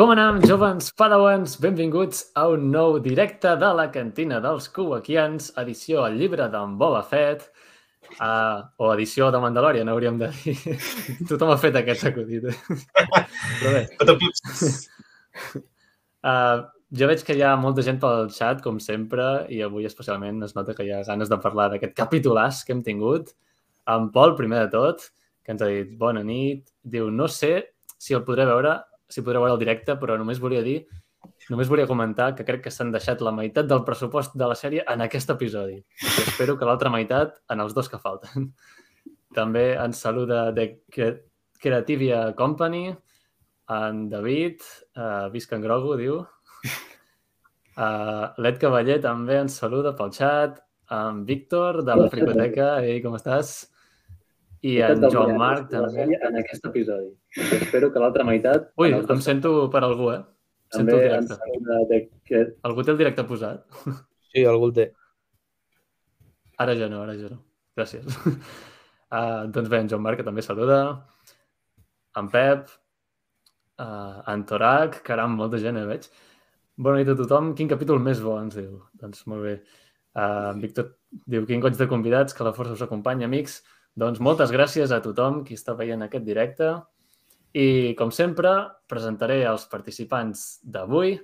Com anem, jovens padawans? Benvinguts a un nou directe de la cantina dels Kuwakians, edició al llibre d'en Boba Fett, uh, o edició de Mandalorian, hauríem de dir. Tothom ha fet aquest acudit. Però bé. Uh, jo veig que hi ha molta gent pel xat, com sempre, i avui especialment es nota que hi ha ganes de parlar d'aquest capítolàs que hem tingut. En Pol, primer de tot, que ens ha dit bona nit, diu, no sé si el podré veure si podreu veure el directe, però només volia dir, només volia comentar que crec que s'han deixat la meitat del pressupost de la sèrie en aquest episodi. I espero que l'altra meitat en els dos que falten. També ens saluda de Creativia Company, en David, uh, visca en Grogu, diu. Uh, L'Ed Cavaller també ens saluda pel xat, en Víctor, de la Fricoteca. Ei, com estàs? I en Joan Marc també. En aquest episodi. Espero que l'altra meitat... Ui, em sento per algú, eh? Sento el directe. De que... Algú té el directe posat? Sí, algú el té. Ara ja no, ara ja no. Gràcies. Uh, doncs bé, en Joan Marc, que també saluda. En Pep. Uh, en Torac. Caram, molta gent, eh, veig. Bona nit a tothom. Quin capítol més bo, ens diu. Doncs molt bé. Uh, Víctor diu, quin goig de convidats, que la força us acompanya, amics. Doncs moltes gràcies a tothom qui està veient aquest directe i, com sempre, presentaré els participants d'avui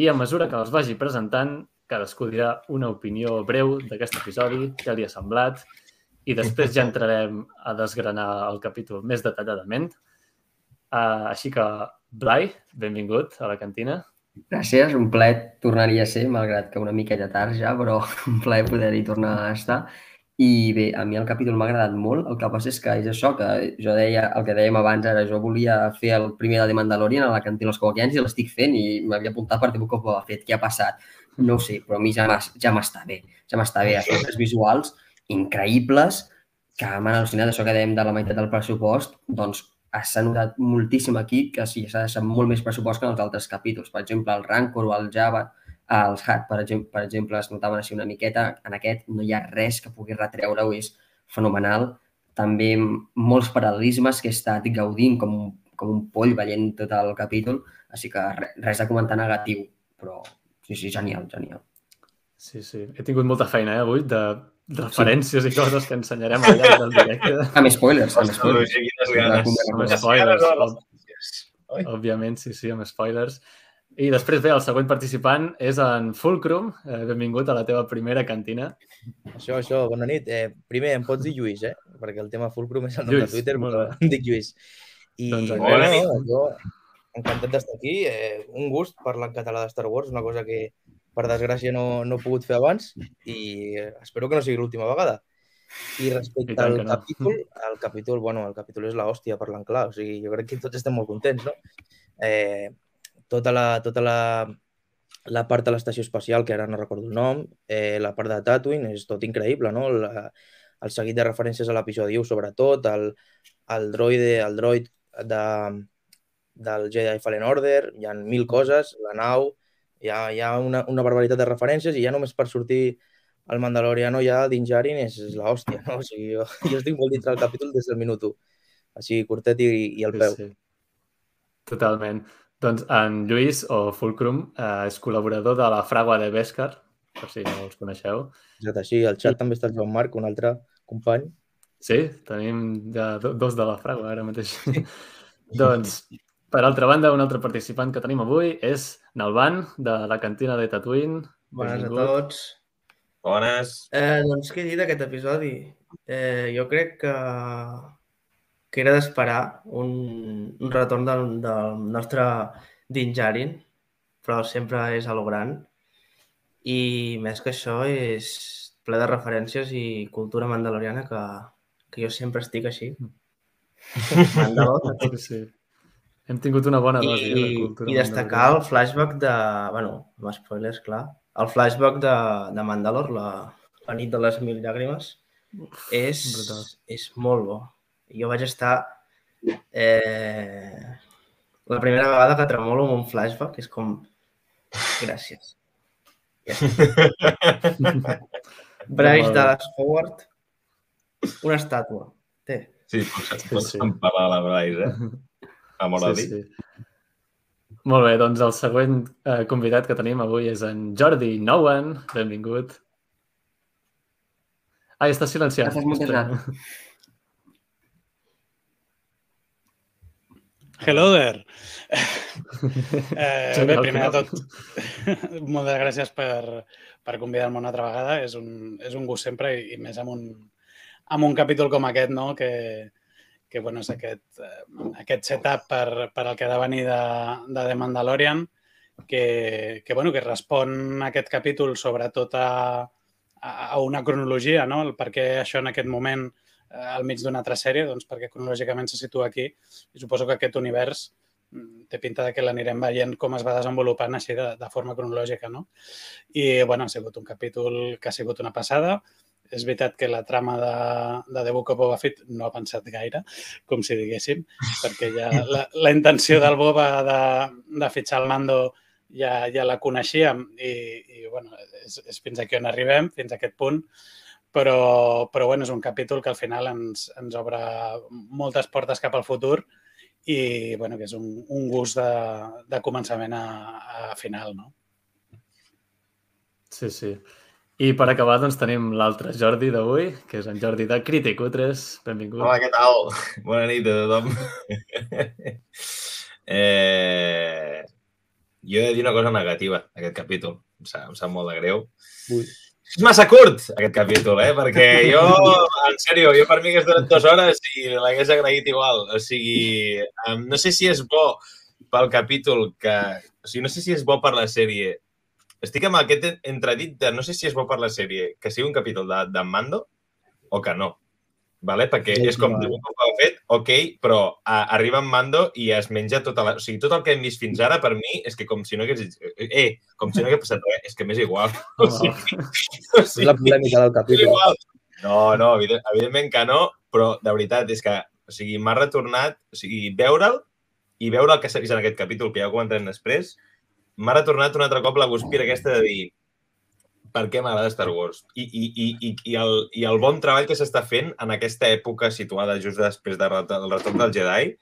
i a mesura que els vagi presentant, cadascú dirà una opinió breu d'aquest episodi, què li ha semblat, i després ja entrarem a desgranar el capítol més detalladament. Uh, així que, Blai, benvingut a la cantina. Gràcies, un plaer tornaria a ser, malgrat que una miqueta tard ja, però un plaer poder-hi tornar a estar. I bé, a mi el capítol m'ha agradat molt. El que passa és que és això, que jo deia, el que dèiem abans ara, jo volia fer el primer de The Mandalorian a la cantina dels Covaquians i l'estic fent i m'havia apuntat per dir cop ho ha fet, què ha passat? No ho sé, però a mi ja m'està bé, ja m'està bé. Efectes visuals increïbles que m'han al·lucinat això que dèiem de la meitat del pressupost, doncs s'ha notat moltíssim aquí que sí, s'ha deixat molt més pressupost que en els altres capítols. Per exemple, el Rancor o el Java els Hat, per exemple, per exemple, es notaven així una miqueta. En aquest no hi ha res que pugui retreure-ho, és fenomenal. També molts paral·lelismes que he estat gaudint com, com un poll veient tot el capítol, així que res a comentar negatiu, però sí, sí, genial, genial. Sí, sí. He tingut molta feina eh, avui de, de referències sí. i coses que ensenyarem al llarg del directe. Amb spoilers, amb spoilers. Amb spoilers. Òbviament, sí, sí, amb spoilers. I després, bé, el següent participant és en Fulcrum. Eh, benvingut a la teva primera cantina. Això, això, bona nit. Eh, primer, em pots dir Lluís, eh? Perquè el tema Fulcrum és el nom Lluís, de Twitter, però em dic Lluís. I, doncs, bona nit. Jo, encantat d'estar aquí. Eh, un gust parlar en català de Star Wars, una cosa que, per desgràcia, no, no he pogut fer abans i espero que no sigui l'última vegada. I respecte I al no. capítol, el capítol, bueno, el capítol és l'hòstia parlant clar, o sigui, jo crec que tots estem molt contents, no? Eh, tota la, tota la, la part de l'estació espacial, que ara no recordo el nom, eh, la part de Tatooine, és tot increïble, no? La, el seguit de referències a l'episodi 1, sobretot, el, el droide, el droid de, del Jedi Fallen Order, hi ha mil coses, la nau, hi ha, hi ha una, una barbaritat de referències i ja només per sortir el Mandaloriano ja dins Jarin és, és l'hòstia, no? O sigui, jo, jo estic molt dintre del capítol des del minut 1. Així, curtet i, i el peu. Sí, sí. Totalment. Doncs en Lluís, o Fulcrum, eh, és col·laborador de la Fragua de Bèscar, per si no els coneixeu. Exacte, sí, al xat I... també està el Joan Marc, un altre company. Sí, tenim ja dos de la Fragua ara mateix. Sí. doncs, per altra banda, un altre participant que tenim avui és Nalban, de la cantina de Tatooine. Bones Benvingut. a tots. Bones. Eh, doncs què he dit d'aquest episodi? Eh, jo crec que que era d'esperar un, un retorn del, del nostre Dinjarin, però sempre és a lo gran. I més que això és ple de referències i cultura mandaloriana que, que jo sempre estic així. Mandalor, sí, sí. Hem tingut una bona dosi I, de cultura I destacar el flashback de... bueno, amb spoilers, clar. El flashback de, de Mandalor, la, la nit de les mil llàgrimes, és, és molt bo jo vaig estar eh, la primera vegada que tremolo amb un flashback, és com... Gràcies. Ja Bryce Dallas Howard, una estàtua. Té. Sí, pots, pots sí, sí. parlar la Bryce, eh? Amor sí, sí. Molt bé, doncs el següent eh, convidat que tenim avui és en Jordi Nouen. Benvingut. Ah, està silenciat. Estàs mutejat. Hello there. Eh, bé, primer de tot, moltes gràcies per, per convidar-me una altra vegada. És un, és un gust sempre i, i més amb un, amb un capítol com aquest, no? que, que bueno, és aquest, eh, aquest setup per, per al que ha de venir de, de The Mandalorian, que, que, bueno, que respon a aquest capítol sobretot a, a una cronologia, no? el per què això en aquest moment al mig d'una altra sèrie, doncs perquè cronològicament se situa aquí i suposo que aquest univers mm, té pinta de que l'anirem veient com es va desenvolupant així de, de forma cronològica, no? I, bueno, ha sigut un capítol que ha sigut una passada. És veritat que la trama de, de The Book of Boba Fett no ha pensat gaire, com si diguéssim, perquè ja la, la intenció del Boba de, de fitxar el mando ja, ja la coneixíem i, i bueno, és, és fins aquí on arribem, fins a aquest punt però, però bueno, és un capítol que al final ens, ens obre moltes portes cap al futur i bueno, que és un, un gust de, de començament a, a final. No? Sí, sí. I per acabar, doncs, tenim l'altre Jordi d'avui, que és en Jordi de Crític U3. Benvingut. Hola, què tal? Bona nit a tothom. eh... Jo he de dir una cosa negativa d'aquest capítol. Em sap, em sap molt de greu. Ui. És massa curt, aquest capítol, eh? Perquè jo, en sèrio, jo per mi hagués donat dues hores i l'hagués agraït igual. O sigui, no sé si és bo pel capítol que... O sigui, no sé si és bo per la sèrie. Estic amb aquest entredit de no sé si és bo per la sèrie que sigui un capítol de, de Mando o que no vale? perquè sí, és com un cop ho ha fet, ok, però a, arriba en Mando i es menja tota la... O sigui, tot el que hem vist fins ara, per mi, és que com si no hagués... Eh, com si no hagués passat res, és que m'és igual. Oh. O sigui, o sigui, és la polèmica del capítol. Igual. No, no, evident, evidentment que no, però de veritat és que o sigui, m'ha retornat, o sigui, veure'l i veure el que s'ha vist en aquest capítol, que ja ho comentarem després, m'ha retornat un altre cop la guspira aquesta de dir per què m'agrada Star Wars I, i, i, i, i, el, i el bon treball que s'està fent en aquesta època situada just després del retorn del Jedi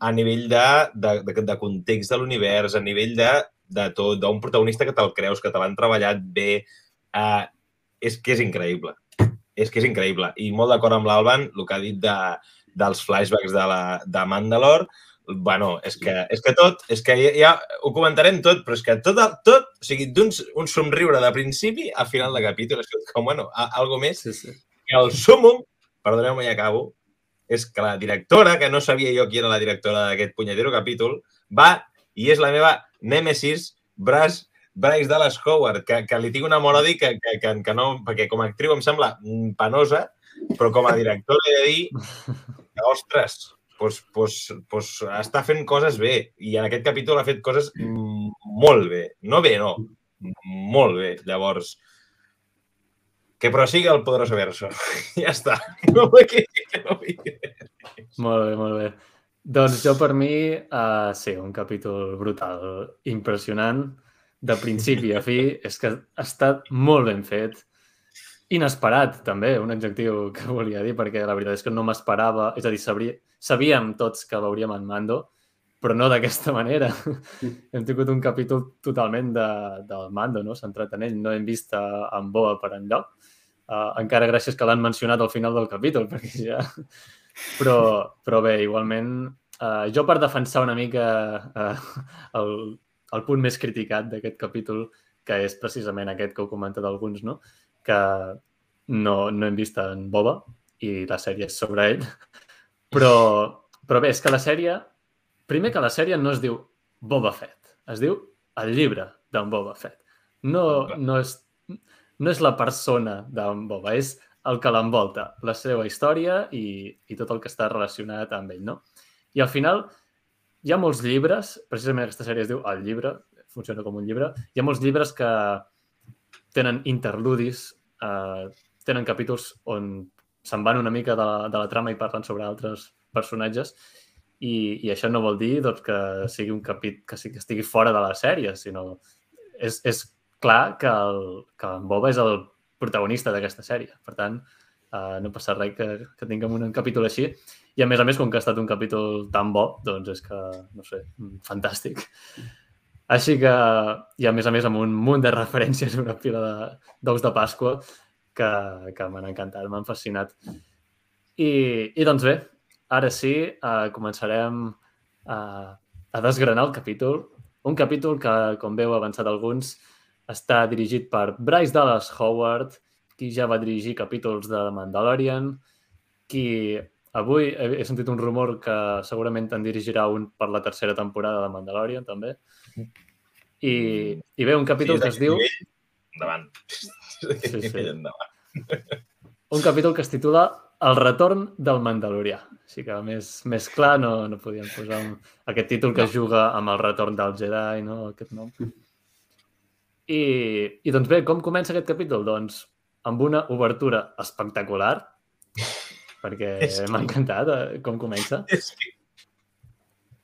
a nivell de, de, de, de context de l'univers, a nivell de, de tot, d'un protagonista que te'l creus, que te l'han treballat bé, uh, és que és increïble. És que és increïble. I molt d'acord amb l'Alban, el que ha dit de, dels flashbacks de, la, de Mandalore, bueno, és que, és que tot, és que ja, ja ho comentarem tot, però és que tot, tot o sigui, d'un un somriure de principi a final de capítol, és com, bueno, a, algo més. Sí, sí. I el súmum, perdoneu-me, ja acabo, és que la directora, que no sabia jo qui era la directora d'aquest punyetero capítol, va i és la meva nèmesis, Bras, Bryce Dallas Howard, que, que li tinc un amor odi que, que, que, que no, perquè com a actriu em sembla penosa, però com a directora he de dir que, ostres, pues, pues, pues està fent coses bé. I en aquest capítol ha fet coses molt bé. No bé, no. Molt bé. Llavors, que prosiga el poderoso verso. ja està. No vull que no Molt bé, molt bé. Doncs jo per mi, uh, sí, un capítol brutal, impressionant, de principi a fi, és que ha estat molt ben fet, inesperat també, un adjectiu que volia dir, perquè la veritat és que no m'esperava, és a dir, sabria, sabíem tots que veuríem en Mando, però no d'aquesta manera. Mm. hem tingut un capítol totalment de, del Mando, no? centrat en ell. No hem vist a, en Boa per enlloc. Uh, encara gràcies que l'han mencionat al final del capítol, perquè ja... Però, però bé, igualment, uh, jo per defensar una mica uh, el, el punt més criticat d'aquest capítol, que és precisament aquest que heu comentat alguns, no? que no, no hem vist en Boba i la sèrie és sobre ell, però, però bé, és que la sèrie... Primer que la sèrie no es diu Boba Fett, es diu el llibre d'en Boba Fett. No, no, és, no és la persona d'en Boba, és el que l'envolta, la seva història i, i tot el que està relacionat amb ell, no? I al final hi ha molts llibres, precisament aquesta sèrie es diu El llibre, funciona com un llibre, hi ha molts llibres que tenen interludis, eh, tenen capítols on se'n van una mica de la, de la trama i parlen sobre altres personatges i, i això no vol dir doncs, que sigui un capítol que, sí, que estigui fora de la sèrie, sinó és, és clar que, el, que en Boba és el protagonista d'aquesta sèrie. Per tant, uh, no passa res que, que tinguem un capítol així. I a més a més, com que ha estat un capítol tan bo, doncs és que, no sé, fantàstic. Així que, i a més a més amb un munt de referències, una pila d'ous de, de Pasqua que, que m'han encantat, m'han fascinat. I, I doncs bé, ara sí, uh, començarem a, a desgranar el capítol. Un capítol que, com veu avançat alguns, està dirigit per Bryce Dallas Howard, qui ja va dirigir capítols de Mandalorian, qui avui he, he sentit un rumor que segurament en dirigirà un per la tercera temporada de Mandalorian, també. I, i bé, un capítol sí, que es diu... Endavant. Sí, sí. Endavant. Un capítol que es titula El retorn del Mandalorià. Així que més, més clar no, no podíem posar un, aquest títol que no. juga amb el retorn del Jedi, no? aquest nom. I, I doncs bé, com comença aquest capítol? Doncs amb una obertura espectacular, perquè m'ha encantat eh, com comença.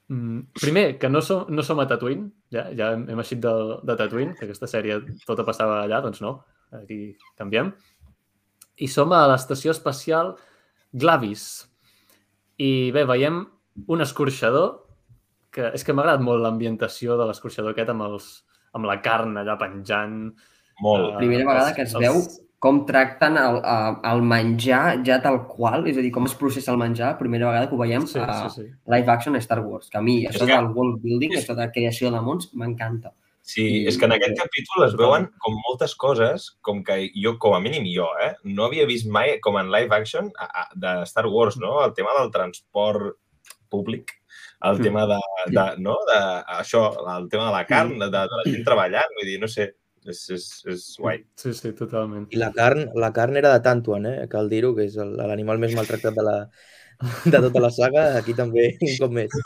Mm, primer, que no som, no som a Tatooine, ja, ja hem, hem eixit de, de Tatooine, que aquesta sèrie tota passava allà, doncs no, aquí canviem. I som a l'estació espacial Glavis. I bé, veiem un escorxador, que és que m'ha agradat molt l'ambientació de l'escorxador aquest amb, els, amb la carn allà penjant. Molt. Uh, Primera vegada que es els... veu com tracten el, el menjar ja tal qual, és a dir, com es processa el menjar, primera vegada que ho veiem sí, a sí, sí. live action a Star Wars, que a mi això que... del world building, això de creació de mons, m'encanta. Sí, I... és que en aquest capítol es veuen com moltes coses, com que jo, com a mínim jo, eh, no havia vist mai com en live action a, a, de Star Wars, no? El tema del transport públic, el mm. tema de, de, no? de, això, el tema de la carn, de, de la gent treballant, vull dir, no sé, és, és, és guai. Sí, sí, totalment. I la carn, la carn era de Tantuan, eh? cal dir-ho, que és l'animal més maltractat de, la, de tota la saga. Aquí també, un cop més.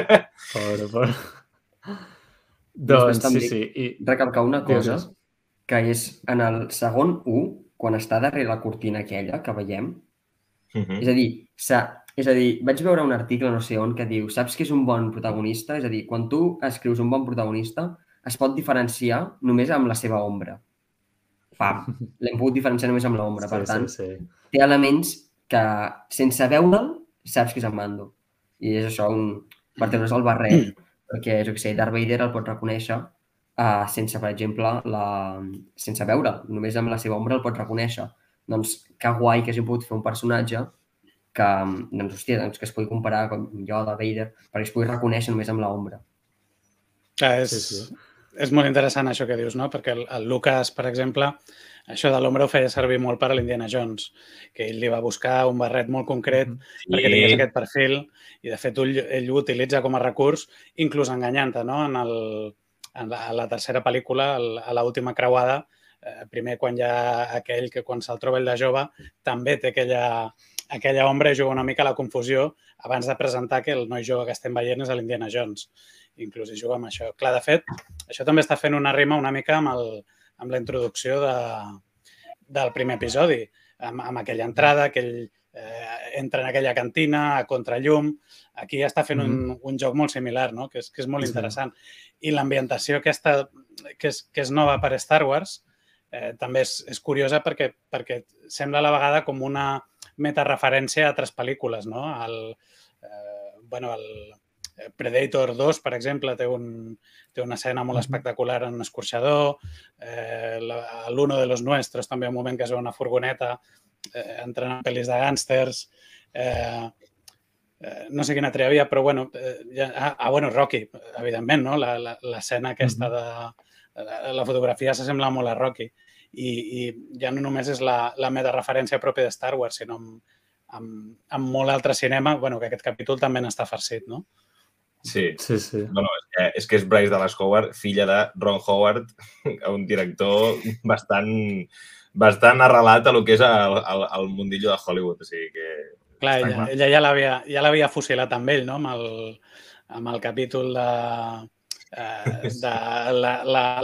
Pobre, pobre. Doncs sí, sí. I... Recalcar una cosa, Digues. que és en el segon 1, quan està darrere la cortina aquella que veiem, uh -huh. és a dir, és a dir, vaig veure un article no sé on que diu saps que és un bon protagonista? És a dir, quan tu escrius un bon protagonista, es pot diferenciar només amb la seva ombra. Pam, l'hem pogut diferenciar només amb l'ombra. Per sí, tant, sí, sí. té elements que sense veure'l saps que és en Mando. I és això, un... per treure's el barret perquè, jo què sé, Darth Vader el pot reconèixer uh, sense, per exemple, la... sense veure, només amb la seva ombra el pot reconèixer. Doncs que guai que hagi pogut fer un personatge que, doncs, hòstia, doncs, que es pugui comparar com Yoda, Vader, perquè es pugui reconèixer només amb l'ombra. Ah, és, sí, sí. és molt interessant això que dius, no? Perquè el, el Lucas, per exemple, això de l'ombra ho feia servir molt per a l'Indiana Jones, que ell li va buscar un barret molt concret sí. perquè tingués aquest perfil i, de fet, ell, ell ho utilitza com a recurs, inclús enganyant-te, no? En, el, en la, la tercera pel·lícula, el, a l'última creuada, eh, primer quan hi ha aquell que quan se'l troba ell de jove també té aquella, aquella ombra i juga una mica a la confusió abans de presentar que el noi jove que estem veient és l'Indiana Jones. Inclús hi juga amb això. Clar, de fet, això també està fent una rima una mica amb el, amb la introducció de, del primer episodi, amb, amb aquella entrada, que ell eh, entra en aquella cantina a contrallum. Aquí està fent un, mm-hmm. un joc molt similar, no? que, és, que és molt sí. interessant. I l'ambientació aquesta, que és, que és nova per Star Wars, eh, també és, és curiosa perquè, perquè sembla a la vegada com una metareferència a altres pel·lícules, no? El, eh, bueno, el, Predator 2, per exemple, té, un, té una escena molt espectacular en un escorxador. Eh, L'Uno de los Nuestros, també un moment que es veu una furgoneta eh, entrant en pel·lis de gànsters. Eh, eh, no sé quina altra hi havia, però bueno, eh, ja, ah, ah, bueno, Rocky, evidentment, no? L'escena aquesta de... La, la fotografia s'assembla molt a Rocky i, i ja no només és la, la meta referència pròpia de Star Wars, sinó amb, amb, amb molt altre cinema, bueno, que aquest capítol també n'està farcit, no? Sí. sí, sí. Bueno, és, que, és que és Bryce Dallas Howard, filla de Ron Howard, un director bastant, bastant arrelat a lo que és el, el, el mundillo de Hollywood. O sigui que... Clar, ella, ella ja l'havia ja l'havia fusilat amb ell, no? Amb el, amb el capítol de, eh, de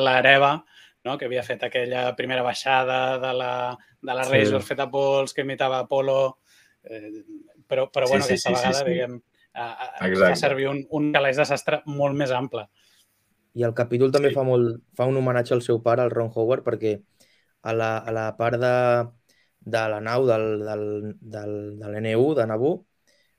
l'hereva, no? que havia fet aquella primera baixada de la, de la Razor sí. feta pols, que imitava Apolo, eh, però, però bueno, sí, sí, aquesta sí, vegada, sí, sí. diguem, eh, fa servir un, un calaix de sastre molt més ample. I el capítol també sí. fa, molt, fa un homenatge al seu pare, al Ron Howard, perquè a la, a la part de, de la nau del, del, del, de l'N1, de Naboo,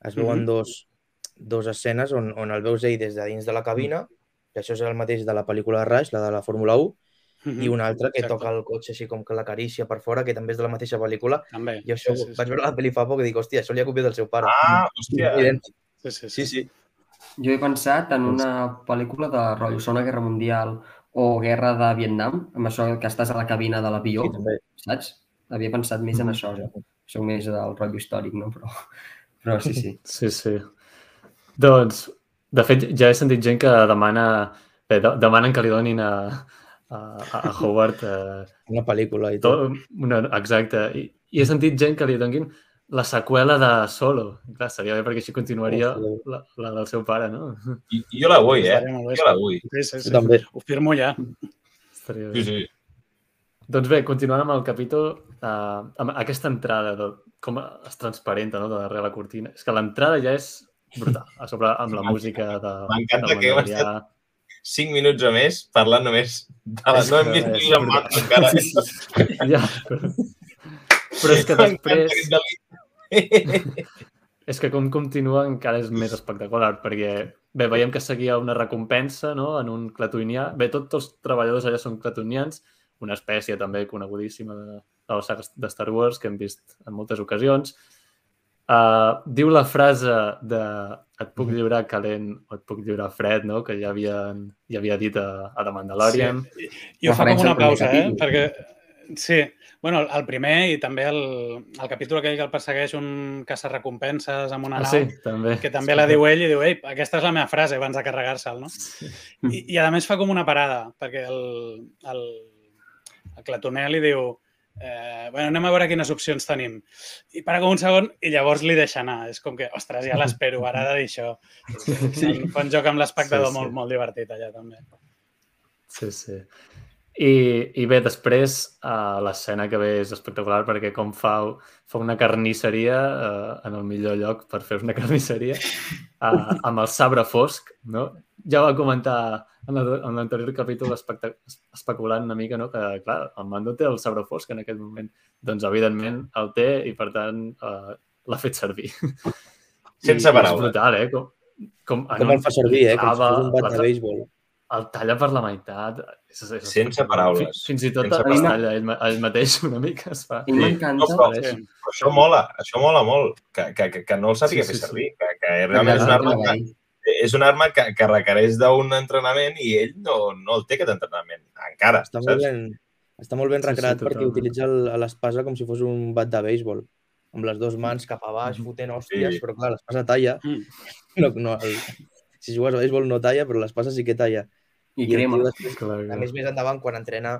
es veuen mm -hmm. dos, dos escenes on, on el veus ell des de dins de la cabina, que això és el mateix de la pel·lícula de Rush, la de la Fórmula 1, mm -hmm. i un altre que Exacte. toca el cotxe així com que l'acaricia per fora, que també és de la mateixa pel·lícula. També. I això, sí, sí, vaig veure la pel·li fa poc i dic, hòstia, això li ha copiat del seu pare. Ah, hòstia. Idèntic. Sí, sí, Sí, sí. Jo he pensat en una pel·lícula de rotllo Segona Guerra Mundial o Guerra de Vietnam, amb això que estàs a la cabina de l'avió, Sí, saps? Havia pensat més en això, ja. Soc més del rotllo històric, no? Però, però sí, sí. Sí, sí. Doncs, de fet, ja he sentit gent que demana... Bé, de, demanen que li donin a, a, a Howard eh, Una pel·lícula i tot. tot, una, exacte. I, I he sentit gent que li donin la seqüela de Solo. Clar, seria bé perquè així continuaria Hòstia. la, la del seu pare, no? I, i jo la vull, eh? Jo la vull. Sí, sí, sí. Jo també. Ho firmo ja. Estaria bé. Sí, sí. Doncs bé, continuant amb el capítol, eh, amb aquesta entrada, de, com es transparenta no, de darrere la cortina. És que l'entrada ja és brutal, a sobre amb la música de, M'encanta que hem Mandalorià. Cinc minuts o més parlant només de la... No hem vist ni la encara. Ja, però, però és que després... És que com continua encara és més espectacular, perquè bé, veiem que seguia una recompensa no? en un clatonià. Bé, tots els treballadors allà són clatonians, una espècie també conegudíssima de, de les sagues de Star Wars que hem vist en moltes ocasions. Uh, diu la frase de et puc lliurar calent o et puc lliurar fred, no? que ja havia, ja havia dit a, a The Mandalorian. Sí. I ho fa com una pausa, eh? Perquè, sí, bueno, el- primer i també el, el capítol aquell que el persegueix un caça-recompenses amb una Ah, nau, sí, també. que també la diu ell i diu, ei, aquesta és la meva frase abans de carregar-se'l, no? I, I a més fa com una parada, perquè el, el, el clatoner li diu eh, bueno, anem a veure quines opcions tenim. I para com un segon i llavors li deixa anar. És com que, ostres, ja l'espero, ara de dir això. Sí. Fa un joc amb l'espectador Sí, sí. molt, molt divertit allà també. Sí, sí. I, i bé, després uh, l'escena que ve és espectacular perquè com fa, fa una carnisseria uh, en el millor lloc per fer una carnisseria uh, amb el sabre fosc, no? Ja va comentar en la- en l'anterior capítol especulant una mica, no? Que, clar, el Mando té el sabre fosc en aquest moment. Doncs, evidentment, el té i, per tant, uh, l'ha fet servir. Sense I, paraules. És brutal, eh? Com, com, Com un- el fa servir, eh? Com si fos un bat de béisbol. El talla per la meitat. És, és Sense espectacular. paraules. Fins, fins i tot Sense es talla ell, ell mateix una mica. Es fa. I Sí. m'encanta... No, però-. Però això mola, això mola molt, que, que, que, que no el sàpiga Sí, fer sí, sí. servir, que, que realment és una arma que, és una arma que, que requereix d'un entrenament i ell no, no el té aquest entrenament, encara, Està molt saps? ben, està molt ben Sí, sí, recreat perquè utilitza el- l'espasa com si fos un bat de béisbol, amb les dues mans cap a baix, fotent hòsties, Sí. però clar, l'espasa talla. Mm. No, no, el, si jugues a béisbol no talla, però l'espasa sí que talla. I el crema. tio després, Clar, a clar. més, més endavant, quan entrena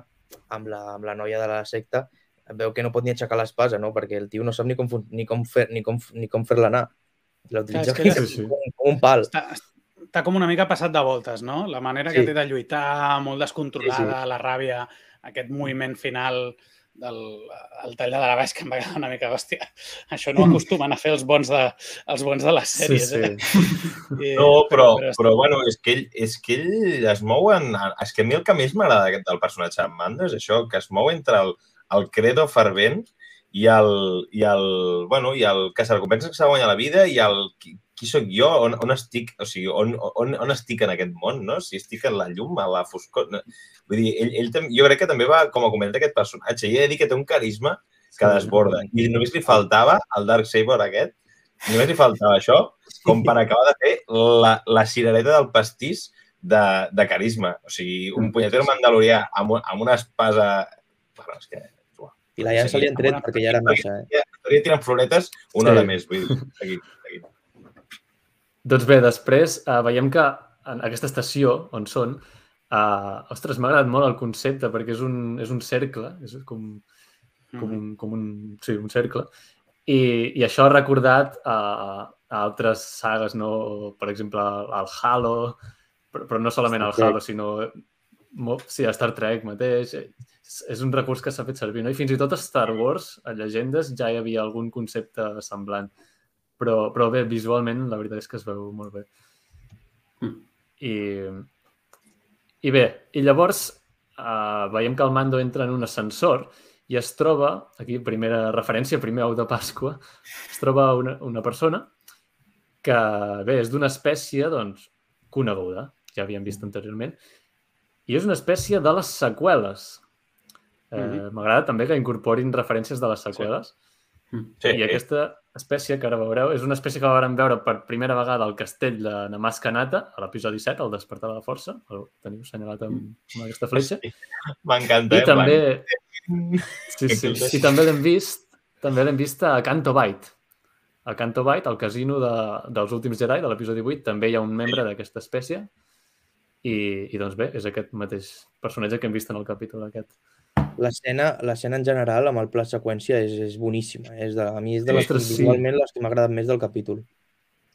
amb la, amb la noia de la secta, veu que no pot ni aixecar l'espasa, no? Perquè el tio no sap ni com, ni com, fer, ni com, ni com fer-la anar. La utilitza Clar, és que- com, Sí, sí. com, un pal. Està, està com una mica passat de voltes, no? La manera que Sí. té de lluitar, molt descontrolada, Sí, la ràbia, aquest moviment final del el tall de la baix que em va quedar una mica, hòstia, això no acostumen a fer els bons de, els bons de les Sí, sèries, sí. eh? I, No, però, està- però, bueno, és que, ell, és que ell es mou en... És que a mi el que més m'agrada d'aquest- del personatge de Mando és això, que es mou entre el, el credo fervent i el, i el, bueno, i el que se recompensa que s'ha de guanyar la vida i el qui, qui sóc jo, on, on estic, o sigui, on, on, on estic en aquest món, no? Si estic en la llum, a la foscor... No? Vull dir, ell, ell, jo crec que també va com a comentar aquest personatge. I he de dir que té un carisma que desborda. I només li faltava el Dark Saber aquest, només li faltava això com per acabar de fer la, la cirereta del pastís de, de carisma. O sigui, un punyetero mandalorià amb, amb una espasa... Bueno, és que... I la llança li han tret perquè ja era massa, eh? Estaria tirant floretes una Sí. hora més. Vull dir, aquí. Doncs bé, després uh, veiem que en aquesta estació on són, uh, ostres, m'ha agradat molt el concepte perquè és un, és un cercle, és com, com, un, com un, sí, un cercle, i, i això ha recordat a, a altres sagues, no? per exemple, al Halo, però, però no solament al. Halo, sinó molt, sí, a Star Trek mateix. És, és un recurs que s'ha fet servir, no? I fins i tot a Star Wars, a Llegendes, ja hi havia algun concepte semblant. Però, però bé, visualment, la veritat és que es veu molt bé. I, i bé, i llavors uh, veiem que el Mando entra en un ascensor i es troba, aquí primera referència, primer ou de Pasqua, es troba una, una persona que, bé, és d'una espècie, doncs, coneguda, ja havíem vist anteriorment, i és una espècie de les seqüeles. Eh, mm -hmm. M'agrada també que incorporin referències de les seqüeles. Sí. I aquesta espècie que ara veureu és una espècie que vam veure per primera vegada al castell de Namas Kanata, a l'episodi 7, el despertar de la força. El teniu assenyalat amb, amb aquesta fletxa. M'encanta, I eh? també... Sí, sí. I també l'hem vist també l'hem vist a Canto Bight. A Canto Bight, al casino de, dels últims Jedi, de l'episodi 8, també hi ha un membre d'aquesta espècie i, i doncs bé, és aquest mateix personatge que hem vist en el capítol aquest. L'escena l'escena en general, amb el pla seqüència, és, és boníssima. És de, a mi és de les, Ostres, sí. les que m'ha agradat més del capítol.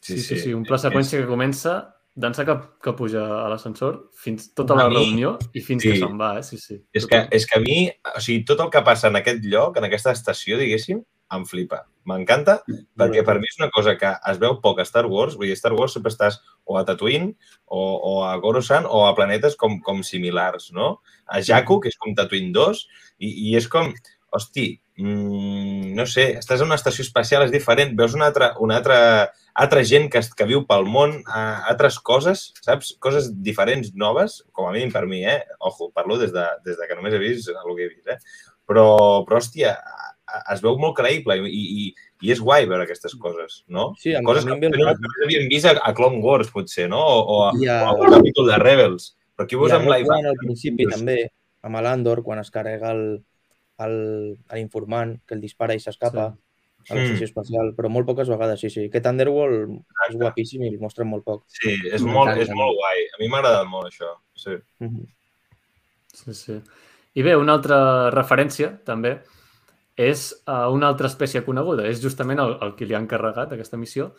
Sí, sí, sí, un pla seqüència que comença d'ençà que, que puja a l'ascensor fins tota la mi- reunió i fins que sí. se'n va, eh? Sí, sí. És que, és que a mi, o sigui, tot el que passa en aquest lloc, en aquesta estació, diguéssim, em flipa. M'encanta, perquè per mi és una cosa que es veu poc a Star Wars. Vull dir, Star Wars sempre estàs o a Tatooine, o, o a Coruscant, o a planetes com, com similars, no? A Jakku, que és com Tatooine 2, i, i és com, hosti, mm, no sé, estàs en una estació espacial, és diferent, veus una altra, una altra, altra gent que, que viu pel món, a, altres coses, saps? Coses diferents, noves, com a mínim per mi, eh? Ojo, parlo des de, des de que només he vist el que he vist, eh? Però, però hòstia, es veu molt creïble i, i, i és guai veure aquestes coses, no? Sí, a, Coses que cap només havíem vist a, a Clone Wars, potser, no? O, o, a, a- o a un capítol de Rebels. Però aquí ho veus a amb One al principi també, amb l'Andor, quan es carrega el- el- l'informant, que el dispara i s'escapa a l'estació espacial, però molt poques vegades, sí, sí. Aquest Underworld és guapíssim i el mostren molt poc. Sí, és M'encanta. molt, és molt guai. A mi m'ha agradat molt això. Sí. Mhm. Sí, sí. I bé, una altra referència, també, és a una altra espècie coneguda. És justament el, el que li han encarregat aquesta missió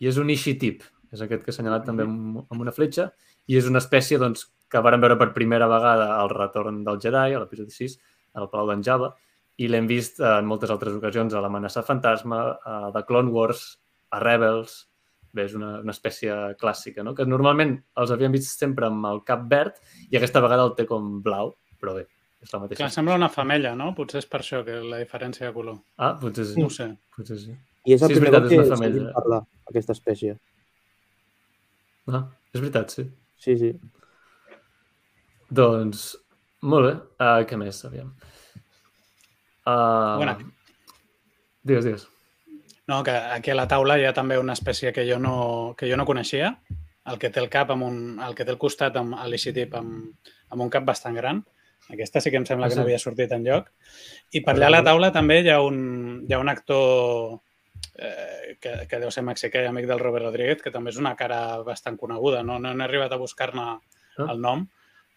i és un Ishitip. És aquest que he assenyalat també amb, amb una fletxa i és una espècie doncs, que varen veure per primera vegada al retorn del Jedi, a l'episodi 6, al Palau d'en Java, i l'hem vist eh, en moltes altres ocasions a l'amenaça fantasma, a The Clone Wars, a Rebels... Bé, és una, una espècie clàssica, no? que normalment els havíem vist sempre amb el cap verd i aquesta vegada el té com blau, però bé, és la mateixa. Clar, sembla una femella, no? Potser és per això que la diferència de color. Ah, potser sí. No ho sé. Potser sí. I és el Sí, és primer veritat, que una femella. sentim parlar aquesta espècie. Ah, és veritat, sí. Sí, sí. Doncs, molt bé. Uh, què més, aviam? Uh, Bueno. Digues, digues. No, que aquí a la taula hi ha també una espècie que jo no, que jo no coneixia, el que té el cap amb un, el que té el costat amb l'Ixitip amb, amb un cap bastant gran. Aquesta sí que em sembla que no havia sortit en lloc. I per allà a la taula també hi ha un, hi ha un actor eh, que, que deu ser mexicà i amic del Robert Rodríguez, que també és una cara bastant coneguda. No, no, no he arribat a buscar-ne Ah. el nom,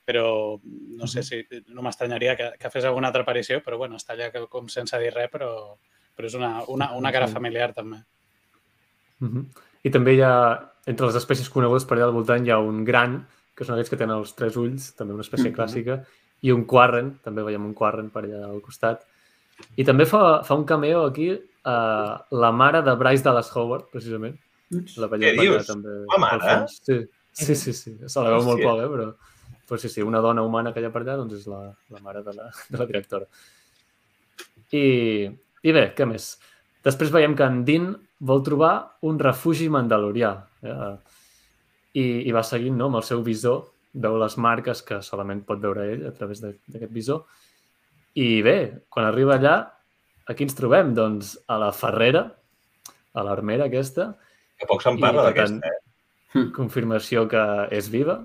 però no sé si no m'estranyaria que, que fes alguna altra aparició, però bueno, està allà com sense dir res, però, però és una, una, una cara familiar també. Uh -huh. I també hi ha, entre les espècies conegudes per allà al voltant, hi ha un gran, que són aquells que tenen els tres ulls, també una espècie Mhm. clàssica, i un quarren, també veiem un quarren per allà al costat. I també fa, fa un cameo aquí uh, la mare de Bryce Dallas Howard, precisament. La Què per allà dius? també. La mare? Sí, sí, sí. sí. Se la veu molt poc, eh? però, però sí, sí, una dona humana que hi ha per allà doncs és la, la mare de la, de la directora. I, I bé, què més? Després veiem que en Din vol trobar un refugi mandalorià. Eh? I, I va seguint no, amb el seu visor, veu les marques que solament pot veure ell a través de- d'aquest visor. I bé, quan arriba allà, aquí ens trobem? Doncs a la ferrera, a l'armera aquesta, Que poc se'n parla d'aquesta, eh? confirmació que és viva.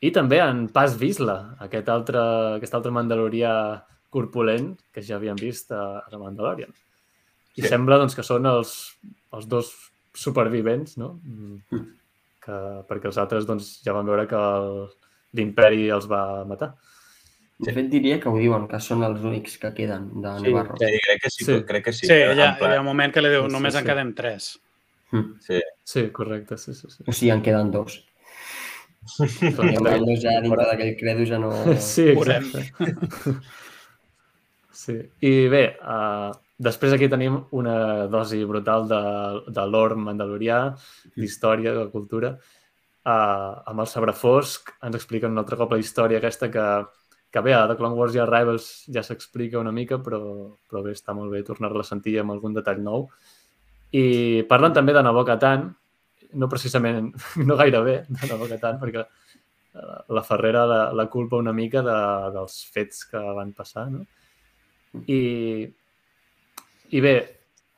I també en Pas Vizsla, aquest altre, aquest altre mandalorià corpulent que ja havíem vist a, a Mandalorian. I Sí. sembla doncs, que són els, els dos supervivents, no? Mm. Que, perquè els altres doncs, ja van veure que el- l'imperi els va matar. De fet, diria que ho diuen, que són els únics que queden de Sí, Navarro. Sí, crec que sí, Sí. crec que sí. Sí, En ella, plan, hi ha un moment que li diu Sí, sí, només en sí. quedem tres. Mm. Sí. Sí, correcte, sí, sí. sí. O sigui, en queden dos. En queden dos ja dintre d'aquell credo ja no... Sí, Veurem. exacte. Sí. I bé, uh, després aquí tenim una dosi brutal de, de l'or mandalorià, d'història, de cultura. Uh, amb el sabre fosc ens expliquen un altre cop la història aquesta que que bé, a The Clone Wars i a Rebels ja s'explica una mica, però, però bé, està molt bé tornar-la a sentir amb algun detall nou. I parlen també de Nabó Catan, no precisament, no gaire bé de Nabó Catan, perquè eh, la Ferrera la, la culpa una mica de, dels fets que van passar, no? I, i bé,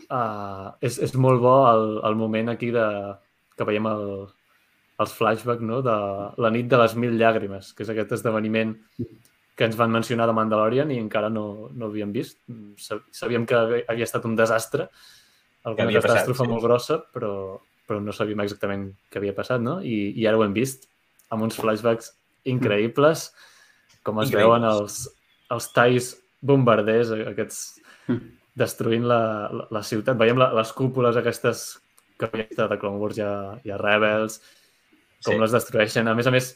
uh, és, és molt bo el, el moment aquí de, que veiem el, els flashbacks no? de la nit de les mil llàgrimes, que és aquest esdeveniment que ens van mencionar de Mandalorian i encara no, no havíem vist. Sabíem que havia estat un desastre, alguna catàstrofe sí. molt grossa, però, però no sabíem exactament què havia passat, no? I, i ara ho hem vist amb uns flashbacks increïbles, com es veuen els, els talls bombarders, aquests destruint la, la, la ciutat. Veiem la, les cúpules aquestes que havia estat a Clone Wars i a, i a Rebels, com sí. les destrueixen. A més a més,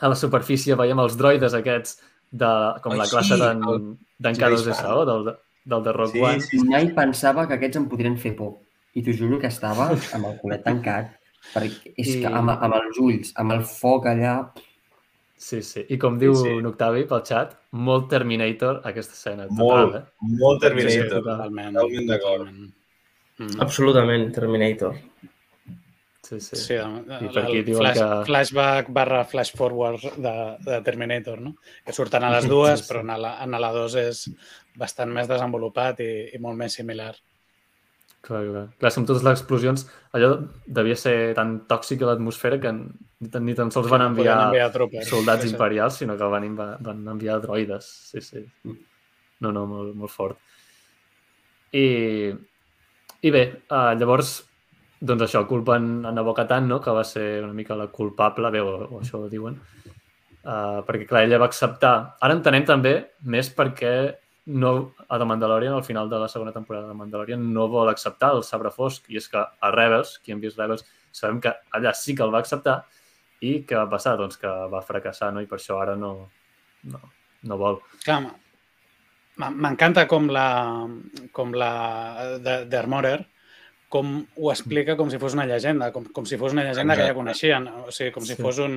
a la superfície veiem els droides aquests de, com Ai, la classe sí, d'en K2SO, del, del de Rock sí, One. Sí, sí. Mai pensava que aquests em podrien fer por. I t'ho juro que estava amb el culet tancat, perquè és I... que amb, amb els ulls, amb el foc allà... Sí, sí. I com diu sí, sí. Octavi pel xat, molt Terminator aquesta escena. Total, molt, eh? molt Terminator. Sí, sí, totalment. Totalment d'acord. Mm. Absolutament Terminator. Sí, sí. sí el, I per aquí diuen flash, que... Flashback barra flash forward de, de Terminator, no? Que surten a les dues, sí, sí. però en la, en la dos és bastant més desenvolupat i, i molt més similar. Clar, clar. Clar, amb totes les explosions, allò devia ser tan tòxic a l'atmosfera que ni tan, ni tan sols van enviar, enviar tropes, soldats sí, sí. imperials, sinó que van, van enviar droides. Sí, sí. No, no, molt, molt fort. I, i bé, uh, llavors doncs això, culpen a Nabokatan, no? que va ser una mica la culpable, bé, o, o això ho diuen, uh, perquè clar, ella va acceptar. Ara entenem també més perquè no, a The Mandalorian, al final de la segona temporada de Mandalorian, no vol acceptar el sabre fosc, i és que a Rebels, qui hem vist Rebels, sabem que allà sí que el va acceptar, i què va passar? Doncs que va fracassar, no? I per això ara no, no, no vol. Clar, m'encanta com la, com la d'Armorer, com ho explica com si fos una llegenda, com, com si fos una llegenda Exacte. que ja coneixien, o sigui, com si sí. fos un,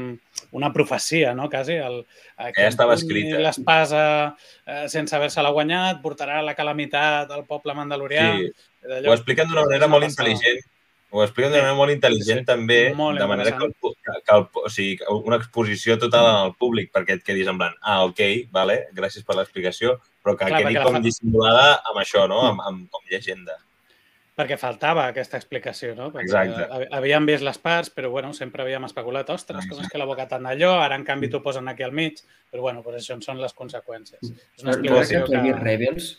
una profecia, no?, quasi. El, ja estava escrita. L'espasa, eh, sense haver-se-la guanyat, portarà la calamitat al poble mandalorià. Sí. Ho expliquen d'una manera molt intel·ligent. Ho expliquen d'una manera molt intel·ligent, sí. també, molt de manera que, que, que el, o sigui, una exposició total al públic, perquè et quedis en plan, ah, ok, vale, gràcies per l'explicació, però que Clar, quedi com fa... dissimulada amb això, no?, amb, amb, com llegenda. Perquè faltava aquesta explicació, no? Perquè Exacte. Havíem vist les parts, però bueno, sempre havíem especulat, ostres, com és que la boca tant d'allò, ara en canvi t'ho posen aquí al mig, però bueno, pues això en són les conseqüències. És una explicació que... que... Rebels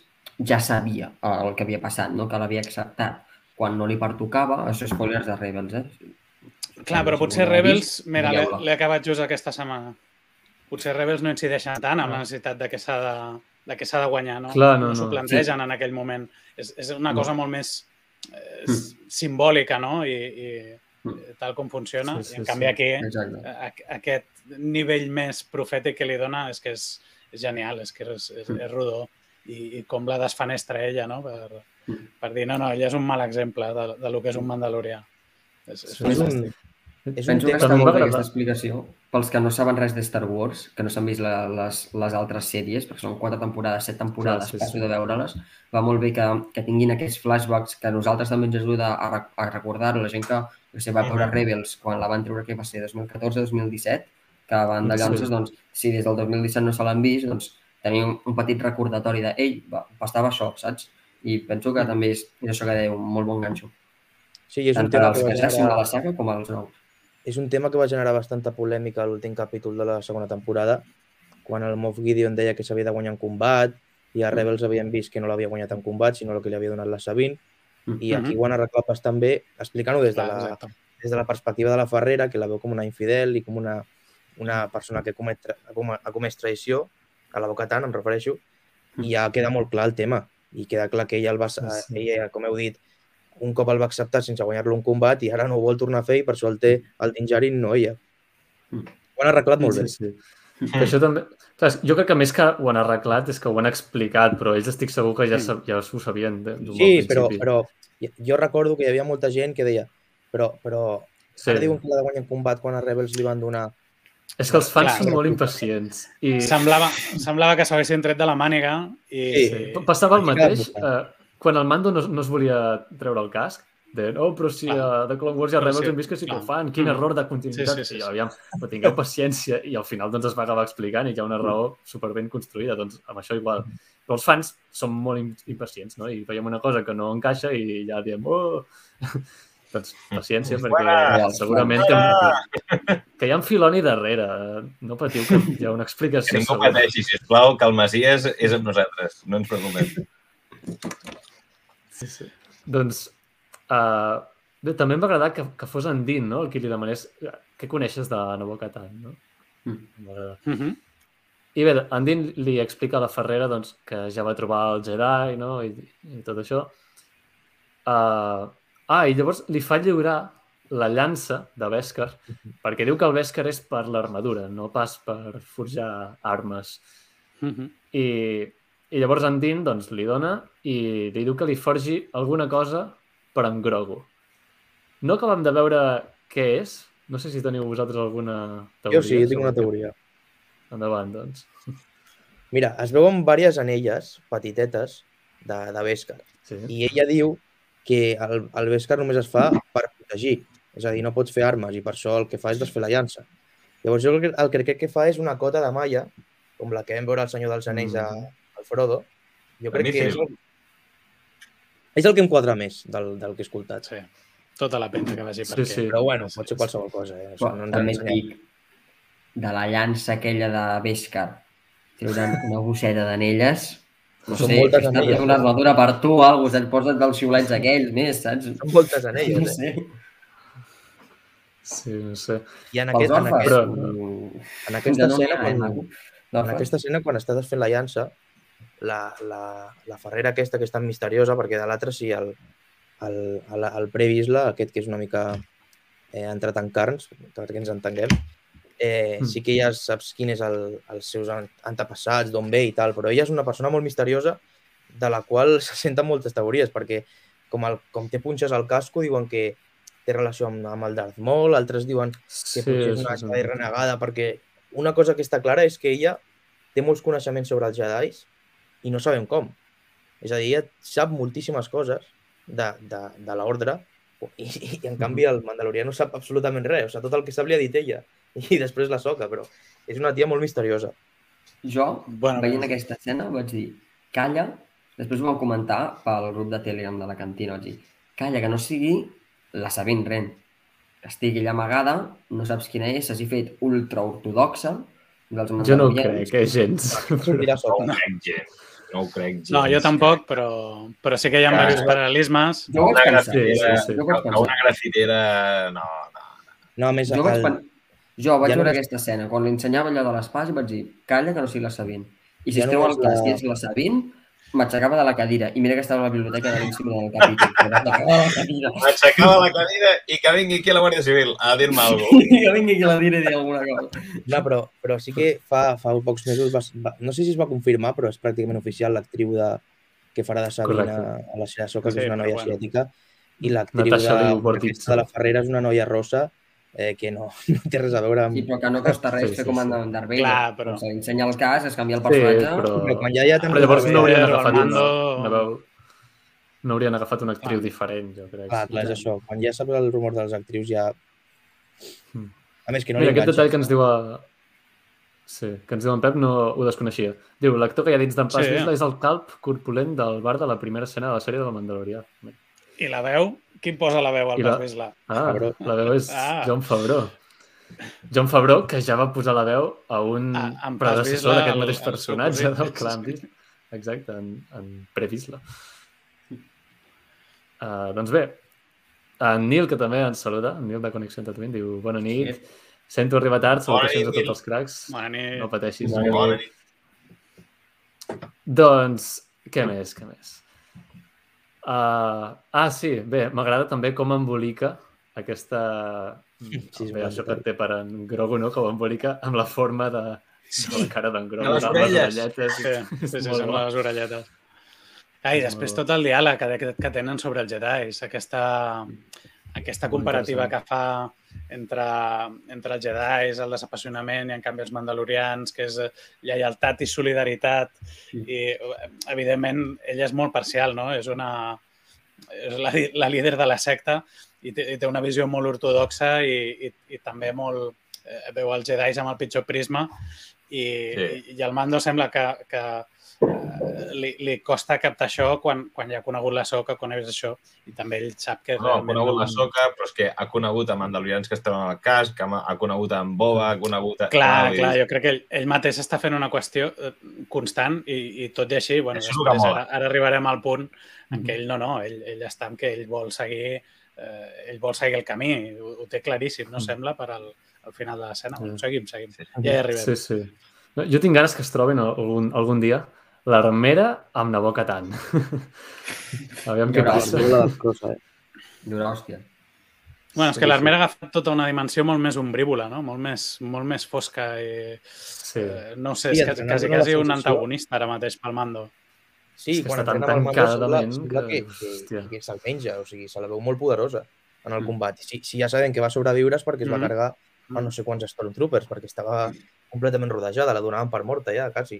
ja sabia el que havia passat, no? que l'havia acceptat. Quan no li pertocava, això és spoilers de Rebels, eh? Clar, però potser Rebels, mira, l'he acabat just aquesta setmana. Potser Rebels no incideixen tant amb la necessitat de que s'ha de, de, que s'ha de guanyar, no? Clar, no, no. no. S'ho plantegen sí. en aquell moment. És, és una cosa no. molt més eh, mm. simbòlica, no? I, i mm. tal com funciona. Sí, sí, I en canvi aquí, a, aquest nivell més profètic que li dona és que és, és genial, és que és, és, mm. és rodó. I, I com la desfanestra ella, no? Per, per dir, no, no, ella és un mal exemple de, de lo que és un mandalorià. És, és, és un, és Penso que està molt bé aquesta explicació. Pels que no saben res de Star Wars, que no s'han vist la, les, les altres sèries, perquè són quatre temporades, set temporades, sí, sí, passo de veure-les, va molt bé que, que tinguin aquests flashbacks que a nosaltres també ens ajuda a, a recordar la gent que, que se va veure Rebels quan la van treure, que va ser 2014-2017, que van d'allà, sí. doncs, si des del 2017 no se l'han vist, doncs tenim un, un petit recordatori de, ei, va, passava això, saps? I penso que també és, és això que deia, un molt bon ganxo. Sí, és un tema que, que ja generar... de la saga com els nous és un tema que va generar bastanta polèmica a l'últim capítol de la segona temporada, quan el Moff Gideon deia que s'havia de guanyar en combat i a Rebels havien vist que no l'havia guanyat en combat, sinó el que li havia donat la Sabine. I aquí ho han arreglat bastant bé, explicant-ho des, de la, des de la perspectiva de la Ferrera, que la veu com una infidel i com una, una persona que comet, ha comès traïció, a la boca tant, em refereixo, i ja queda molt clar el tema. I queda clar que ella, el va, ella com heu dit, un cop el va acceptar sense guanyar-lo un combat i ara no ho vol tornar a fer i per això el té el Dinjarin, no ella. Mm. Ho han arreglat molt bé. Sí, sí. Mm. Això també... Clar, jo crec que més que ho han arreglat és que ho han explicat, però ells estic segur que ja, sab... ja ho sabien d'un Sí, però, però jo recordo que hi havia molta gent que deia però, però sí. ara diuen que l'ha de guanyar en combat quan a Rebels li van donar És que els fans Clar. són molt impacients. I Semblava, semblava que s'haguessin tret de la màniga i... Sí. P- passava el mateix eh, quan el mando no, no es volia treure el casc. De, no, però si a The Clone Wars i a Rebels sí, hem vist que sí que clar. ho fan. Quin Mm. error de continuïtat. Sí, sí, sí, I, aviam, però tingueu paciència. I al final doncs, es va acabar explicant i hi ha una raó superben construïda. Doncs amb això igual. Però els fans són molt im- impacients, no? I veiem una cosa que no encaixa i ja diem, oh! doncs paciència, perquè Fuera! segurament un... que hi ha un filoni darrere. No patiu, que hi ha una Que explicació. ningú segura. pateixi, sisplau, que el Masies és amb nosaltres. No ens preocupem. Sí, sí. Doncs, uh, bé, també em va agradar que, que fos en Dean, no?, el qui li demanés què coneixes de Nabokatan, no? Mm. Em va agradar. Uh -huh. I bé, en Dean li explica a la Ferrera doncs, que ja va trobar el Jedi, no?, i, i tot això. Uh, ah, i llavors li fa lliurar la llança de Beskar, perquè diu que el Beskar és per l'armadura, no pas per forjar armes. Uh -huh. I, i llavors en Dean doncs, li dona i li diu que li forgi alguna cosa per en Grogu. No acabem de veure què és. No sé si teniu vosaltres alguna teoria. Jo sí, jo tinc una teoria. Endavant, doncs. Mira, es veuen diverses anelles petitetes de, de Beskar Sí. i ella diu que el, el Beskar només es fa per protegir, és a dir, no pots fer armes i per això el que fa és desfer la llança. Llavors jo el que, el que crec que fa és una cota de malla, com la que vam veure al Senyor dels Anells a, al Frodo. Jo crec que és el, és el que em quadra més del, del que he escoltat. Sí. Tota la pena que vagi per Sí, aquí. sí. Però bueno, pot ser qualsevol cosa. Eh? Això Però no ens també et enganyem. dic, de la llança aquella de Beskar, treuran una gosseta d'anelles, no Són sé, moltes anelles, una armadura per tu, alguna cosa, et poses dels xiulets aquells més, saps? Són moltes No anelles, eh? sé. Sí, no sé. I en, aquest, en, aquest, Però- en aquesta no escena, quan, en aquesta escena, quan està desfent la llança, la, la, la ferrera aquesta que és tan misteriosa, perquè de l'altre sí, el, el, el, el previsla, aquest que és una mica eh, entrat en carns, perquè ens entenguem, eh, Mm. sí que ja saps quin és el, els seus an- antepassats, d'on ve i tal, però ella és una persona molt misteriosa de la qual se senten moltes teories, perquè com, el, com té punxes al casco, diuen que té relació amb, amb el Darth Maul, altres diuen que Sí, potser és una sí, Jedi renegada, perquè una cosa que està clara és que ella té molts coneixements sobre els Jedi i no sabem com. És a dir, ella sap moltíssimes coses de, de, de l'ordre i, i, en canvi el Mandalorià no sap absolutament res. O sigui, tot el que sap li ha dit ella i després la soca, però és una tia molt misteriosa. Jo, Bueno, veient aquesta escena, vaig dir, calla, després ho vam comentar pel grup de Telegram de la cantina, vaig dir, calla, que no sigui la Sabine Wren, que estigui allà amagada, no saps quina és, s'hagi fet ultraortodoxa dels Jo no crec, eh, gens. Sortirà No crec gens. No ho crec gens. No, jo tampoc, però, però sí que hi ha Que- diversos paral·lelismes. Jo ho Una vaig pensar. grafitera, sí, sí. Jo vaig a pensar. una grafitera... No, no. No, a més, Jo, vaig, el, pen... jo vaig ja no veure és- aquesta escena, quan li ensenyava allò de l'espasa, vaig dir, calla que no sigui la Sabine. I si Ja esteu no al cas la- que és la Sabine, m'aixecava de la cadira. I mira que estava a la biblioteca de l'Institut del capítol. M'aixecava de la cadira. M'aixecava la cadira i que vingui aquí a la Guàrdia Civil a dir-me alguna cosa. que vingui aquí a la i dir alguna cosa. No, però, però sí que fa, fa pocs mesos, va, va, no sé si es va confirmar, però és pràcticament oficial l'actriu de, que farà de Sabina Correcte. a la Sera Soca, que Sí, és una noia bueno. asiàtica, i l'actriu de, de la Ferrera és una noia rossa eh, que no, no té res a veure amb... Sí, però que no costa res Sí, fer sí, com sí. en Darth Vader. Clar, però- Se li ensenya el cas, es canvia el Sí, personatge... però... Però quan ja hi ha tant Però llavors no haurien agafat Armando- una veu... No haurien agafat una actriu Ah. diferent, jo crec. Clar, clar, és això. Quan ja saps el rumor de les actrius ja... Mm. A més, que no Mira, li aquest detall que ens diu a... Sí, que ens diu en Pep no ho desconeixia. Diu, l'actor que hi ha dins d'en Pas Sí. Vizsla és el calp corpulent del bar de la primera escena de la sèrie de la Mandalorià. I la veu? Qui posa la veu al la- Vizsla? Ah, Favreau. la veu és Ah. John Favreau. John Favreau, que ja va posar la veu a un Ah, predecessor d'aquest el- mateix el personatge cosí. del clan Vizsla. Exacte, en, en Previsla. Uh, doncs bé, en Nil, que també ens saluda, en Nil de Connexió Tatooine, diu Bona nit, Sí. sento arribar tard, salutacions a tots els cracs. Bona nit. No pateixis. Bona Bona nit. Doncs, què més, què més? Uh, ah, sí, bé, m'agrada també com embolica aquesta... Sí, bé, això que té per en Grogu, no? Que ho embolica amb la forma de, de la cara d'en Grogu. De les amb orelles. orelletes. Sí, sí, sí, sembla bo. les orelletes. Ah, I després tot el diàleg que, que tenen sobre els Jedi, aquesta, aquesta comparativa que fa entre, entre els Jedi, el desapassionament, i en canvi els Mandalorians, que és lleialtat i solidaritat. Sí. I, evidentment, ella és molt parcial, no? És una... És la, la líder de la secta i té, i té una visió molt ortodoxa i, i, i també molt... Eh, veu els Jedi amb el pitjor prisma i, sí. i, i el Mando sembla que, que Eh, li, li costa captar això quan, quan ja ha conegut la soca, quan vist això, i també ell sap que... No, ha conegut la soca, però és que ha conegut a mandalorians que estaven al cas, que ha, ha conegut amb Boba, ha conegut... A... Clar, no, clar, i... jo crec que ell, ell mateix està fent una qüestió eh, constant i, i tot i així, bueno, després, ara, ara arribarem al punt en què ell no, no, ell, ell està en què ell vol seguir eh, ell vol seguir el camí, ho, ho té claríssim, no mm. sembla, per al, al final de l'escena. Bueno, seguim, seguim. Ja hi arribem. Sí, sí. Jo tinc ganes que es trobin algun, algun dia L'armera amb Nabó Catan. Aviam què passa. Cosa, eh? Dura hòstia. Bueno, és que l'armera ha agafat tota una dimensió molt més ombrívola, no? Molt més, molt més fosca i... Sí. Eh, no sé, és quasi, quasi, quasi un antagonista ara mateix pel mando. Sí, quan està tan tancadament que... que, que, que se'l menja, o sigui, se la veu molt poderosa en el mm. combat. Si, si ja sabem que va sobreviure és perquè es va mm. carregar a no sé quants Stormtroopers, perquè estava completament rodejada, la donaven per morta ja, quasi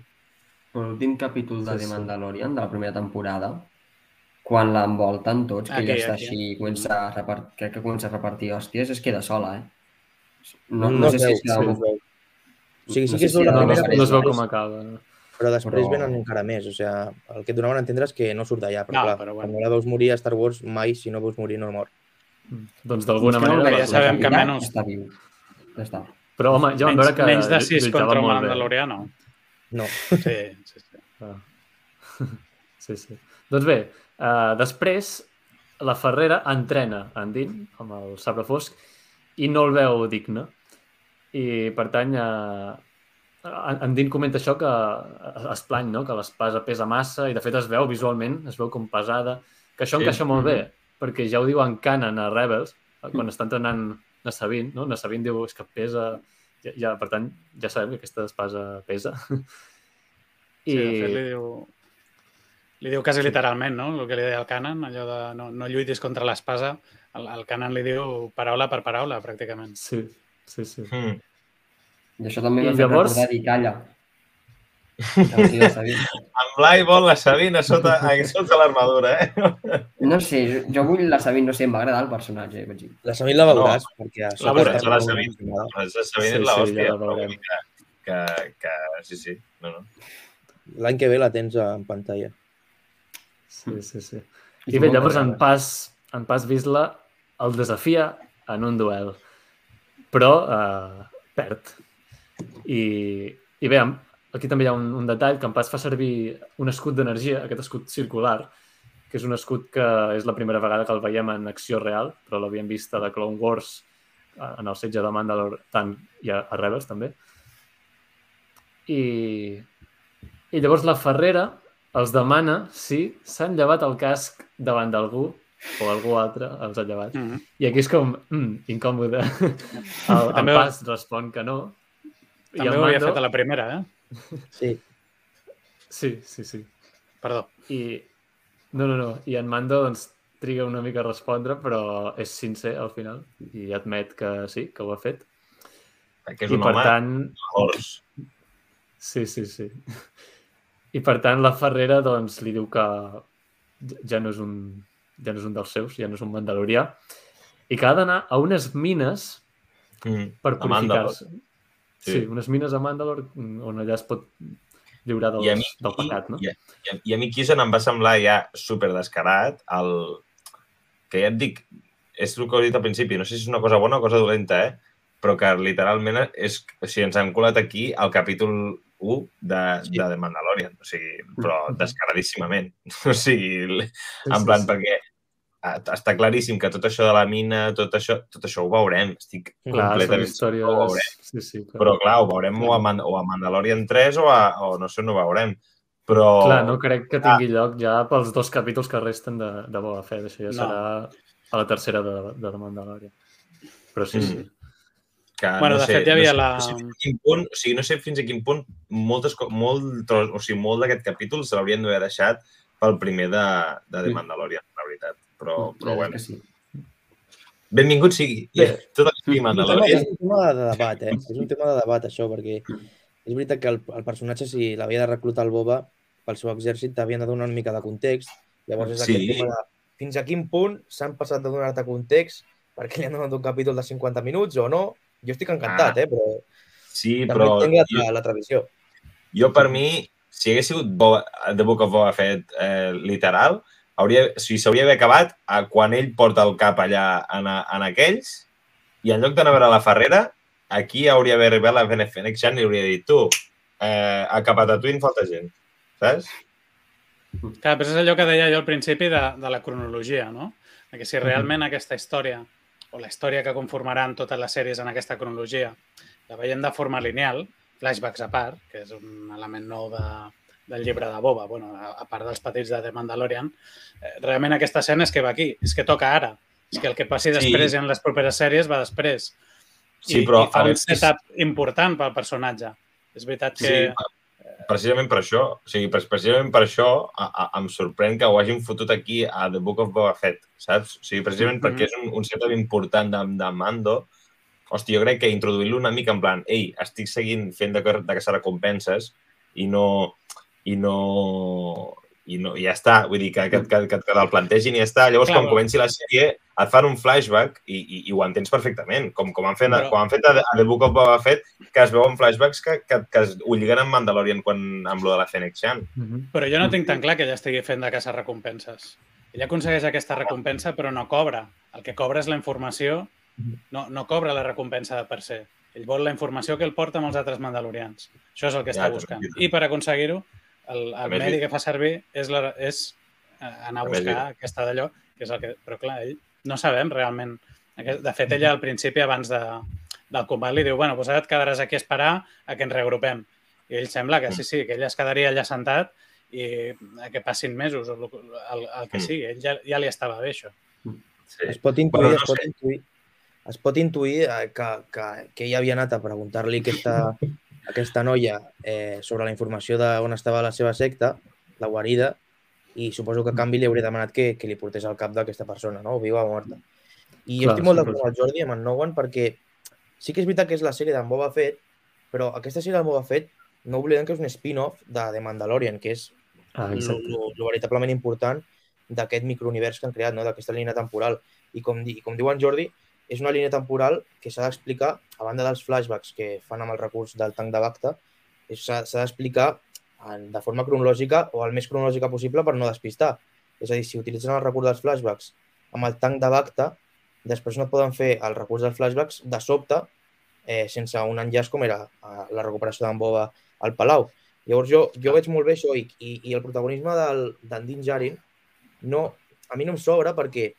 l'últim capítol de sí, The Mandalorian, de la primera temporada, quan l'envolten tots, que okay, ella està okay. així, comença a repartir, crec que comença a repartir hòsties, es queda sola, eh? No, no, no sé si es queda... Sí, o sigui, sí que és la primera... No, no es veu com acaba. Però després però... venen encara més. O sigui, el que et donaven a entendre és que no surt d'allà. Però, no, clar, però bueno. quan no la veus morir a Star Wars, mai, si no veus morir, no mor. Mm. Doncs d'alguna manera... No, ja sabem que menys... Està viu. Ja està. Però, home, ja vam veure que... Menys de 6 contra un Mandaloriano. No. Sí, sí, sí. Ah. Sí, sí. Doncs bé, uh, després la Ferrera entrena en Din amb el sabre fosc i no el veu digne. I, per tant, uh, en Din comenta això que es plany, no? que l'espasa pesa massa i, de fet, es veu visualment, es veu com pesada, que això sí. encaixa molt bé, perquè ja ho diu en Canon a Rebels, quan està entrenant Nassabin, no? Nassabin diu és que pesa... Ja, ja, per tant, ja sabem que aquesta espasa pesa. I... Sí, de fet, li diu, li diu quasi literalment, no? El que li deia el Canan, allò de no, no lluitis contra l'espasa. El, el Canan li diu paraula per paraula, pràcticament. Sí, sí, sí. Mm. I això també m'ha fet llavors... recordar i calla. En Blai vol la Sabina sota, sota l'armadura, eh? No sé, jo, vull la Sabina, no sé, em va agradar el personatge. Vaig dir. La Sabina la veuràs, no. perquè... A la veuràs, la Sabina. La Sabina és l'hòstia, sí, ja que, que, que, sí, sí, no, no. L'any que ve la tens en pantalla. Sí, sí, sí. I bé, llavors en pas, en pas Visla el desafia en un duel, però eh, perd. I, i bé, aquí també hi ha un, un detall que en pas fa servir un escut d'energia, aquest escut circular, que és un escut que és la primera vegada que el veiem en acció real, però l'havíem vist a The Clone Wars, en el setge de Mandalore, tant i a, a Rebels també. I, i llavors la Ferrera els demana si s'han llevat el casc davant d'algú o algú altre els ha llevat. Mm -hmm. I aquí és com, mm, incòmode. El, el Pas respon que no. També ho havia fet a la primera, eh? Sí. Sí, sí, sí. Perdó. I... No, no, no. I en Mando doncs, triga una mica a respondre, però és sincer al final i admet que sí, que ho ha fet. Que és un I, per home tant... Sí, sí, sí. I per tant la Ferrera doncs, li diu que ja no és un, ja no és un dels seus, ja no és un mandalorià, i que ha d'anar a unes mines mm, per purificar-se. Sí. sí, unes mines a Mandalor on allà es pot lliurar dels, mi, del pecat, no? I, i, i a mi aquí se em va semblar ja super descarat el... que ja et dic, és el que he dit al principi, no sé si és una cosa bona o cosa dolenta, eh? però que literalment és, o sigui, ens han colat aquí el capítol 1 de, sí. de The Mandalorian, o sigui, però descaradíssimament. O sigui, en plan, sí, sí. perquè està claríssim que tot això de la mina, tot això, tot això ho veurem. Estic clar, completament històries... ho veurem. Sí, sí, clar. Però clar, ho veurem o a, Man o a Mandalorian 3 o, a, o no sé, no ho veurem. Però... Clar, no crec que tingui ah. lloc ja pels dos capítols que resten de, de Boba Fett. Això ja no. serà a la tercera de, de The Mandalorian. Però sí, mm. sí. Que, bueno, no de sé, fet, hi havia no sé, la... No sé, quin punt, o sigui, no sé fins a quin punt moltes, molt, o sigui, molt d'aquest capítol se l'haurien d'haver deixat pel primer de, de The Mandalorian, la veritat però, però bueno. Sí. benvingut sigui. Yeah. Tot el que un tema, Mandalorian. és un tema de debat, eh? És un tema de debat, això, perquè és veritat que el, el personatge, si l'havia de reclutar el Boba pel seu exèrcit, t'havien de donar una mica de context. Llavors és Sí. aquest tema de fins a quin punt s'han passat de donar-te context perquè li han donat un capítol de 50 minuts o no. Jo estic encantat, Ah. eh? Però Sí, també però entenc la, jo, la, la tradició. jo per mi, si hagués sigut Boba, The Book of Boba Fett eh, literal, hauria, o sigui, s'hauria d'haver acabat a quan ell porta el cap allà en, en aquells i en lloc d'anar a veure la Ferrera, aquí hauria d'haver arribat la Bene Fennec Chan i hauria dit, tu, eh, a cap a Tatooine falta gent, saps? Clar, però és allò que deia jo al principi de, de la cronologia, no? Que si realment aquesta història, o la història que conformaran totes les sèries en aquesta cronologia, la veiem de forma lineal, flashbacks a part, que és un element nou de, del llibre de Boba, bueno, a, a part dels petits de The Mandalorian, eh, realment aquesta escena és que va aquí, és que toca ara. És que el que passi Sí. després i en les properes sèries va després. Sí, I, però i fa un veure, és- setup important pel personatge. És veritat que... Sí, precisament per això. O sigui, pre- precisament per això a, a, em sorprèn que ho hagin fotut aquí a The Book of Boba Fett, saps? O sigui, precisament Mhm. perquè és un, un setup important de, de Mando. Hosti, jo crec que introduir-lo una mica en plan, ei, estic seguint fent de, de caçar recompenses i no, i no, i no, i ja està. Vull dir, que, que, que, que, que te'l plantegin i ja està. Llavors, Clar, quan comenci la sèrie, et fan un flashback i, i, i ho entens perfectament, com, com, han fet, Però- com han fet a, a The Book of Boba Fett, que es veuen flashbacks que, que, que es, ho lliguen amb Mandalorian quan, amb lo de la Fennec Chan. Mhm. Però jo no tinc tan clar que ella estigui fent de caça recompenses. Ella aconsegueix aquesta recompensa, però no cobra. El que cobra és la informació, no, no cobra la recompensa de per se. Ell vol la informació que el porta amb els altres mandalorians. Això és el que Ja, està buscant. I per aconseguir-ho, el, el medi que fa servir és, la, és eh, anar a buscar veritat. aquesta d'allò, que és el que... Però clar, ell no sabem realment. De fet, ella al principi, abans de, del combat, li diu, bueno, doncs ara et quedaràs aquí a esperar a que ens reagrupem. I ell sembla que sí, sí, que ell es quedaria allà sentat i a que passin mesos o el, el, el que Mm. sigui. Ell ja, ja li estava bé, això. Sí. Es pot intuir, Bueno, no es pot sé. intuir, es pot intuir eh, que, que, que ella havia anat a preguntar-li aquesta, aquesta noia eh, sobre la informació d'on estava la seva secta, la guarida, i suposo que a canvi li hauria demanat que, que li portés al cap d'aquesta persona, no? viva o morta. I jo Clar, estic molt d'acord amb el Jordi, amb en Nowan, perquè sí que és veritat que és la sèrie d'en Boba Fett, però aquesta sèrie d'en Boba Fett no oblidem que és un spin-off de The Mandalorian, que és Ah, el, veritablement important d'aquest microunivers que han creat, no? d'aquesta línia temporal. I com, di, i com diu en Jordi, és una línia temporal que s'ha d'explicar, a banda dels flashbacks que fan amb el recurs del tanc de Bacta, s'ha d'explicar de forma cronològica o el més cronològica possible per no despistar. És a dir, si utilitzen el recurs dels flashbacks amb el tanc de Bacta, després no poden fer el recurs dels flashbacks de sobte eh, sense un enllaç com era eh, la recuperació d'en Boba al Palau. Llavors jo, jo veig molt bé això i, i, i el protagonisme d'en Din Djarin no, a mi no em sobra perquè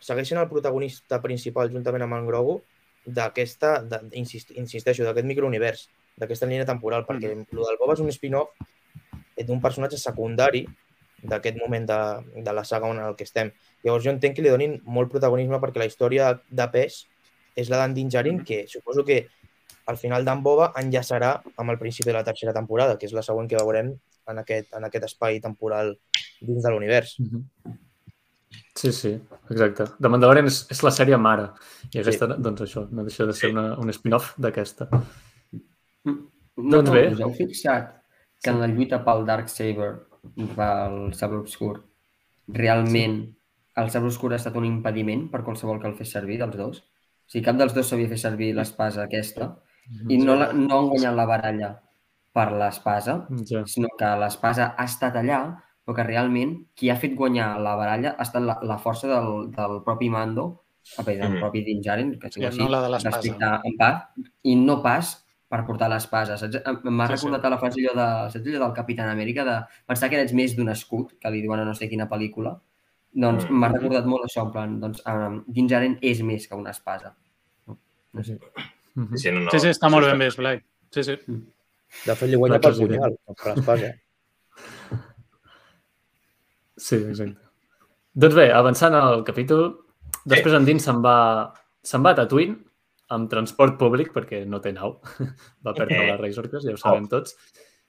segueixen el protagonista principal juntament amb en Grogu d'aquesta, insist, insisteixo, d'aquest microunivers, d'aquesta línia temporal, perquè mm. el del Boba és un spin-off d'un personatge secundari d'aquest moment de, de la saga on el que estem. Llavors jo entenc que li donin molt protagonisme perquè la història de pes és la d'en Din Djarin, que suposo que al final d'en Boba enllaçarà amb el principi de la tercera temporada, que és la següent que veurem en aquest, en aquest espai temporal dins de l'univers. Mhm. Sí, sí, exacte. The Mandalorian és, és la sèrie mare. I aquesta, sí. doncs això, no deixa de ser una, un spin-off d'aquesta. No, Doncs no, bé. us heu fixat que en la lluita pel Darksaber, pel sabre obscur, realment el sabre obscur ha estat un impediment per qualsevol que el fes servir, dels dos? O sigui, cap dels dos sabia fer servir l'espasa aquesta i no, la, no han guanyat la baralla per l'espasa, Ja. sinó que l'espasa ha estat allà, però que realment qui ha fet guanyar la baralla ha estat la, la força del, del propi Mando, a del Mhm. propi Din Djarin, que Sí, sigui no la de l'espasa. i no pas per portar l'espasa. M'ha Sí, recordat a la frase allò, de, saps allò del Capitán Amèrica de pensar que eres més d'un escut, que li diuen a no sé quina pel·lícula. Doncs Mm. m'ha recordat molt això, en plan, doncs, um, Din Djarin és més que una espasa. No, no sé. Mhm. Sí, no, no. Sí, sí, està molt ben vist, Blai. Sí, sí. De fet, li guanya pel punyal, no per l'espasa. Sí, exacte. Doncs bé, avançant al capítol, després en Din se'n va, se'n va a Tatooine amb transport públic, perquè no té nau. Va perdre Eh. la Razor Crest, ja ho sabem tots.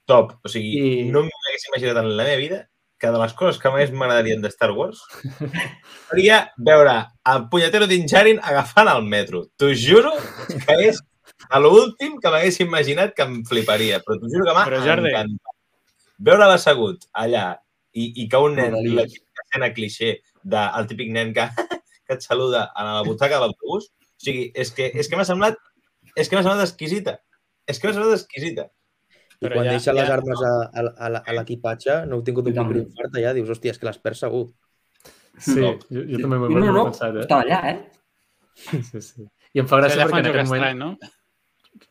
Top. O sigui, I- no m'hagués imaginat en la meva vida que de les coses que més m'agradarien de Star Wars seria veure el punyetero Din Djarin agafant el metro. T'ho juro que és a l'últim que m'hagués imaginat que em fliparia, però t'ho juro que m'ha encantat. Veure-la assegut allà i, i que un nen, la escena clixé del típic nen que, que et saluda a la butaca de l'autobús, o sigui, és que, és que m'ha semblat és que m'ha semblat exquisita. És que m'ha semblat exquisita. I Però quan ja- deixa les ja- armes a, a, a, la- a l'equipatge, no heu tingut un Jo també. microinfart allà, dius, hòstia, és que l'has perd segur. Sí, No. jo, jo també m'ho No, no, he no, pensat, eh? estava allà, eh? Sí, sí. I em fa gràcia Allà perquè en aquest moment estrany, no?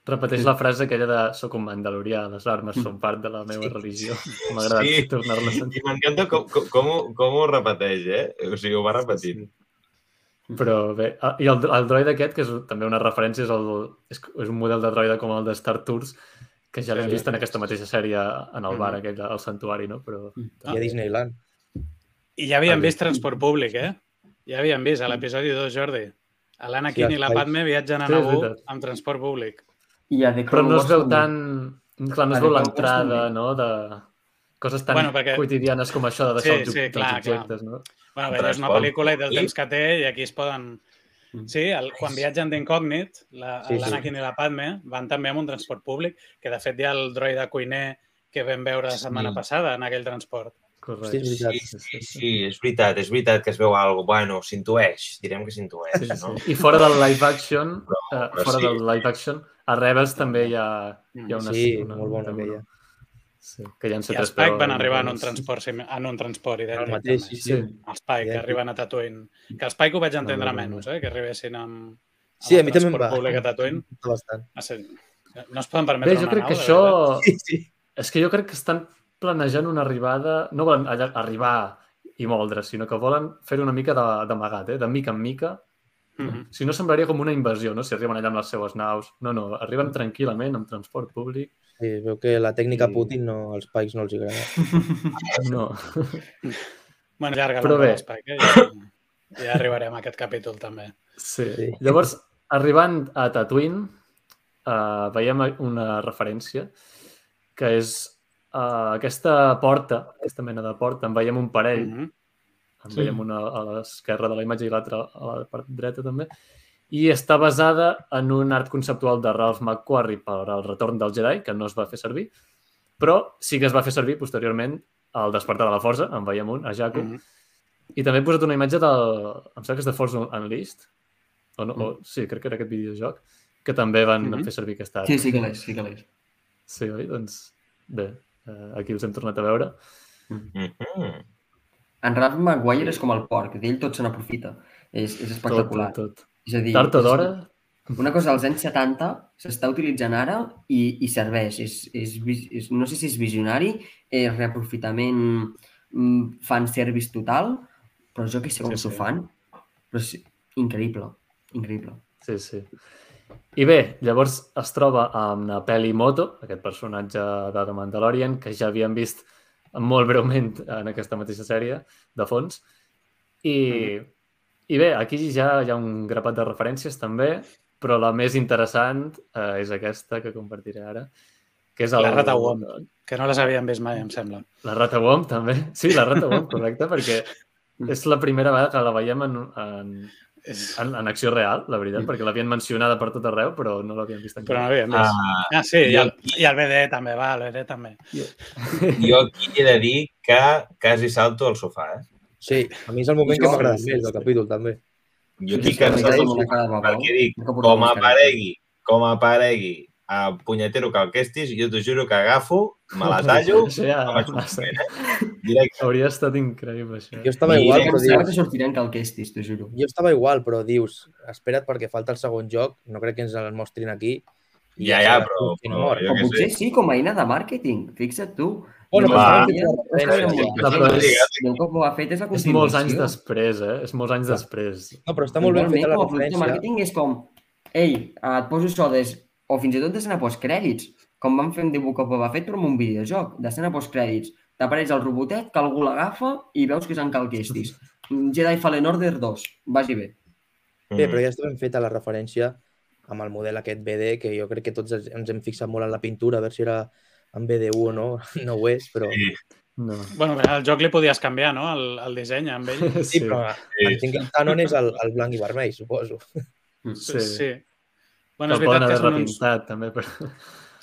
Repeteix la frase aquella de soc un mandalorià, les armes són part de la meva religió. M'ha agradat Sí. tornar-la a sentir. I m'encanta com, com, com, ho, com ho repeteix, eh? O sigui, ho va repetint. Però bé, ah, i el, el droid aquest, que és també una referència, és, el, és, és un model de droide com el de Star Tours, que ja l'hem Sí, vist en aquesta mateixa sèrie en el bar Mhm. aquell del santuari, no? Però I a Disneyland. I ja havíem vist transport públic, eh? Ja havíem vist a l'episodi 2, Jordi. L'Anakin Sí, i la Padme viatgen a Sí, Naboo amb transport públic. I a The però Clone no es Wars veu també. tan... Clar, no es veu Wars l'entrada, no?, de coses tan Bueno, perquè- quotidianes com això de Sí, deixar els, sí, clar, els objectes, no? Bueno, bé, és una pel·lícula i del temps que té i aquí es poden... Mm. Sí, el, quan viatgen d'incògnit, la- Sí, sí. l'Anakin i la Padme van també amb un transport públic, que de fet hi ha el droide cuiner que vam veure la setmana Sí. passada en aquell transport. Correcte. Sí, és veritat. Sí, sí, sí, és veritat, és veritat que es veu alguna cosa. Bueno, s'intueix, direm que s'intueix, Sí, no? sí. I fora del live action, Però- eh, però fora sí. del live action, a Rebels també hi ha, hi ha una... Sí, una, molt bona aquella. Sí, que hi ha I els C3PO Spike van arribar en un transport, en un transport idèntic. El mateix, sí, Sí. Els Spike, que arriben a Tatooine. Que els Spike ho vaig entendre No, no, no, menys, eh? que arribessin amb, amb Sí, a el mi també em va. públic a Tatooine. Bastant. Ser- No es poden permetre Bé, jo una crec nau, que això... Sí, sí. És que jo crec que estan planejant una arribada... No volen allà, arribar i moldre, sinó que volen fer una mica de- d'amagat, eh? de mica en mica. Veritat. Mhm. Si no, semblaria com una invasió, no? Si arriben allà amb les seues naus. No, no, arriben tranquil·lament amb transport públic. Sí, es veu que la tècnica Sí. Putin no, als Pikes no els agrada. No. Bueno, llarga Però bé. Spike, eh? Ja, ja arribarem a aquest capítol, també. Sí. Sí. Llavors, arribant a Tatooine, uh, veiem una referència que és uh, aquesta porta, aquesta mena de porta, en veiem un parell, Mhm. En Sí. veiem una a l'esquerra de la imatge i l'altra a la part dreta també, i està basada en un art conceptual de Ralph McQuarrie per al retorn del Jedi, que no es va fer servir, però sí que es va fer servir posteriorment al despertar de la força, en veiem un, a Jakku, Mhm. i també he posat una imatge del... Em sembla que és de Force Unleashed. O no? O, sí, crec que era aquest videojoc. Que també van Mhm. fer servir aquest art. Sí, sí que l'és, sí que l'és. Sí, oi? Doncs bé, eh, aquí els hem tornat a veure. Mhm. En Ralph McGuire és com el porc, d'ell tot se n'aprofita. És, és Tot, espectacular. tot, tot. És a dir, Tard o d'hora, Una cosa dels anys 70 s'està utilitzant ara i, i serveix. És, és, és, no sé si és visionari, és reaprofitament mm, fan service total, però jo que sé com Sí, s'ho sí. fan. Però és increïble, increïble. sí, sí. I bé, llavors es troba amb la Peli Moto, aquest personatge de The Mandalorian, que ja havíem vist molt breument en aquesta mateixa sèrie, de fons. I, i bé, aquí ja hi ha un grapat de referències també, però la més interessant eh, és aquesta que compartiré ara, que és el... La Rata Womp. Que no les havíem vist mai, em sembla. La Rata Womp, també. Sí, la Rata Womp, correcte, perquè és la primera vegada que la veiem en, en. En, en acció real, la veritat, perquè l'havien mencionada per tot arreu, però no l'havien vist Però no encara. havíem vist. Ah, Ah, sí, i jo el, aquí- i el BD també, va, el BD també. jo aquí he de dir que quasi salto al sofà, eh? Sí, a mi és el moment Jo- que m'ha agradat més del capítol, també. Jo aquí sí, salto al sofà perquè dic, com aparegui, com aparegui a punyetero que el questis, jo t'ho juro que agafo, me la tallo, Això ja, directe. Hauria estat increïble, això. Jo estava I- igual, però dius... que sortirien calquestis, t'ho juro. Jo estava igual, però dius, espera't perquè falta el segon joc, no crec que ens el mostrin aquí. i Ja, ja, però- però O potser sé. sí, com a eina de màrqueting. Fixa't tu. Bueno, però és- Déu que ho ha fet és la És continuació. molts anys després, eh? És molts anys després. No, però està molt ben feta la referència. màrqueting és com, ei, eh, et poso això des... o fins i tot d'escena postcrèdits, com van fer amb The Book of Boba Fett, però amb un videojoc, d'escena postcrèdits. T'apareix el robotet, que algú l'agafa i veus que és en Cal Kestis. Jedi Fallen Order 2, vagi bé. Bé, però ja està ben feta la referència amb el model aquest BD, que jo crec que tots ens hem fixat molt en la pintura, a veure si era en BD1 o no, no ho és, però Sí. No. Bueno, al joc li podies canviar, no?, el, el disseny amb ell. Sí, però en tinc el canon és el, el blanc i vermell, suposo. Sí. sí. Bueno, és veritat que són uns, també. Però...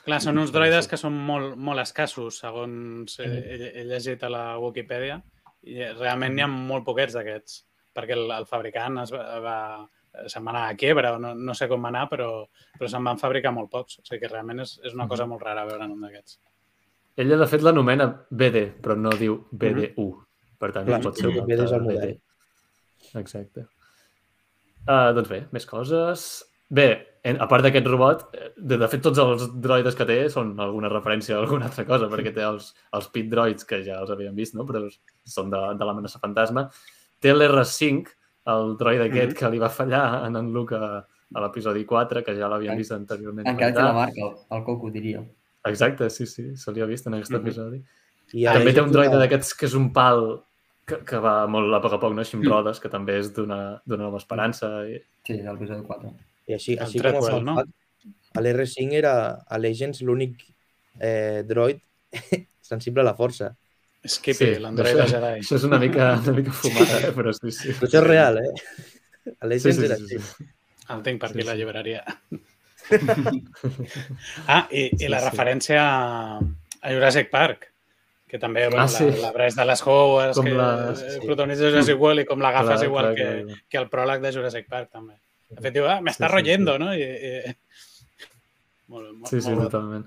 clar, són uns droides que són molt, molt escassos, segons he, he, he llegit a la Wikipedia, i realment n'hi ha molt poquets d'aquests, perquè el, el fabricant es va, va, se'n va anar a quiebra, o no, no sé com va anar, però, però se'n van fabricar molt pocs. O sigui que realment és, és una cosa molt rara veure en un d'aquests. Ella, de fet, l'anomena BD, però no diu BD1. Per tant, Clar, pot ser un BD és el model. Exacte. Uh, doncs bé, més coses. Bé, en, a part d'aquest robot, eh, de, de fet, tots els droides que té són alguna referència a alguna altra cosa, perquè té els, els pit droids, que ja els havíem vist, no? però són de, de l'amenaça fantasma. Té l'R5, el droid aquest Mhm. que li va fallar en en Luke a, a l'episodi 4, que ja l'havíem vist anteriorment. Encara té la marca, el, el coco, diria. Exacte, sí, sí, se li ha vist en aquest Mhm. episodi. I També té un droide de... d'aquests que és un pal que, que va molt a poc a poc, no? així amb rodes, que també és d'una d'una nova esperança. I... Sí, del episodi 4. I així, El així com a Treadwell, fun no? a l'R5 era a Legends l'únic eh, droid sensible a la força. Skippy, sí, l'android de Jedi. això és una mica, una mica fumada, eh? però sí, sí. Però això és real, eh? A Sí, Legends sí, era sí, així. sí. El tinc per Sí, la sí. llibreria. ah, i, i Sí, la sí. referència a a Jurassic Park, que també bueno, Ah, la, sí. la Bryce de les Howes, Com que la- sí. sí. protagonitza Jurassic World i com l'agafes igual clar, que, clar. que el pròleg de Jurassic Park, també. De fet, diu, ah, m'està Sí, sí, royendo, sí. no? I, i... Molt, molt, Sí, sí, molt totalment.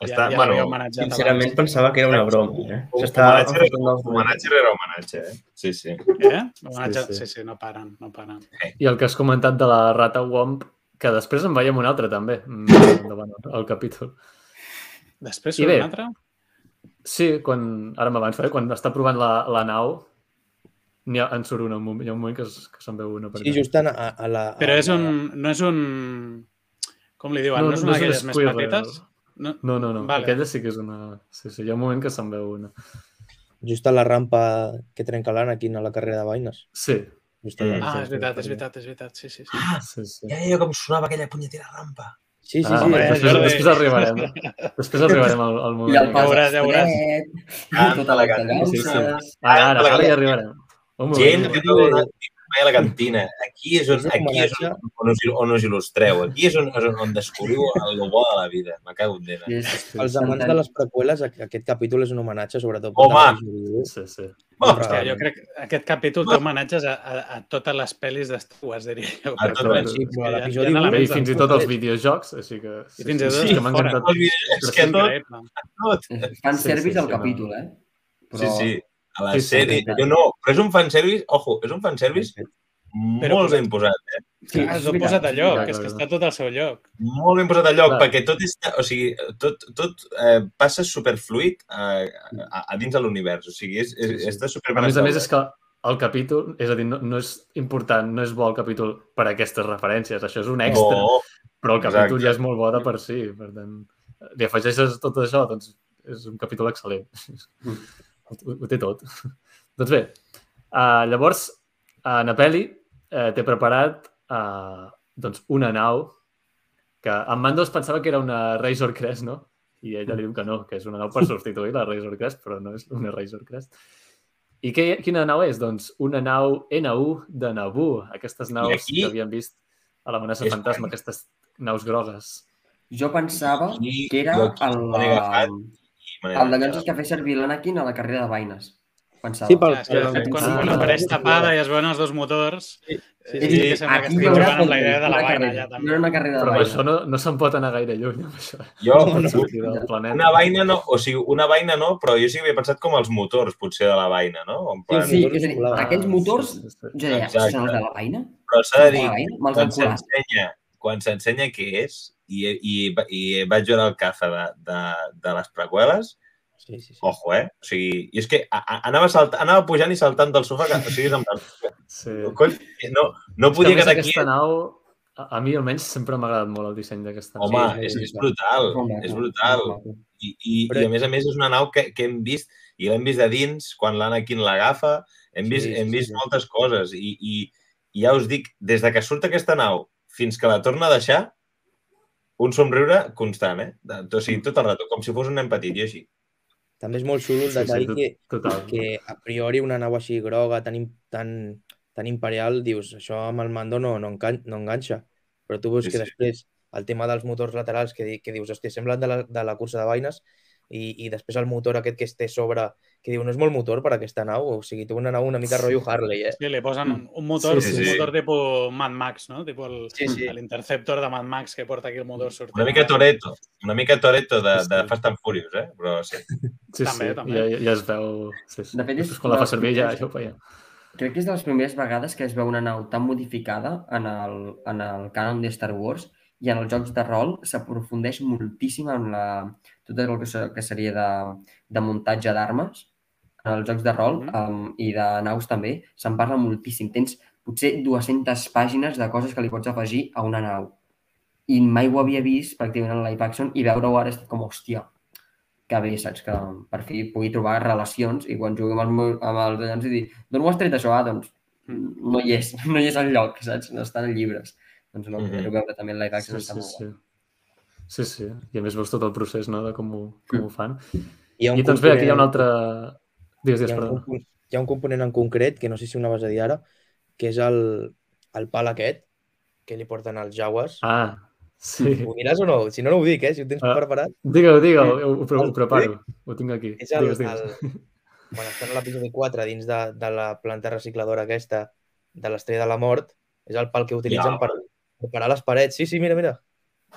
Està, ja, ja bueno, Sincerament abans. pensava que era una broma. Eh? un S'està homenatge, dels homenatge eh? Sí, sí. Eh? Homenatge... Sí, Sí, sí. sí, no paren, no paren. I el que has comentat de la rata Womp, que després en veiem un altre també, mm, endavant el capítol. Després surt un altre? Sí, quan, ara m'avanço, eh? quan està provant la, la nau, n'hi ha, en surt una, un moment- hi ha un moment que, es- que se'n veu una. Per Sí, just a, a, a la... Però a és la- un... No és un... Com li diuen? No, no és no una és un d'aquelles més petites? No, No, no, no. Vale. Aquella sí que és una... Sí, sí, hi ha un moment que se'n veu una. Just a la rampa que trenca l'Anakin a la carrera de vaines. Sí, Just allà. Mm. Ah, és veritat, és veritat, és veritat, sí, sí. sí. sí, sí. Ja deia com sonava aquella punyetera rampa. Sí, sí, Ah, sí. home, eh, després, Jordi. després arribarem. Després arribarem al, al I moment. el pas veuràs, ja veuràs. Ah, tota la elegant. Sí, sí. tallança... Ara, ara, ara hi arribarem. Moment. Gent que diu una mai a la cantina. Aquí és on, aquí és on, on, us, on us il·lustreu. Aquí és on, és on, on descobriu el bo de la vida. Me cago en. Sí, Sí, Els amants de les preqüeles, aqu- aquest capítol és un homenatge, sobretot. Home! Sí, sí. Hòstia, jo crec que aquest capítol té homenatges a, a, a totes les pel·lis de Star Wars, diria jo. A totes, sí, però ha- l'episodi ha u- Bé, I fins i de- tot els videojocs, així que... I fins i tot és que m'ha encantat. És que tot, Increïble. tot. Fan Sí, service sí, al sí, no. capítol, eh? Sí, sí. A la Sí, sí, sèrie... veritat. Jo no, però és un fanservice, ojo, és un fanservice Però molt ben posat, eh? Sí, Ah, és s'ho ha veritat, posat a lloc, veritat, és que està tot al seu lloc. Molt ben posat al lloc, Clar. perquè tot està, o sigui, tot, tot eh, passa superfluid a, a, a dins de l'univers, o sigui, és, és, Sí, sí. està super A més a més, és que el capítol, és a dir, no, no és important, no és bo el capítol per aquestes referències, això és un extra, No, però el capítol exacte. ja és molt bo de per si, per tant, li afegeixes tot això, doncs és un capítol excel·lent. Ho, ho té tot. doncs bé, uh, llavors, uh, Napeli uh, té preparat uh, doncs una nau que en Mandos pensava que era una Razor Crest, no? I ella li diu que no, que és una nau per substituir la Razor Crest, però no és una Razor Crest. I què, quina nau és? Doncs una nau N1 de Naboo, aquestes naus aquí- que havíem vist a l'amenaça fantasma, quan- aquestes naus grogues. Jo pensava Aquí- que era el, agafat. el de llances que feia servir l'Anakin a la carrera de vaines. Pensava. Sí, pel- que, de fet, quan, Ah, quan ah, apareix sí, tapada sí. i es veuen els dos motors, Sí, sí, sí, sí. sembla que Aquí estic jugant amb la idea de la una vaina carrera. ja també. una carrera de Però vaines. això no, no se'n pot anar gaire lluny, amb això. jo, sortir del planeta. una vaina no, o sigui, una vaina no, però jo sí que havia pensat com els motors, potser, de la vaina, no? En plan, Sí, motors és a dir, aquells motors, Sí, sí, sí. jo deia, són els de la vaina? Però s'ha de dir, vaina? Quan s'ensenya quan s'ensenya què és, i, i, i vaig veure el caza de, de, de les preqüeles, Sí, sí, sí. ojo, eh? O sigui, i és que a, a, anava, salt, anava pujant i saltant del sofà, que, o sigui, plan, Sí. cony, no, no És que, podia a més, quedar aquí. aquesta nau, a, a mi almenys sempre m'ha agradat molt el disseny d'aquesta nau. Home, sí, és, sí, és sí. brutal, és brutal. I, i, Però- i a més a més és una nau que, que hem vist, i l'hem vist de dins, quan l'Anakin l'agafa, hem Sí, vist, sí, hem sí, vist sí. moltes coses. I, i, I ja us dic, des de que surt aquesta nau fins que la torna a deixar, un somriure constant, eh? O sigui, tot el rato, com si fos un nen petit, i així. també és molt xulo el Sí, sí, detall tot- que, total. que a priori una nau així groga, tan, tan, tan imperial, dius, això amb el mando no, no, engan no enganxa. Però tu veus Sí, que sí. després el tema dels motors laterals, que, que dius, hòstia, semblen de la, de la cursa de vaines, i, i després el motor aquest que es té sobre, que diu, no és molt motor per aquesta nau, o sigui, té una nau una mica rotllo Harley, eh? Sí, li posen un, un motor, Sí, sí, un sí. motor tipus Mad Max, no? Tipo el, Sí, sí. l'Interceptor de Mad Max que porta aquí el motor sortint. Una mica Toreto, una mica Toreto de, Sí, de. Fast and Furious, eh? Però sí. Sí, També, sí, també. Ja, ja es veu... Sí, sí. De fet, és Després, quan la fa servir ja, ja ho veiem. Crec que és de les primeres vegades que es veu una nau tan modificada en el, en el canon de Star Wars i en els jocs de rol s'aprofundeix moltíssim en la, tot el que, que seria de, de muntatge d'armes en els jocs de rol Mhm. um, i de naus també, se'n parla moltíssim. Tens potser 200 pàgines de coses que li pots afegir a una nau. I mai ho havia vist pràcticament en live action i veure-ho ara és com, hòstia, que bé, saps? Que per fi pugui trobar relacions i quan juguem amb els, meus- amb els i dir d'on ho has tret això? Ah, doncs Mm. no hi és, no hi és el lloc, saps? No estan en llibres. Doncs no, Mhm. poder-ho veure també en live Sí, action està sí, molt sí. guai. Sí, sí. I a més veus tot el procés no, de com ho, com ho fan. Hi ha I doncs bé, aquí hi ha un component- altre... Digues, hi digues, ha, un, perdó. compo- hi ha un component en concret, que no sé si una vas a dir ara, que és el, el pal aquest, que li porten als Jaguars. Ah, sí. Ho diràs o no? Si no, no ho dic, eh? Si ho tens Ah. preparat. Digue-ho, digue-ho, ho, ho, ho El- preparo. Ho tinc aquí. És el, Digues, digues. el, quan estan a l'episodi 4 dins de, de la planta recicladora aquesta de l'estrella de la mort, és el pal que utilitzen Ja. per, per parar les parets. Sí, sí, mira, mira.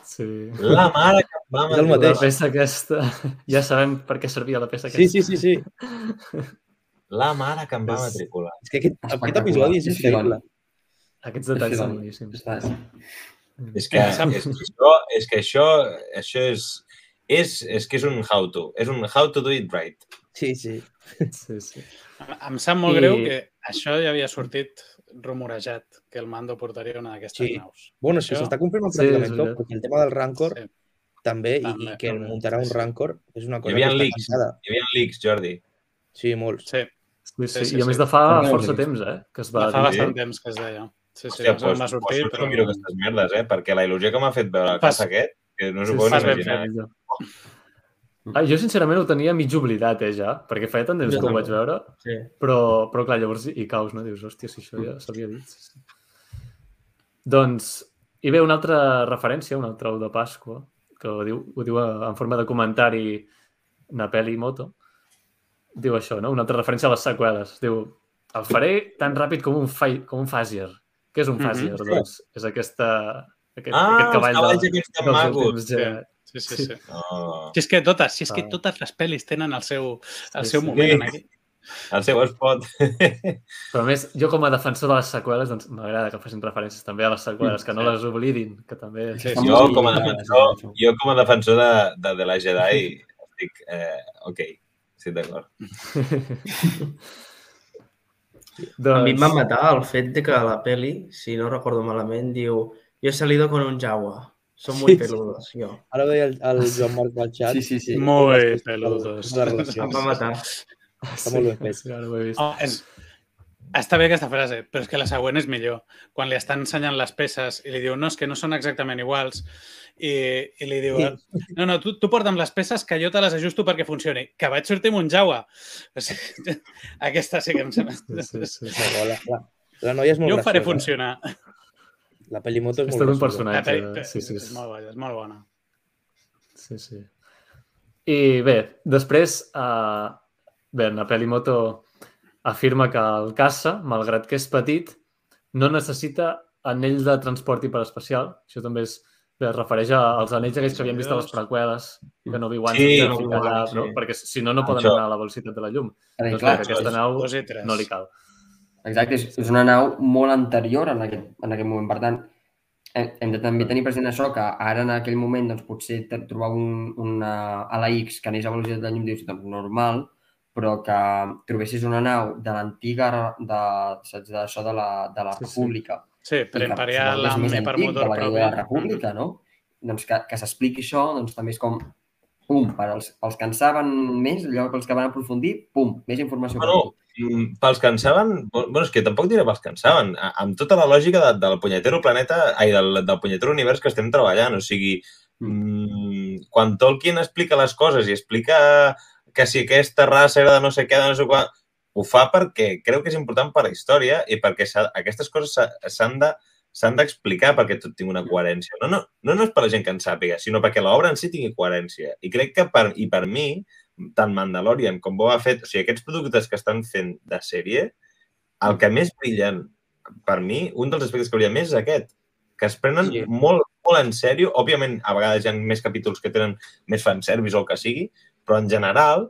Sí. La mare que em va el La peça aquesta... Ja sabem per què servia la peça Sí, aquesta. sí, sí, sí. La mare que em va És- matricular. És que aquest, aquest episodi és Sí, sí, increïble. Aquests detalls Sí, són boníssims. És que, és que això, és que això, això és, és, és que és un how to. És un how to do it right. Sí, sí. Sí, sí. Em, em sap molt I- greu que això ja havia sortit rumorejat, que el Mando portaria una d'aquestes Sí. naus. Bueno, Això- s'està complint Sí, pràcticament és tot, perquè el tema del Rancor Sí. també, i, També, i que també, muntarà sí, un sí. Rancor, és una cosa havia que està leaks. pensada. Hi havia leaks, Jordi. Sí, molts. Sí, Sí, Sí, sí. sí, I a més sí. de fa ho força temps, eh? Que es va va fa dir. bastant temps que es deia. Sí, sí, Hòstia, on va sortir, pues, però... no miro aquestes merdes, eh? Perquè la il·lusió que m'ha fet veure el cas aquest, que no s'ho Sí, poden imaginar. fet. Ah, jo, sincerament, ho tenia mig oblidat, eh, ja, perquè feia tant temps que ho vaig veure, Sí. però, però clar, llavors hi caus, no? Dius, hòstia, si això ja s'havia dit. Sí, sí. Doncs, hi ve una altra referència, un altre ou de Pasqua, que ho diu, ho diu en forma de comentari Napeli Moto. Diu això, no? Una altra referència a les seqüeles. Diu, el faré tan ràpid com un, fa com un Fazier. Què és un Mhm. Fazier? Doncs és aquesta, aquest, Ah, aquest cavall els cavalls de, aquests tan dels macos. últims. Sí, sí, Sí. sí. Oh. Si és que totes, si és que Ah. totes les pel·lis tenen el seu, el Sí, seu sí. moment aquí. El seu espot. Però a més, jo com a defensor de les seqüeles, doncs m'agrada que facin referències també a les seqüeles, que no Sí. les oblidin, que també... Sí, Està Jo, com a defensor, jo com a defensor de, de, de la Jedi estic... Eh, ok, estic d'acord. doncs... A mi em va matar el fet de que la peli, si no recordo malament, diu yo he salido con un jaguar. Son muy Sí, peludos, jo. Ara ho deia el, el Joan Marc al xat. Sí, sí, sí. Muy peludos. Em va matar. Està molt ben fet. Ara ho he vist. Oh, és... Està bé aquesta frase, però és que la següent és millor. Quan li estan ensenyant les peces i li diu, no, és que no són exactament iguals, i, i li diu, no, no, tu, tu porta'm les peces que jo te les ajusto perquè funcioni. Que vaig sortir amb un jaua. O sigui, aquesta sí que em sembla... Sí, sí, sí. La, la, la, la noia és molt Jo ho faré graciosa. funcionar. La pel·limoto és És molt un personatge. peli- Sí, sí, és sí. molt bona, és molt bona. sí, sí. I bé, després, uh, bé, la Pelimoto afirma que el caça, malgrat que és petit, no necessita anell de transport hiperespacial. Això també és, bé, es refereix als anells aquells que havíem vist a les preqüeles, que no viuen Sí, sí, no allà, sí. no? perquè si no, no poden Això. anar a la velocitat de la llum. A veure, Doncs clar, bé, aquesta nau i no li cal. Exacte, és, és una nau molt anterior en aquest, en aquest moment. Per tant, hem, hem de també tenir present això, que ara en aquell moment doncs, potser te- trobar un, una LX que anés a velocitat de llum dius, doncs normal, però que trobessis una nau de l'antiga, de, saps, d'això de la, de la Sí, sí. República, Sí, i per imperial amb més de la propi. de la República, no? Doncs que, que s'expliqui això, doncs també és com, pum, per als, pels que en saben més, allò pels que van aprofundir, pum, més informació. per Bueno. Mm, pels que en saben, bueno, és que tampoc diré pels que en saben, a- amb tota la lògica de, del punyetero planeta, ai, del, del punyetero univers que estem treballant, o sigui, mm, quan Tolkien explica les coses i explica que si aquesta raça era de no sé què, de no sé quan... Ho fa perquè creu que és important per la història i perquè aquestes coses s'han de s'han d'explicar perquè tot tingui una coherència. No, no, no, no és per la gent que en sàpiga, sinó perquè l'obra en si tingui coherència. I crec que per, i per mi, tant Mandalorian com Boba Fett, o sigui, aquests productes que estan fent de sèrie, el que més brillen, per mi, un dels aspectes que brilla més és aquest, que es prenen sí. molt, molt en sèrio. Òbviament, a vegades hi ha més capítols que tenen més fanservice o el que sigui, però en general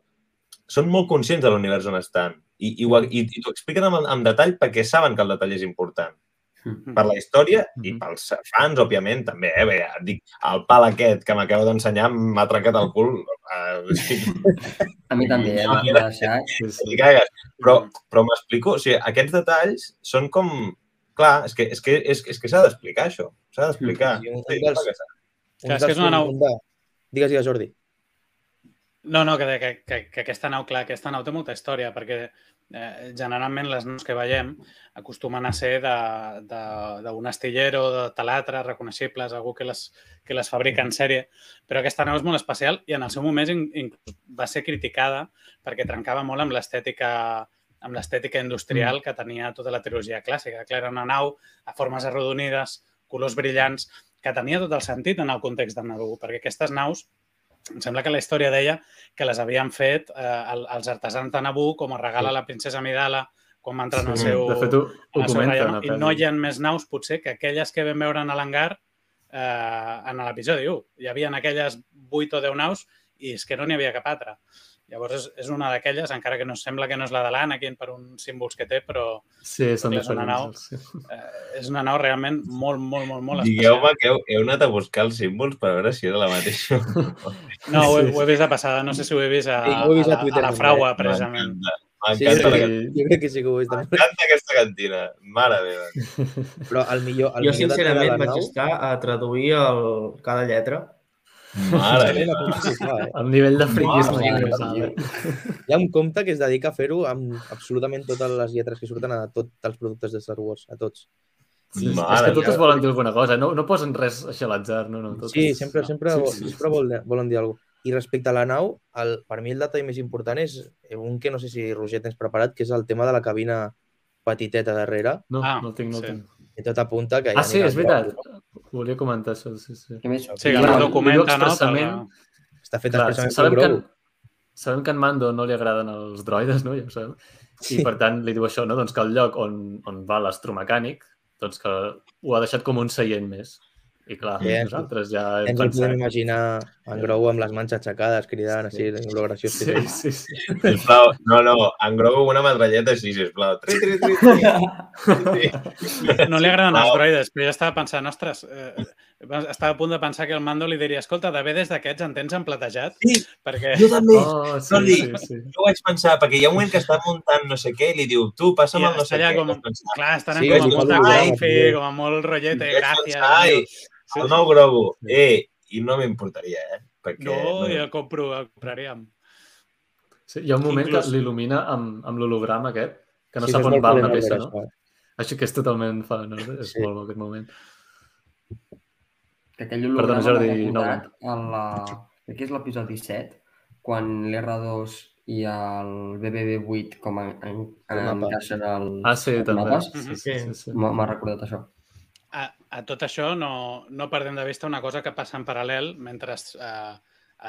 són molt conscients de l'univers on estan i, i, i, i t'ho expliquen amb, amb detall perquè saben que el detall és important. Mm-hmm. Per la història i Mm-hmm. pels fans, òbviament, també. Eh? Bé, dic, el pal aquest que m'acabo d'ensenyar m'ha trencat el cul. Eh. A mi també, eh? Va deixar... Sí, sí. T'hi cagues. Però, però m'explico, o sigui, aquests detalls són com... Clar, és que, és que, és, és que s'ha d'explicar, això. S'ha d'explicar. Sí, un Sí, dels-. Un és que és una nau- de- Digues, digues, Jordi. No, no, que, que, que, que aquesta nau, clar, aquesta nau té molta història, perquè eh, generalment les naus que veiem acostumen a ser d'un astillero, de talatre, reconeixibles, algú que les, que les fabrica en sèrie, però aquesta nau és molt especial i en el seu moment in, inclús va ser criticada perquè trencava molt amb l'estètica amb l'estètica industrial que tenia tota la trilogia clàssica. Clar, era una nau a formes arrodonides, colors brillants, que tenia tot el sentit en el context de Naboo, perquè aquestes naus em sembla que la història deia que les havien fet eh, el- els artesans de Naboo com a regal a la princesa Amidala quan va entrar en el Sí, seu... de fet, ho, ho comenten. I no hi ha més naus, potser, que aquelles que vam veure en l'hangar eh, en l'episodi 1. Hi havia aquelles 8 o 10 naus i és que no n'hi havia cap altra. Llavors, és, és una d'aquelles, encara que no sembla que no és la de l'Anakin per uns símbols que té, però Sí, són és una nau. diferents. Sí. eh, és una nau realment molt, molt, molt, molt Digueu-me que heu, heu anat a buscar els símbols per veure si era la mateixa. No, ho he, Sí, ho he vist de passada. No sé si ho he vist a, Sí, ho he vist a a, la, Twitter a la també. fraua, precisament. M'encanta. Sí, M'encanta jo, la crec, que sí que ho he vist. M'encanta aquesta cantina. Mare meva. Però el millor, el Jo, millor sincerament, vaig nau... estar a traduir el, cada lletra. Mare Sí, meva. sí, eh? El nivell de friquisme Mare que eh? Hi ha un compte que es dedica a fer-ho amb absolutament totes les lletres que surten a tots els productes de Star Wars, a tots. Sí, sí. Mare és que totes volen dir alguna cosa, no, no posen res així a l'atzar, no, no. Totes... Sí, sempre, sempre, Sí, sí, sí, sí. sempre vol, volen dir alguna cosa. I respecte a la nau, el, per mi el detall més important és un que no sé si Roger tens preparat, que és el tema de la cabina petiteta darrere, No, Ah, no el tinc, no el sí. tinc. i tot apunta que... Ah, ja sí, anirà és veritat. Volia comentar això, sí, sí. Que més, Sí, que el documenta, no? Per expressament- la... Està fet Clar, expressament sabem que, en, sabem que en Mando no li agraden els droides, no? Ja ho sabem. I per tant li diu això, no? Doncs que el lloc on, on va l'astromecànic, doncs que ho ha deixat com un seient més. I clar, Bien. nosaltres ja hem Ens el podem pensat... imaginar en Grogu amb les mans aixecades, cridant així, lo graciós que Sí, és. sí, sí. Sisplau, no, no, en Grogu una metralleta així, sisplau. Tri, tri, tri, tri. Sí. No li agraden els droides, però jo estava pensant, ostres, eh, estava a punt de pensar que el Mando li diria, escolta, d'haver des d'aquests en tens emplatejat? Sí. Perquè... Jo també. Oh, sí, Jordi, sí, sí. Jo vaig pensar, perquè hi ha un moment que està muntant no sé què i li diu, tu, passa'm I el no sé allà què. com- Clar, estan Sí, com amb molt de tio. com amb molt pensar, ai, Sí. el nou Grogu. Eh, i no m'importaria, eh? Perquè, No, jo el compro, el compraríem. sí. Hi ha un moment Inclús- que l'il·lumina amb, amb l'holograma aquest, que no Sí, sap on va una peça, Albert, no? això. Així que és totalment fa, no? És Sí. molt bo aquest moment. Que aquell Perdona, holograma Jordi, m'ha no a la... Crec que és l'episodi 7, quan l'R2 i el BBB8 com en, en, en, encaixen el, Ah, sí, els també. mapes. Sí, sí, sí, sí. M'ha m'ha recordat això. A, tot això no, no perdem de vista una cosa que passa en paral·lel mentre eh,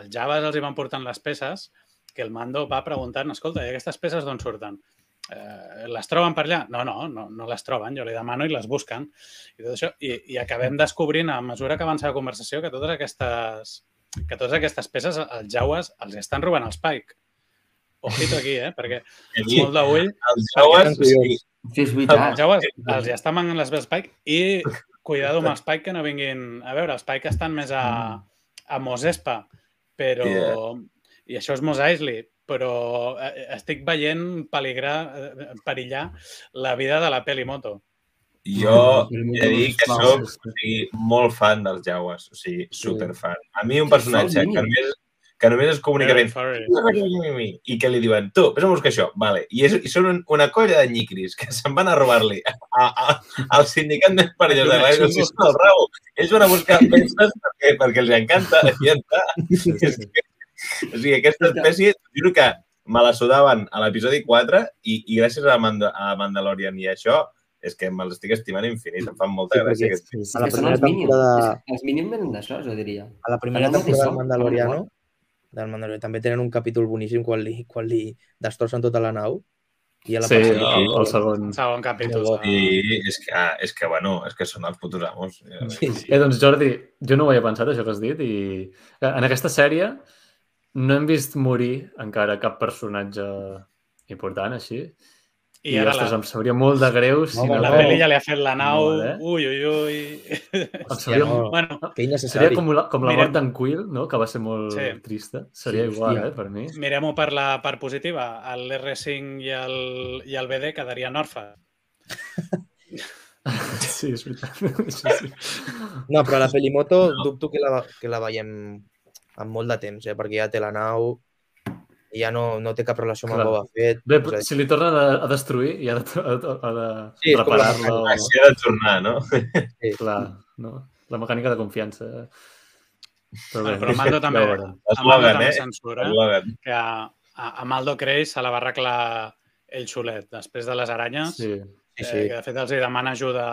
els Javes els hi van portant les peces, que el Mando va preguntant, escolta, i aquestes peces d'on surten? Eh, les troben per allà? No, no, no, no les troben, jo li demano i les busquen. I, tot això, i, i acabem descobrint, a mesura que avança la conversació, que totes aquestes, que totes aquestes peces, els Jaues, els estan robant els Pike. Ojito aquí, eh? Perquè Aquí, molt d'ull els Jawas, Perquè- sí, Sí, és els veritat. Jaues els ja estan manant les veus Spike i cuidado amb Spike que no vinguin... A veure, els Spike estan més a, a Mos Espa, però... Yeah. I això és Mos Eisley, però eh, estic veient peligrar, eh, perillar la vida de la Pelimoto. jo he de dir que soc o sigui, molt fan dels Jawas, o sigui, superfan. A mi un personatge que mínims. només, que només es comunica ben i que li diuen, tu, vés a buscar això, vale. I, és, i són un, una colla de nyicris que se'n van a robar-li a, a, al sindicat més perillós de l'aigua, si són el rabo. Ells van a buscar peces perquè, perquè els encanta i ja està. Sí, sí, És sí. que O sigui, aquesta espècie, juro que me la sudaven a l'episodi 4 i, i gràcies a, Manda, a Mandalorian i a això és que me'ls estic estimant infinit. Em fan molta Sí, gràcia. Aquest... Sí, sí. A la primera temporada- Els mínims venen d'això, jo diria. A la primera temporada mateix, Mandaloriano. Del Mandaloriano, també tenen un capítol boníssim quan li, quan li destrossen tota la nau. I a la Sí, persona- el, el segon. Segon capítol. I és que, ah, és que, bueno, és que són els putos amos. Sí, sí. Eh, doncs Jordi, jo no ho havia pensat, això que has dit, i en aquesta sèrie no hem vist morir encara cap personatge important, així. I, I ara ostres, la, em sabria molt de greu si Home, no... la no. peli ja li ha fet la nau. Molt, eh? Ui, ui, ui. Em sabria, no. bueno, Que seria com la, com la Mirem. mort d'en Quill, no? que va ser molt Sí. trista. Seria Sí, igual, hòstia. eh, per mi. mirem-ho per la part positiva. L'R5 i, el, i el BD quedarien orfes. Sí, és veritat. Sí, sí. No, però la Pelimoto dubto que la, que la veiem amb molt de temps, eh? perquè ja té la nau i ja no, no té cap relació amb el Clar. Boba Fett. Bé, a dir, si li tornen a, a destruir i ha de, ha de, ha de Sí, reparar-lo... Així ha de tornar, no? Clar, no? La mecànica de confiança. Però, Bueno, però Mando també, ja a Eslògan, també eh? censura que a, a Maldo Creix se la va arreglar ell solet després de les aranyes, Sí. Sí, eh, sí. que de fet els hi demana ajuda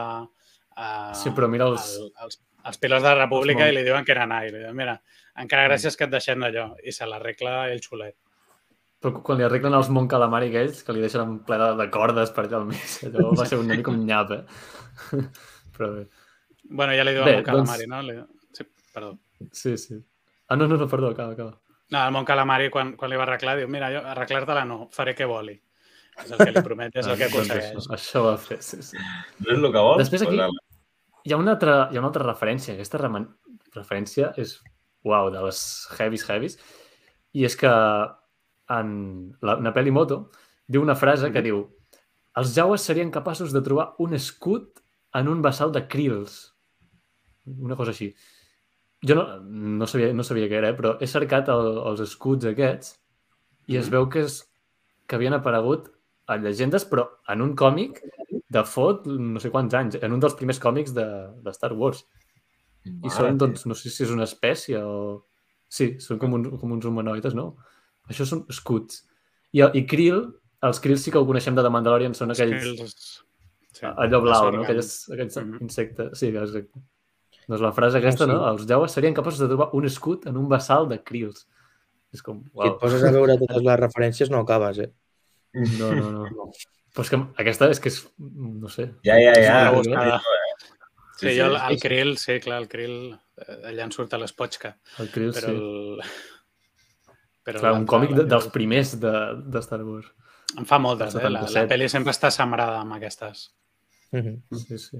a, Sí, però mira els- al- als, als pilots de la República Els i li diuen que eren ai. Li diuen, mira, encara gràcies que et deixem d'allò. I se l'arregla ell solet. Però quan li arreglen els Mon Calamari aquells, que li deixen en ple de, de cordes per allà al mig, allò va ser una mica un nyap, eh? Però bé, Bueno, ja li diuen Bé, Mon Calamari, no? Li... Sí, perdó. sí, sí. Ah, no, no, no, perdó, acaba, acaba. No, el Mon Calamari, quan, quan li va arreglar, diu, mira, jo arreglar-te-la no, faré que voli. És el que li promet, és el que Ah, doncs aconsegueix. això, això va fer, sí, sí. No és el que vol? Després aquí- Hi ha una altra, hi ha una altra referència. Aquesta referència és, uau, de les heavies, heavies. I és que en la, una pel·li moto diu una frase que diu els jaues serien capaços de trobar un escut en un vessal de krils. Una cosa així. Jo no, no, sabia, no sabia què era, eh? però he cercat el, els escuts aquests i es veu que, és, que havien aparegut a llegendes, però en un còmic de fot no sé quants anys, en un dels primers còmics de, de Star Wars. I són, doncs, no sé si és una espècie o... Sí, són com, un, com uns humanoides, no? Això són escuts. I, i Krill, els Krills sí que ho coneixem de The Mandalorian, són aquells... Skills. Sí. allò blau, no? Aquells, aquells Mhm. insectes. Sí, exacte. Doncs la frase aquesta, sí. no? Els Jawas serien capaços de trobar un escut en un vessal de Krills. És com, Si et poses a veure totes les referències no acabes, eh? No, no, no. Però és que aquesta és que és, no sé, Ja, ja, ja. Una Sí, buscada. Sí, Sí, sí, jo el, el krill, sí, clar, el krill, eh, allà en surt a l'Espotxca, el Krill, però sí. Però Clar, un còmic de, dels primers de, de Star Wars. Em fa moltes, eh? La, la 77. pel·li sempre està sembrada amb aquestes. Mhm. Sí, sí.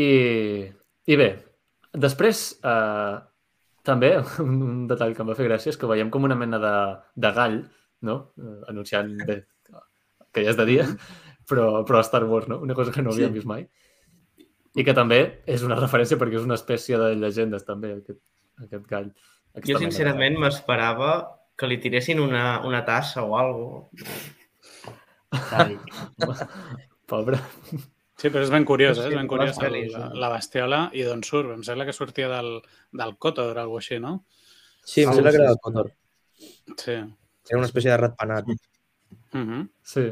I, i bé, després eh, també un, un detall que em va fer gràcia és que veiem com una mena de, de gall, no? Eh, anunciant bé, que ja és de dia, però, però a Star Wars, no? Una cosa que no havíem Sí. vist mai. I que també és una referència perquè és una espècie de llegendes, també, aquest, aquest gall. Aquesta Jo, sincerament, m'esperava que li tiressin una, una tassa o alguna Sàdic. Pobre. Sí, però és ben curiós, eh? És ben curiós el, la, eh? la bestiola i d'on surt. Em sembla que sortia del, del Cotor o alguna així, no? Sí, em Ah, sembla que era del Cotor. Sí. Era una espècie de ratpenat. Uh -huh. Sí.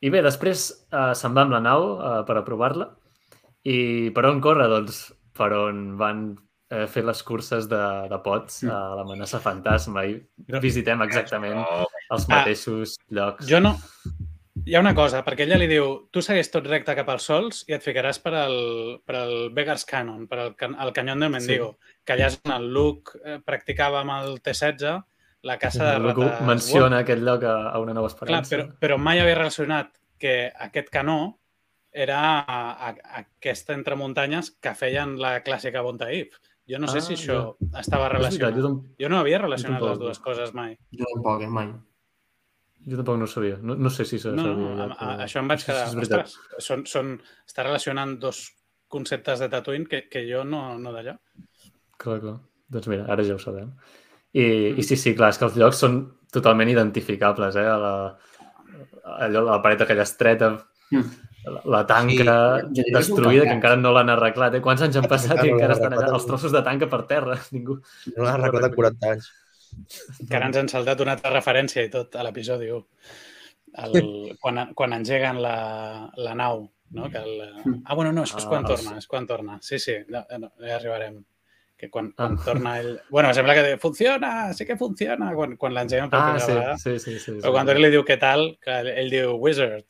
I bé, després eh, se'n va amb la nau eh, per aprovar-la. I per on corre? Doncs per on van eh, fer les curses de, de pots a l'amenaça fantasma i visitem exactament els Ah. mateixos llocs. Jo no... Hi ha una cosa, perquè ella li diu tu segueix tot recte cap als sols i et ficaràs per al, per al Vegas Cannon, per al, can, al canyón del Mendigo, sí. que allà és on el Luke eh, practicava amb el T-16 la caça de Algú rates. menciona aquest lloc a, a una nova Clar, esperança. però, però mai havia relacionat que aquest canó era a, a, a aquesta entre muntanyes que feien la clàssica Bontaïf. Jo no sé Ah, si això estava És veritat, relacionat. jo, tam Jo no havia relacionat tampoc. les dues coses mai. Jo tampoc, eh, mai. jo tampoc no ho sabia. No, no sé si se No, sabia. no, ja, a, a, però- això em vaig quedar... Sí, és veritat. ostres, són, són, està relacionant dos conceptes de Tatooine que, que jo no, no d'allò. Clar, clar. Doncs mira, ara ja ho sabem. I, I sí, sí, clar, és que els llocs són totalment identificables, eh? A la, allò, la paret aquella estreta, Mm. La, tanca Sí, destruïda, que encara no l'han arreglat. Eh? Quants anys han passat i no encara estan allà? Els trossos de tanca per terra. Ningú... No l'han arreglat en 40 anys. que ara ens han saltat una altra referència i tot a l'episodi 1. El, quan, quan engeguen la, la nau, no? Que el, ah, bueno, no, això és quan Ah, torna, és quan torna. Sí, sí, no, no, ja arribarem. Que quan, Ah. quan torna ell... Bueno, sembla que funciona, sí que funciona, quan, quan l'engeguen per Ah, primera sí, vegada. sí, sí. sí, Però quan Tori li diu què tal, que ell, ell diu wizard.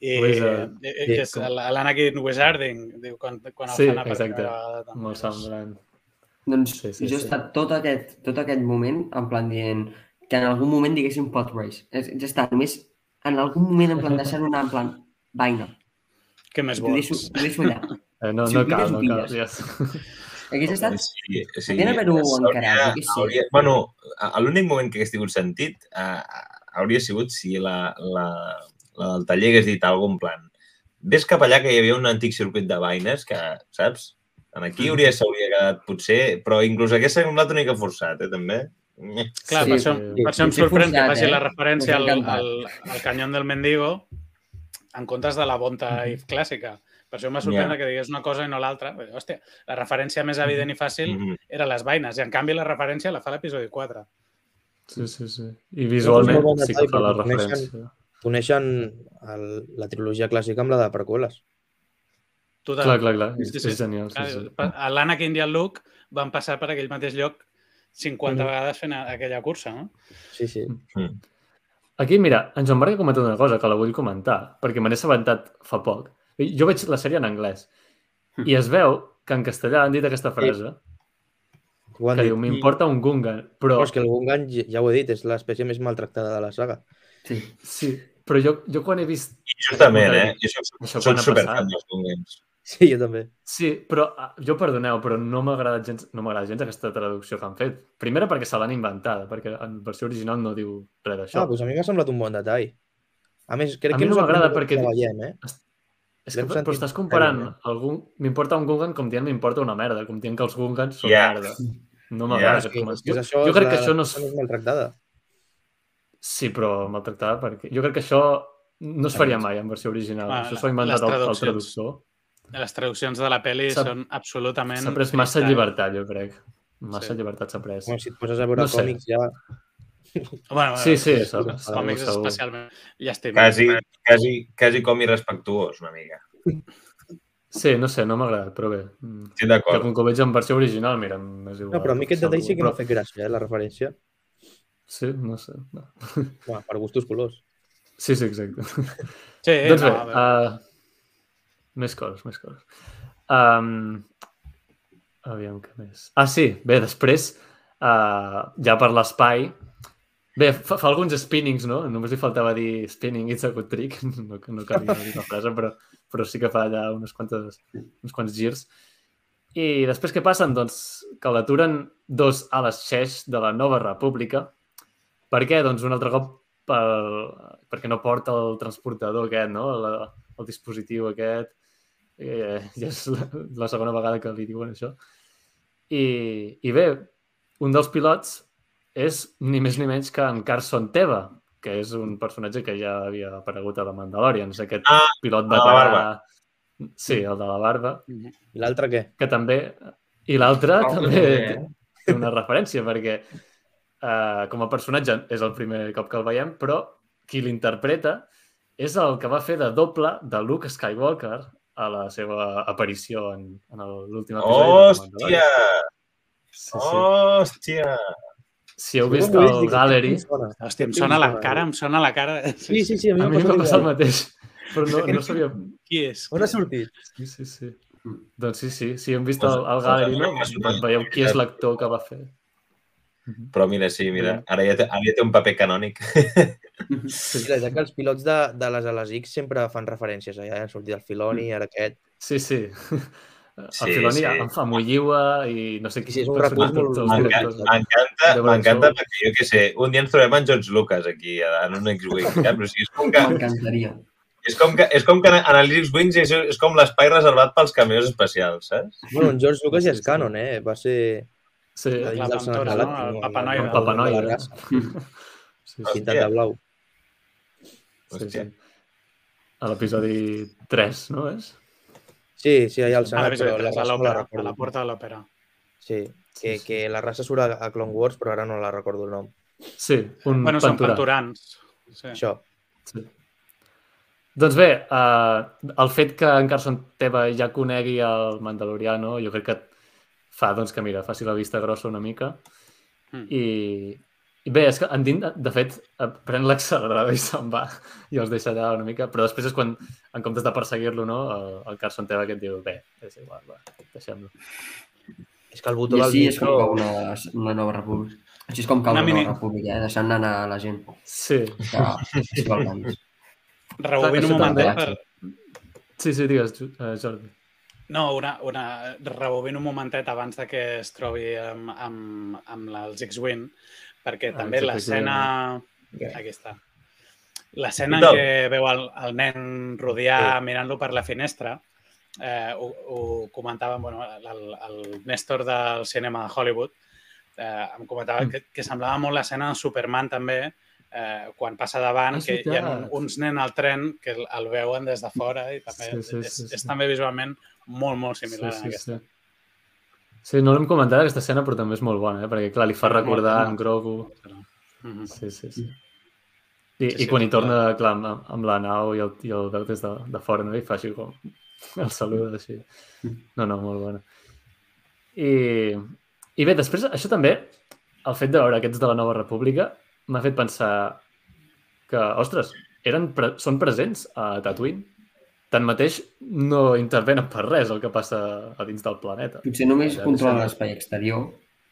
I, Wizard. i, i que és com- l'Anakin Wizarding, diu, quan, quan el Sí, fan per exacte. primera vegada. també. Molt semblant. Doncs Sí, sí, jo he sí. estat tot aquest, tot aquest moment en plan dient que en algun moment diguéssim pot race. És, ja està, només en algun moment en plan deixar una en plan vaina. Què més T'ho deixo, vols? t'ho deixo allà. Eh, no, Si no ho cal, ho no cal. Ja. Hagués estat... Sí, sí. Podrien haver-ho Hauria- encarat, sé. hauria- Bueno, a- l'únic moment que hagués tingut sentit eh, hauria sigut si la, la, la del taller hagués dit alguna en plan ves cap allà que hi havia un antic circuit de vaines que, saps? En aquí Mm. hauria, s'hauria quedat potser, però inclús hagués semblat una mica forçat, eh, també. Clar, Sí, per, això, sí. per això em sorprèn que faci eh? la referència al, al, al canyón del mendigo en comptes de la bonta i clàssica. Per això m'ha sorprès Ja. que digués una cosa i no l'altra. Hòstia, la referència més evident i fàcil Mhm. era les vaines, i en canvi la referència la fa l'episodi 4. Sí, sí, sí. I visualment sí que fa la referència. Coneixen el, la trilogia clàssica amb la de preqüeles. Total. Clar, clar, clar. És, Sí, sí. és genial. Sí, sí. L'Anakin i el Luke van passar per aquell mateix lloc 50 Mhm. vegades fent aquella cursa, no? Sí, sí. Aquí, mira, en Joan Marc ha comentat una cosa que la vull comentar, perquè me n'he assabentat fa poc. Jo veig la sèrie en anglès i es veu que en castellà han dit aquesta frase han que dit. diu, m'importa un Gungan, però... Però és que el Gungan, ja ja ho he dit, és l'espècie més maltractada de la saga. Sí. Sí, però jo, jo quan he vist... I justament, eh? Jo soc, Això soc quan ha superfan passat. dels. Sí, jo també. Sí, però ah, jo perdoneu, però no m'agrada gens, no m'agrada gens aquesta traducció que han fet. Primera perquè se l'han inventada, perquè en versió original no diu res d'això. Ah, doncs a mi m'ha semblat un bon detall. A més, crec A que mi no m'agrada perquè- veiem, eh? És que, però estàs comparant algun... M'importa un Gungan com dient m'importa una merda, com dient que els Gungans són Ja. merda. No m'agrada Ja, aquest comentari. Jo, això jo és crec la, que això no és... maltractada. Sí, però maltractada perquè... Jo crec que això no es faria mai en versió original. Ah, això s'ho ha inventat el, el traductor. Les traduccions de la pel·li són absolutament... S'ha pres massa llibertat, jo crec. Massa Sí. llibertat s'ha pres. Home, si et poses a veure No sé. còmics ja... Bueno, Sí, sí, els segur, còmics segur. especialment llàstima. Quasi, quasi, quasi com irrespectuós, una mica. Sí, no sé, no m'ha agradat, però bé. Mm. Estic Que d'acord. com que ho veig en versió original, mira, m'és igual. No, però a mi aquest detall sí que Però- m'ha fet gràcia, eh, la referència. Sí, no sé. No. Bueno, per gustos colors. Sí, sí, exacte. Sí, doncs bé, no, veure. uh, més coses, més coses. Um, aviam, què més? Ah, sí, bé, després, uh, ja per l'espai, bé, fa, fa alguns spinnings, no? Només li faltava dir spinning, it's a good trick, no, no cal dir la frase, però, però sí que fa allà unes quantes, uns quants girs. I després què passen? Doncs que l'aturen dos a les xeix de la Nova República. Per què? Doncs un altre cop per, perquè no porta el transportador aquest, no? La, el dispositiu aquest. Eh, ja és la, la segona vegada que li diuen això. I, I bé, un dels pilots és ni més ni menys que en Carson Teva, que és un personatge que ja havia aparegut a la Mandalorian. És aquest Ah, pilot veterà... barba. Sí, el de la barba. I l'altre què? que també... I l'altre també eh? té una referència, perquè uh, com a personatge és el primer cop que el veiem, però qui l'interpreta és el que va fer de doble de Luke Skywalker a la seva aparició en, en l'últim episodi Hòstia! Sí, sí. Hòstia! Si heu vist el Gallery, em sona. Hòstia, em sona la cara, em sona la cara. Sí, sí, sí, a mi a mi m'ha em va passar el passat igual. mateix, però no, no sabia... Qui és? On ha sortit? Sí, sí, sí. Doncs sí, sí, si hem vist el, el Gallery, no? veieu qui és l'actor que va fer. Però mira, sí, mira, ara ja té, ara ja té un paper canònic. Sí, ja que els pilots de, de les ales X sempre fan referències. Ja han sortit el Filoni, ara aquest. Sí, sí. El Sí, Filoni sí. en fa Molliua i no sé qui. Sí, és un recurs molt-. M'encanta, m'encanta perquè jo què sé, un dia ens trobem en George Lucas aquí, en un X-Wing, ja? però sí, és com que, M'encantaria. és com que, és com que en els X-Wings és, és com l'espai reservat pels cameos especials, saps? Bueno, en George Lucas ja és canon, eh? Va ser... Sí, la Ventura, Galàctic, no? El no? Papa El- Noia. el Papa de la Noia. raça, sí, sí, Pintat de blau. sí, sí. A l'episodi 3, no és? Sí, sí, allà al A Senat, però la 3, a raça no la l'òpera, a recordo. la porta de l'òpera. Sí. que, que la raça surt a, Clone Wars, però ara no la recordo el nom. Sí, un Bueno, són penturà. penturans. Sí. Això. Sí. Doncs bé, uh, el fet que en Carson Teva ja conegui el Mandaloriano, jo crec que fa doncs, que, mira, faci la vista grossa una mica. Mm. I, I bé, és que en Din, de fet, eh, pren l'accelerador i se'n va i els deixa allà una mica, però després és quan, en comptes de perseguir-lo, no, el, el Carson Teva que et diu, bé, és igual, va, deixem-lo. És que el botó I del així és com cau una, una nova república. Així és com cau Una una, mini- nova república, eh? deixant anar a la gent. Sí, Que, sí, balcans. Rebobino un momentet també. per... sí, sí, digues, eh, Jordi. No, una, una... rebobino un momentet abans de que es trobi amb, amb, amb la- els X-Wing, perquè Ah, també l'escena... X-Wing. Aquí està. L'escena en Total. què veu el, el nen rodear mirant-lo per la finestra, eh, ho, ho comentàvem, bueno, el, el Néstor del cinema de Hollywood, eh, em comentava Mm. que, que semblava molt l'escena de Superman també, eh, quan passa davant, Ah, és que hi ha veritat. uns nens al tren que el, el veuen des de fora i també Sí, sí, és, sí, és sí. també visualment molt, molt similar sí, a sí, aquesta. sí. Sí, no l'hem comentat aquesta escena, però també és molt bona, eh? perquè clar, li fa recordar en Grogu. Mhm. Sí, sí, sí. I, Sí, sí, sí, i quan hi torna, clar, amb, amb la nau i el, i el veu des de, de fora, no? I fa així com el saluda així. No, no, molt bona. I, I bé, després, això també, el fet de veure aquests de la Nova República m'ha fet pensar que, ostres, eren pre són presents a Tatooine. Tanmateix, no intervenen per res el que passa a dins del planeta. Potser només Ja, controla deixa- l'espai exterior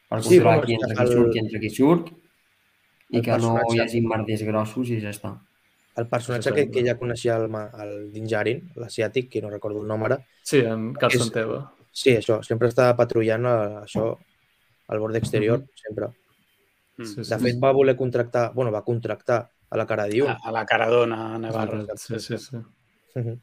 per Sí, controlar qui entra, el- qui surt, qui entra, qui surt i el que no hi hagi merders grossos i ja està. El personatge que, que ja coneixia el, el Din Djarin, l'asiàtic, que no recordo el nom ara, Sí, en Carson Teva. sí, això, sempre estava patrullant a, això al bord exterior, sempre. Mm. Sí, sí, De fet, va voler contractar, bueno, va contractar a la cara Dune. A, a la Caradona, a És Navarro. Sí, sí, sí. Mhm.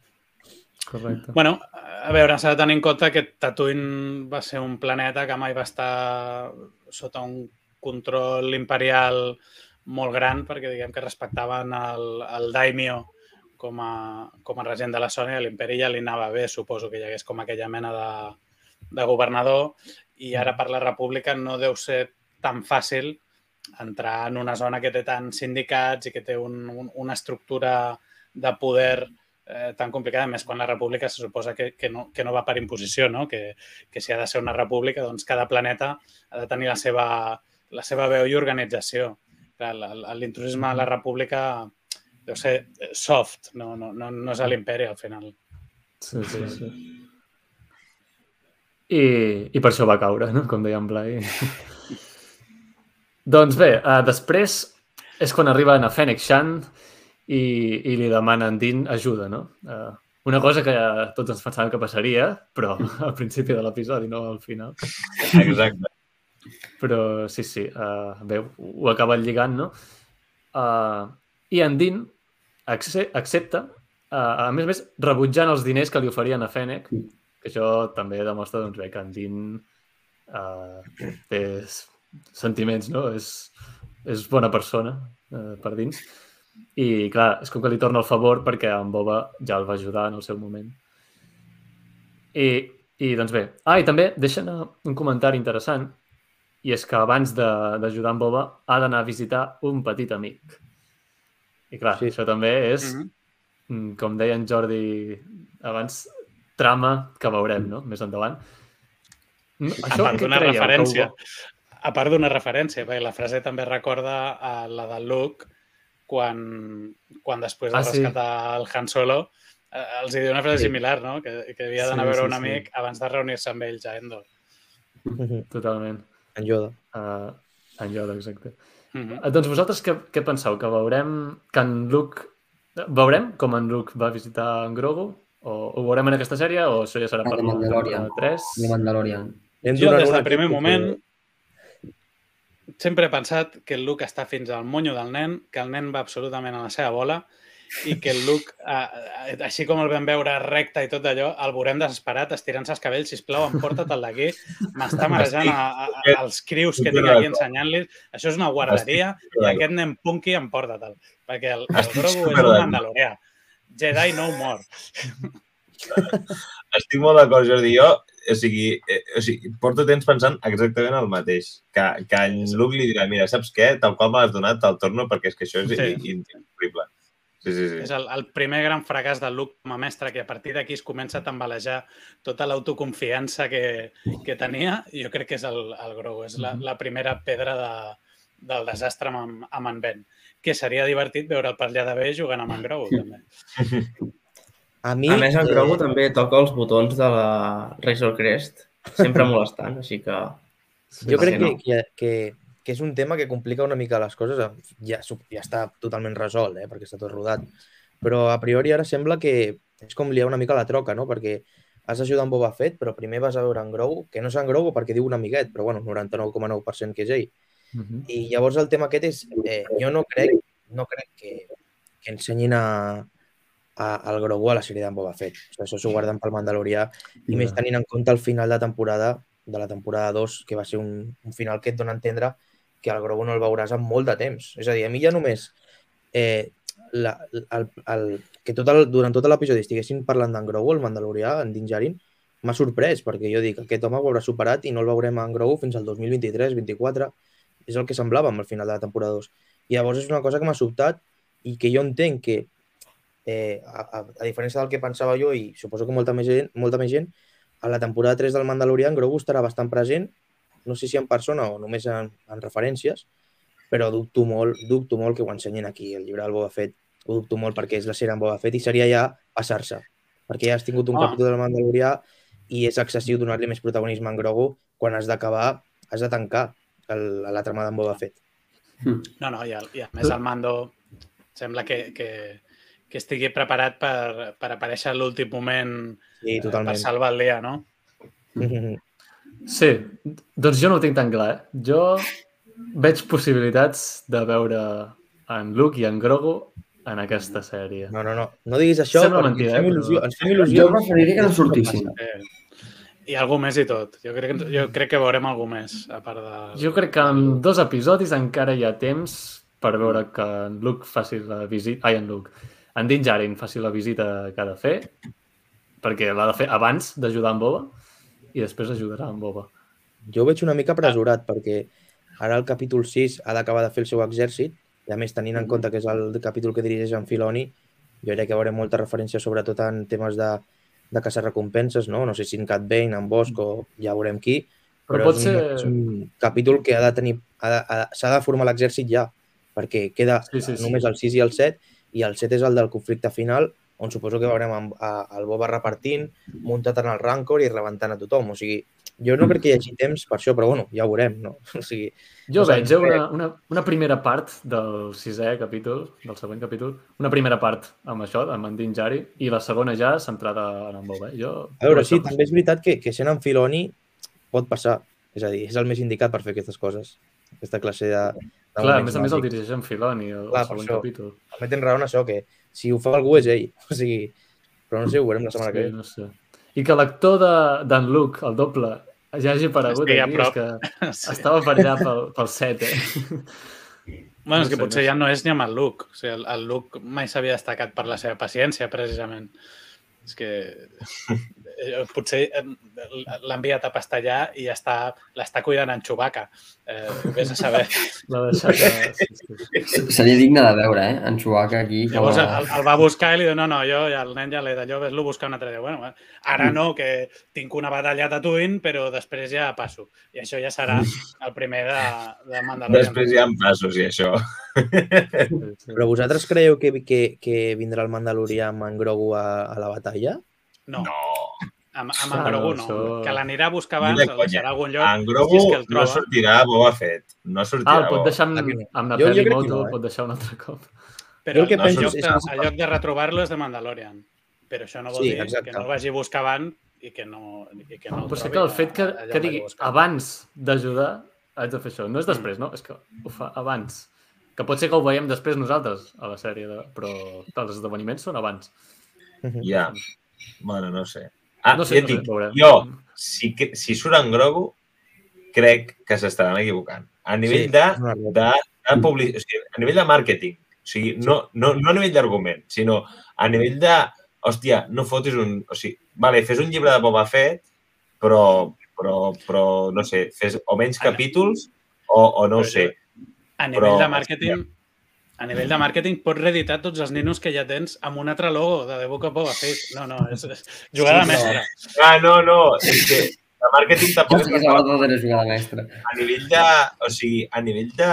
Correcte. Bueno, a veure, s'ha de tenir en compte que Tatooine va ser un planeta que mai va estar sota un control imperial molt gran, perquè diguem que respectaven el, el daimyo com a, com a regent de la zona i a l'imperi ja li anava bé, suposo que hi hagués com aquella mena de, de governador i ara per la república no deu ser tan fàcil entrar en una zona que té tants sindicats i que té un, un, una estructura de poder eh, tan complicada, a més quan la república se suposa que, que, no, que no va per imposició, no? que, que si ha de ser una república, doncs cada planeta ha de tenir la seva, la seva veu i organització. L'intrusisme de la república deu ser soft, no, no, no, no és a l'imperi al final. Sí, sí, sí. I, I per això va caure, no? com deia en Blai. Doncs bé, uh, després és quan arriben a Fennec Shan i, i li demanen Din ajuda, no? Uh, una cosa que tots ens pensàvem que passaria, però al principi de l'episodi, no al final. Exacte. Però sí, sí, uh, bé, ho acaba lligant, no? Uh, I en acce- accepta, uh, a més a més, rebutjant els diners que li oferien a Fennec, que això també demostra doncs, bé, que en Din uh, té s- sentiments, no? És, és bona persona uh, per dins. I, clar, és com que li torna el favor perquè en Boba ja el va ajudar en el seu moment. I, i doncs bé. Ah, i també deixen eh, un comentari interessant i és que abans de- d'ajudar en Boba ha d'anar a visitar un petit amic. I clar, Sí. això també és, Mhm. mm, com deia en Jordi abans, trama que veurem, no?, més endavant. Mm, A part què d'una que ho referència. vol? A part d'una referència, perquè la frase també recorda a la del Luke quan, quan després de Ah, sí. rescatar el Han Solo eh, els hi diu una frase Sí. similar, no? Que, que havia d'anar Sí, a veure sí, un sí. amic abans de reunir-se amb ells a Endor. Totalment. En Yoda. Uh, en Yoda, exacte. Mhm. Eh, Doncs vosaltres què, què penseu? Que veurem que en Luke... Veurem com en Luke va visitar en Grogu? O ho veurem en aquesta sèrie o això ja serà per de la Mandalorian. temporada 3? De Mandalorian. Jo, des del primer moment, que- sempre he pensat que el Luke està fins al monyo del nen, que el nen va absolutament a la seva bola i que el Luke, eh, així com el vam veure recte i tot allò, el veurem desesperat, estirant-se els cabells, sisplau, emporta't-el d'aquí, m'està marejant a, a, a, als crius que tinc aquí ensenyant-los, això és una guarderia i aquest nen punky, emporta-te'l, perquè el, el Grogu és un mandalorià. Jedi no more. Estic molt d'acord, Jordi. Jo o sigui, eh, o sigui, porto temps pensant exactament el mateix. Que, que en Luke li dirà, mira, saps què? Tal qual me l'has donat, te'l torno perquè és que això és Sí. increïble. Sí, sí, sí. És el, el primer gran fracàs del Luke com a mestre, que a partir d'aquí es comença a tambalejar tota l'autoconfiança que, que tenia. i Jo crec que és el, el Grogu, és la, la primera pedra de, del desastre amb, amb en Ben. Que seria divertit veure el per allà de bé jugant amb en Grogu, també. A mi... A més, en eh, Grogu també toca els botons de la Razor Crest, sempre molestant, així que... Jo crec Sí, que, no? que, que, que és un tema que complica una mica les coses. Ja, ja està totalment resolt, eh, perquè està tot rodat. Però a priori ara sembla que és com liar una mica la troca, no? Perquè has d'ajudar en Boba Fett, però primer vas a veure en Grogu, que no és en Grogu perquè diu un amiguet, però bueno, 99,9% que és ell. Mhm. I llavors el tema aquest és, eh, jo no crec, no crec que, que ensenyin a, a, al Grogu a la sèrie d'en Boba Fett. O sigui, això s'ho guarden pel Mandalorià i més tenint en compte el final de temporada de la temporada 2, que va ser un, un final que et dona a entendre que el Grogu no el veuràs en molt de temps. És a dir, a mi ja només eh, la, el, el, que tot el, durant tot l'episodi estiguessin parlant d'en Grogu, el Mandalorià, en Din Djarin, m'ha sorprès, perquè jo dic, aquest home ho haurà superat i no el veurem en Grogu fins al 2023-24. És el que semblava amb el final de la temporada 2. I llavors és una cosa que m'ha sobtat i que jo entenc que, eh, a, a, a diferència del que pensava jo i suposo que molta més gent, molta més gent a la temporada 3 del Mandalorian Grogu estarà bastant present, no sé si en persona o només en, en referències, però dubto molt, dubto molt que ho ensenyin aquí, el llibre del Boba Fett. Ho dubto molt perquè és la sèrie en Boba Fett i seria ja passar-se. Perquè ja has tingut un Ah. capítol del Mandalorià i és excessiu donar-li més protagonisme en Grogu quan has d'acabar, has de tancar el, la trama d'en Boba Fett. No, no, i a, i a més el Mando sembla que, que, que estigui preparat per, per aparèixer a l'últim moment Sí, eh, per totalment. salvar el dia, no? Sí, doncs jo no ho tinc tan clar. Eh? Jo veig possibilitats de veure en Luke i en Grogu en aquesta sèrie. No, no, no. No diguis això Sembla perquè mentida, ens fem eh, il·lusió. però- Ens fem il·lusió. Jo preferiria que no sortissin. Eh, I algú més i tot. Jo crec, que, jo crec que veurem algú més, a part de... Jo crec que en dos episodis encara hi ha temps per veure que en Luke faci la visita... Ai, en Luke. En Din Djarin faci la visita que ha de fer, perquè l'ha de fer abans d'ajudar en Boba i després ajudarà en Boba. Jo ho veig una mica apresurat perquè ara el capítol 6 ha d'acabar de fer el seu exèrcit i a més tenint en compte que és el capítol que dirigeix en Filoni jo crec que veurem molta referència sobretot en temes de, de caçar recompenses, no? No sé si en Cat Bane, en Bosch o ja veurem qui, Però, però, pot és, ser... un, és un capítol que ha de tenir ha de- ha de- s'ha de formar l'exèrcit ja perquè queda Sí, sí, sí. només el 6 i el 7 i el 7 és el del conflicte final on suposo que veurem amb- a- el Boba repartint, muntat en el Rancor i rebentant a tothom. O sigui, jo no crec que hi hagi temps per això, però bueno, ja ho veurem, no? O sigui, Jo O sigui, veig una, una, una primera part del sisè capítol, del següent capítol, una primera part amb això, amb en Din i la segona ja centrada en en Boba. eh? Jo, a veure, sí, també és veritat que, que sent en Filoni pot passar. És a dir, és el més indicat per fer aquestes coses. Aquesta classe de... Clar, a més a més el dirigeix en Filoni, el, Clar, el següent això. capítol. També tens raó en això, que si ho fa algú és ell. O sigui, però no sé, ho veurem la setmana que Sí, ve. no sé. I que l'actor de- d'en Luke, el doble, ja hagi aparegut a aquí, és que Sí. estava per allà pel, pel set, eh? Bueno, és No que sé, potser no ja no és ni amb el Luke. O sigui, el, el Luke mai s'havia destacat per la seva paciència, precisament. És que eh, potser eh, l'ha enviat a pastar allà i ja està, l'està cuidant en Chewbacca. Eh, vés a saber. L'ha deixat... A... Sí, sí. Seria digne de veure, eh? En Chewbacca aquí. com Llavors a- el, el va buscar i li diu, no, no, jo, ja, el nen ja l'he d'allò, ves-lo buscar un altre dia. Bueno, ara no, que tinc una batalla a Tatooine, però després ja passo. I això ja serà el primer de, de Mandalorian. Després hi ha passos i això. Però vosaltres creieu que, que, que vindrà el Mandalorià amb en Grogu a, a la batalla? No, No. Amb, amb Ah, en Grogu no. això- Que l'anirà a buscar abans, conya. deixarà algun lloc. En si Grogu és que el no sortirà Boba Fett. No sortirà Ah, el pot deixar amb, no. amb la que moto, no, el eh? pot deixar un altre cop. Però el que en, penso lloc és de, que- en lloc de retrobar-lo és de Mandalorian. Però això no vol Sí, dir exacte. que no el vagi a buscar abans i que no, i que no el Però sí trobi que el fet que, que digui abans d'ajudar haig de fer això. No és després, no? És que ho fa abans. Que pot ser que ho veiem després nosaltres a la sèrie, de... però els esdeveniments són abans. Ja. Bueno, no sé. Ah, No sé, ja no sé, dic, jo, si, si surt en Grogu, crec que s'estaran equivocant. A nivell Sí, de, de, de public... o sigui, a nivell de màrqueting. O sigui, no, no, no a nivell d'argument, sinó a nivell de, hòstia, no fotis un... O sigui, vale, fes un llibre de Boba Fett, però, però, però no sé, fes o menys capítols o, o no ho sé. A nivell Però- de màrqueting, a nivell de màrqueting pots reeditar tots els ninos que ja tens amb un altre logo de The Book of Boba Fett. No, no, és, és jugada Sí, mestra. Ah, no, no, és que de màrqueting Jo tampoc sé que és la jugada mestra. a nivell de... O sigui, a nivell de...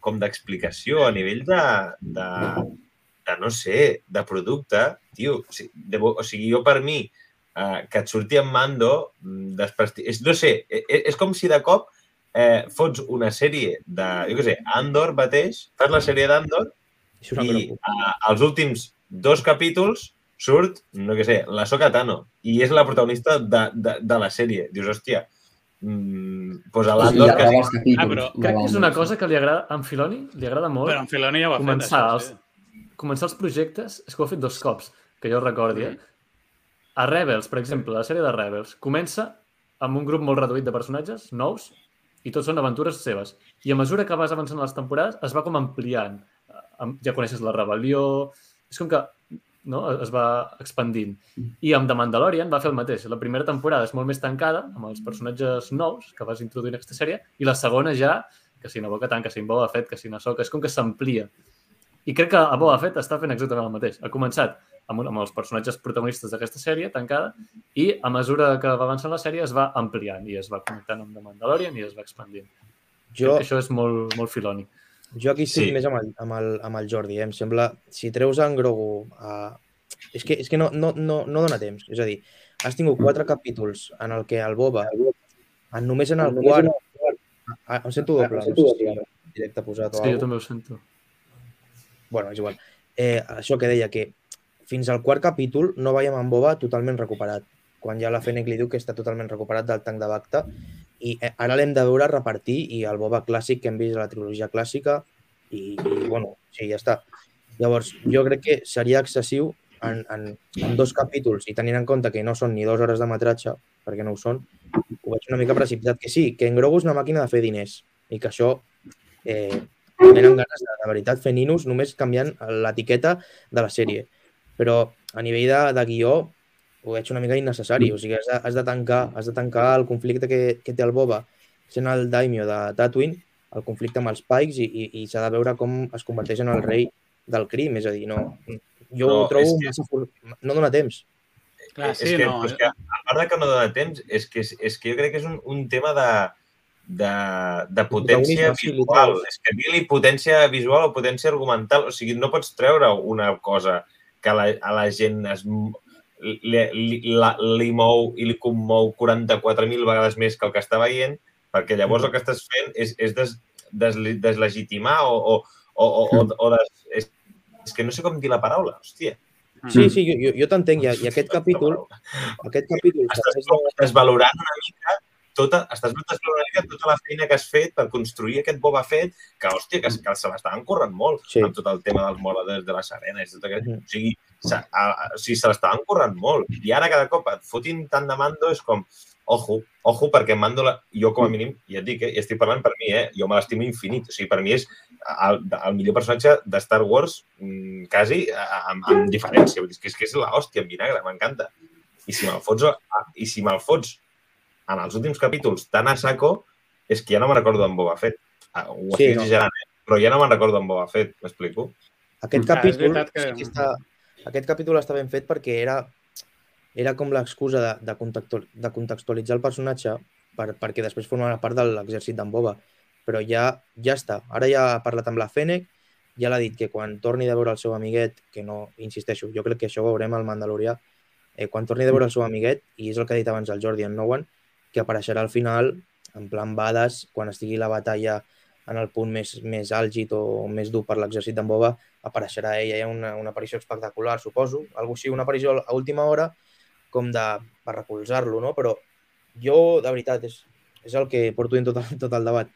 com d'explicació, a nivell de, de, de, no sé, de producte, tio, o sigui, de, o sigui jo per mi, eh, que et surti en Mando, mm, despresti... És, no sé, és, és com si de cop eh, fots una sèrie de, jo què sé, Andor mateix, fas la sèrie d'Andor i grogu. eh, els últims dos capítols surt, no què sé, la Soka Tano i és la protagonista de, de, de la sèrie. Dius, hòstia, mm, pues a I l'Andor ja que. Ah, però Crec que és una cosa que li agrada, a en Filoni li agrada molt Però en Filoni ja ho ha començar, fet, els, sí. començar els projectes, és que ho ha fet dos cops, que jo recordi, eh? A Rebels, per exemple, la sèrie de Rebels, comença amb un grup molt reduït de personatges, nous, i tots són aventures seves. I a mesura que vas avançant les temporades, es va com ampliant. Eh, Ja coneixes la rebel·lió... És com que no? es va expandint. I amb The Mandalorian va fer el mateix. La primera temporada és molt més tancada, amb els personatges nous que vas introduint en aquesta sèrie, i la segona ja, que si no Boca Tan, que si en Boba Fett, que si no Soca, és com que s'amplia. I crec que a Boba Fett està fent exactament el mateix. Ha començat amb, un, amb els personatges protagonistes d'aquesta sèrie tancada i a mesura que va avançant la sèrie es va ampliant i es va connectant amb The Mandalorian i es va expandint. Jo, Crec que això és molt, molt filoni. jo aquí estic Sí. més amb el, amb, el, amb el Jordi, eh? em sembla, si treus en Grogu a... És que, és que no, no, no, no dona temps, és a dir, has tingut quatre capítols en el que el Boba, en, només en el quart, Ah, em sento doble, no sé si directe posat o Sí, jo també ho sento. Bueno, és igual. Eh, això que deia, que fins al quart capítol no veiem en Boba totalment recuperat. Quan ja la Fennec li diu que està totalment recuperat del tanc de Bacta i eh, ara l'hem de veure repartir i el Boba clàssic que hem vist a la trilogia clàssica i, i bueno, sí, ja està. Llavors, jo crec que seria excessiu en, en, en dos capítols i tenint en compte que no són ni dues hores de metratge, perquè no ho són, ho veig una mica precipitat. Que sí, que en Grogu és una màquina de fer diners i que això eh, tenen ganes de, de veritat fer ninos només canviant l'etiqueta de la sèrie. Però a nivell de, de guió ho veig una mica innecessari. O sigui, has de, has de, tancar, has de tancar el conflicte que, que té el Boba sent el daimio de Tatooine, el conflicte amb els Pikes i, i, i s'ha de veure com es converteix en el rei del crim. És a dir, no, jo No, ho trobo és que- massa... fur- No dona temps. Clar, és sí, que, no. és que, a part de que no dona temps, és que, és, és que jo crec que és un, un tema de, de, de potència visual. És que digue-li potència visual o potència argumental. O sigui, no pots treure una cosa que la, a la gent es, li, li, la, li mou i li commou 44.000 vegades més que el que està veient, perquè llavors el que estàs fent és, és des, des, deslegitimar o, o, o, o, o, o des, és, és que no sé com dir la paraula, hòstia. Sí, sí, jo, jo, jo t'entenc. I, I aquest capítol, aquest capítol estàs serveix com de- desvalorant una mica tota, estàs desvalorant una mica tota la feina que has fet per construir aquest Boba Fett, que, hòstia, que, que se l'estaven currant molt Sí. amb tot el tema dels moladors de les arenes. Tot aquest, Mhm. O sigui, se, a, o sigui, se l'estaven currant molt. I ara cada cop et fotin tant de mando és com, ojo, ojo, perquè Mando, la, jo com a mínim, ja et dic, eh, i estic parlant per mi, eh, jo me l'estimo infinit. O sigui, per mi és el, el millor personatge de Star Wars mm, quasi amb, amb diferència. Vull dir, és que és, que és l'hòstia en vinagre, m'encanta. I si me'l fots, i si me'l fots en els últims capítols tan a saco, és que ja no me'n recordo d'en Boba Fett. Ah, Ho Sí, estic no. exagerant, eh? però ja no me'n recordo d'en Boba Fett, m'explico? Aquest Ah, és capítol, veritat que- sí està, aquest capítol està ben fet perquè era, era com l'excusa de, de, contextual, de contextualitzar el personatge per, perquè després formarà part de l'exèrcit d'en Boba. Però ja ja està. Ara ja ha parlat amb la Fennec, ja l'ha dit que quan torni de veure el seu amiguet, que no, insisteixo, jo crec que això ho veurem al Mandalorià, eh, quan torni de veure el seu amiguet, i és el que ha dit abans el Jordi en Nowan, que apareixerà al final, en plan bades, quan estigui la batalla en el punt més, més àlgid o més dur per l'exèrcit d'en Boba, apareixerà ella, hi ha una, una aparició espectacular, suposo, algo així, una aparició a última hora, com de, per recolzar-lo, no? Però jo, de veritat, és, és el que porto en tot tot el debat.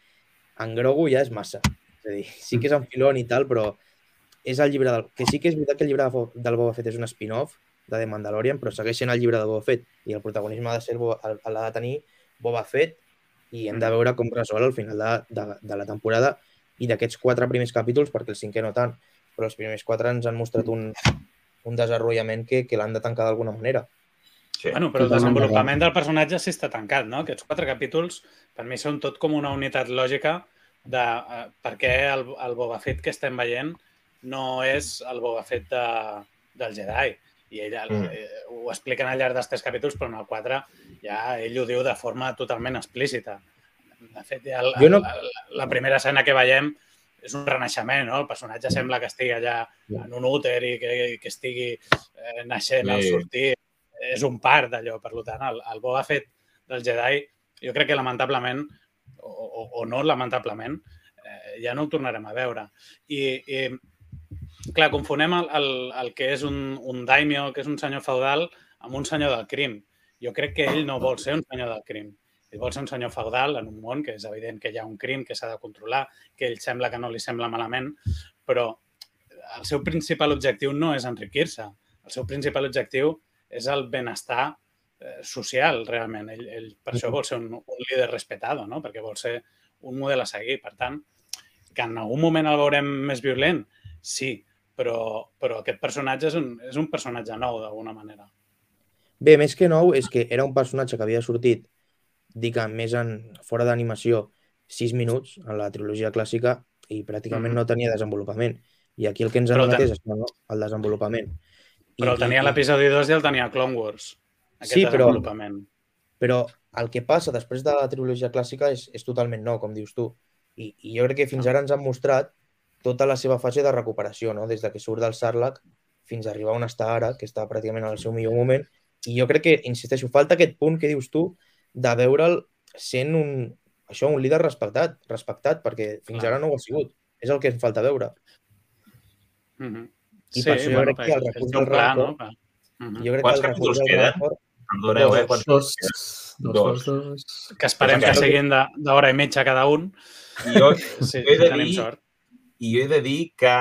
En Grogu ja és massa. És a dir, sí que és en filon i tal, però és el llibre del... Que sí que és veritat que el llibre del Boba Fett és un spin-off de The Mandalorian, però segueix sent el llibre de Boba Fett i el protagonisme ha de ser l'ha de tenir Boba Fett i hem de veure com resol al final de, de, de la temporada i d'aquests quatre primers capítols, perquè el cinquè no tant, però els primers quatre ens han mostrat un, un desenvolupament que, que l'han de tancar d'alguna manera. Sí. Bueno, però el desenvolupament del personatge sí està tancat, no? Aquests quatre capítols, per mi, són tot com una unitat lògica de uh, per què el, el Boba Fett que estem veient no és el Boba Fett de, del Jedi. I ell mm. eh, ho expliquen al llarg dels tres capítols, però en el 4 ja ell ho diu de forma totalment explícita. De fet, ja el, no- la, la, primera escena que veiem és un renaixement, no? El personatge sembla que estigui allà en un úter i que, que estigui eh, naixent al Sí. sortir. És un part d'allò, per tant, el, el Boba Fett del Jedi, jo crec que lamentablement, o, o, o no lamentablement, eh, ja no ho tornarem a veure. I, i clar, confonem el, el, el que és un, un daimyo, que és un senyor feudal, amb un senyor del crim. Jo crec que ell no vol ser un senyor del crim. Ell vol ser un senyor feudal en un món que és evident que hi ha un crim que s'ha de controlar, que ell sembla que no li sembla malament, però el seu principal objectiu no és enriquir-se. El seu principal objectiu és el benestar eh, social, realment. Ell, ell per això vol ser un, un líder respetado, no? perquè vol ser un model a seguir. Per tant, que en algun moment el veurem més violent, sí, però, però aquest personatge és un, és un personatge nou, d'alguna manera. Bé, més que nou, és que era un personatge que havia sortit, diguem, més en, fora d'animació, 6 minuts en la trilogia clàssica i pràcticament Mhm. no tenia desenvolupament. I aquí el que ens ha Però donat ten- és això, no? el desenvolupament. Però el tenia a l'episodi 2 i el tenia Clone Wars, aquest Sí, però- desenvolupament. Però el que passa després de la trilogia clàssica és, és totalment nou, com dius tu. I, I jo crec que fins ara ens han mostrat tota la seva fase de recuperació, no? des de que surt del Sarlacc fins a arribar on està ara, que està pràcticament al seu millor moment. I jo crec que, insisteixo, falta aquest punt que dius tu de veure'l sent un, això, un líder respectat, respectat perquè fins ara no ho ha sigut. És el que ens falta veure. Mm -hmm. I per això jo crec que el recurs del Rancor- no? Per- Mhm. Jo crec Quants que el capítols recurs del? Rancor- Perdoneu, eh? Dos. Quan... Dos, dos, Dos. dos, dos. Que esperem que siguin de- d'hora i mitja cada un. Jo, Sí, jo he de dir, sort. I jo he de dir que...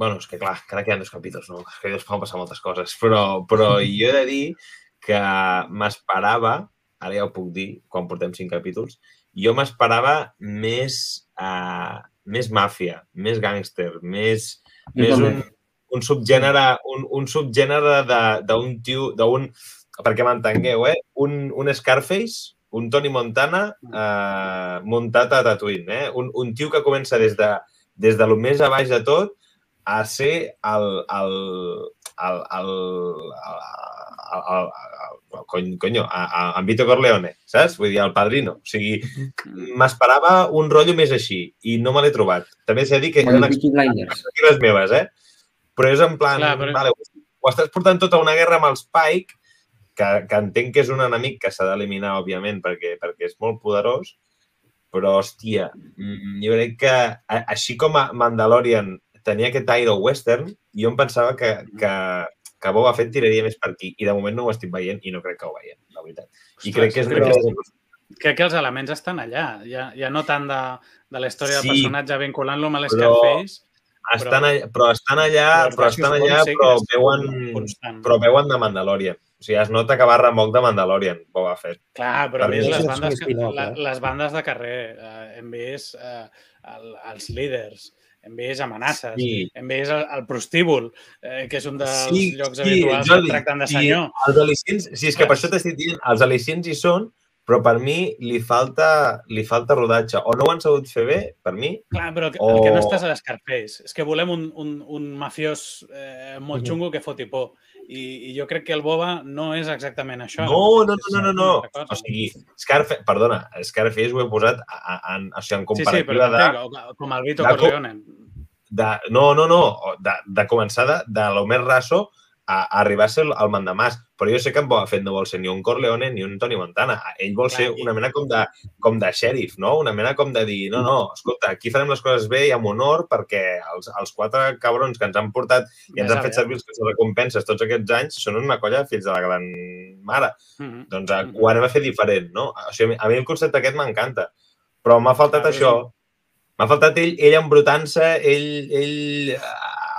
bueno, és que clar, encara queden dos capítols, no? És que es poden passar moltes coses, però, però jo he de dir que m'esperava, ara ja ho puc dir, quan portem cinc capítols, jo m'esperava més, uh, més màfia, més gàngster, més, Jo més també. un, un subgènere, un, un subgènere d'un tio, d'un, perquè m'entengueu, eh? Un, un Scarface, un Tony Montana eh, muntat a Tatooine, eh? Un, un tio que comença des de, des de lo més a baix de tot a ser el, el, el, el, el, el, el, cony, conyo, a, a, en Vito Corleone, saps? Vull dir, el padrino. O sigui, m'esperava un rotllo més així i no me l'he trobat. També s'ha de dir que Blinders. expectatives meves, eh? Però és en plan, Clar, però... vale, ho estàs portant tota una guerra amb els Pike, que, que entenc que és un enemic que s'ha d'eliminar, òbviament, perquè, perquè és molt poderós, però, hòstia, mm, jo crec que així com a Mandalorian tenia aquest aire western, jo em pensava que, que, que Boba Fett tiraria més per aquí, i de moment no ho estic veient i no crec que ho veiem, la veritat. I crec que és Ostres, una crec que els elements estan allà. Ja, ja no tant de, de la història Sí, del personatge vinculant-lo amb però- l'Scarface, Estan allà, però estan allà, però estan allà, que però veuen, constant. però veuen de Mandalorian. O sigui, es nota que va remolc de Mandalorian, Boba Fett. Clar, però Per les bandes, un spin-off, la, eh? les bandes de carrer, eh, hem vist eh, el, els líders, hem vist amenaces, Sí. hem vist el, el prostíbul, eh, que és un dels Sí, llocs sí, habituals Jordi, que tracten de sí, senyor. Els al·licients, sí, és que per això t'estic dient, els al·licients hi són, però per mi li falta, li falta rodatge. O no ho han sabut fer bé, per mi, Clar, però el, O- el que no estàs a l'Scarface. És que volem un, un, un mafiós eh, molt xungo que foti por. I, I jo crec que el Boba no és exactament això. No, no, no, no, no, no. O sigui, Scarface, perdona, Scarface ho he posat a, a, en, o sigui, en sí, sí, comparativa però de, o- com el Vito Corleone. de... No, no, no, de, de començar de, de lo més raso a, a arribar a ser el, mandamàs. Però jo sé que en Boba Fett no vol ser ni un Corleone ni un Tony Montana. Ell vol Clar, ser una mena com de, com de xèrif, no? Una mena com de dir, no, no, escolta, aquí farem les coses bé i amb honor perquè els, els quatre cabrons que ens han portat i ens han fet servir les recompenses tots aquests anys són una colla de fills de la gran mare. Mhm. Doncs eh, Mhm. ho anem a fer diferent, no? O sigui, a mi el concepte aquest m'encanta. Però m'ha faltat Clar, això. M'ha faltat ell, ell embrutant-se, ell, ell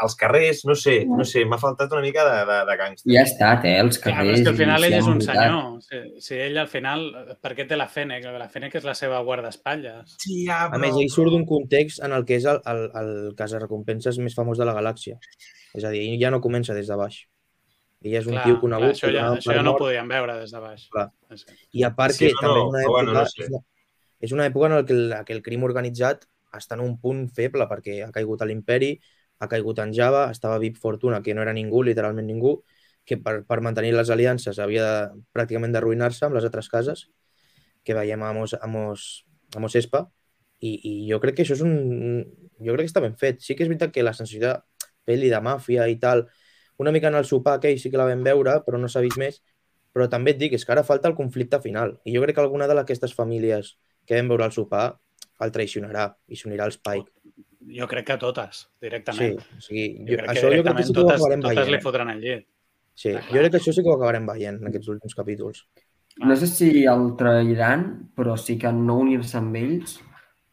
als carrers, no sé, no sé, m'ha faltat una mica de, de, de gàngster. I ha estat, eh, els Clar, però carrers. és que al final ell és un votat. senyor. Si, si ell al final... Per què té la Fennec? La Fennec és la seva guardaespatlles. Sí, ja, A més, ell surt d'un context en el que és el, el, el casa recompenses més famós de la galàxia. És a dir, ell ja no comença des de baix. Ell és un Clar, tio conegut. clar, això que ja, això ja no ho mort. podíem veure des de baix. Clar. I a part Sí, que no, també no, una però època, bueno, no sé. és, una, és una època en la que el, que el crim organitzat està en un punt feble perquè ha caigut a l'imperi, ha caigut en Java, estava Vip Fortuna, que no era ningú, literalment ningú, que per, per mantenir les aliances havia de, pràcticament d'arruïnar-se amb les altres cases, que veiem a Mos, a Mos, a Mos Espa, i, i jo crec que això és un... Jo crec que està ben fet. Sí que és veritat que la sensació de pel·li de màfia i tal, una mica en el sopar aquell sí que la vam veure, però no s'ha vist més, però també et dic, és que ara falta el conflicte final. I jo crec que alguna d'aquestes famílies que vam veure al sopar el traicionarà i s'unirà al Spike. Jo crec que totes, Sí, directament. o sigui, Jo jo, crec això que jo crec que sí que ho totes, acabarem totes veient. li eh? fotran al llit. Sí, Està jo crec que això sí que ho acabarem veient en aquests últims capítols. No sé si el trairan, però sí que no unir-se amb ells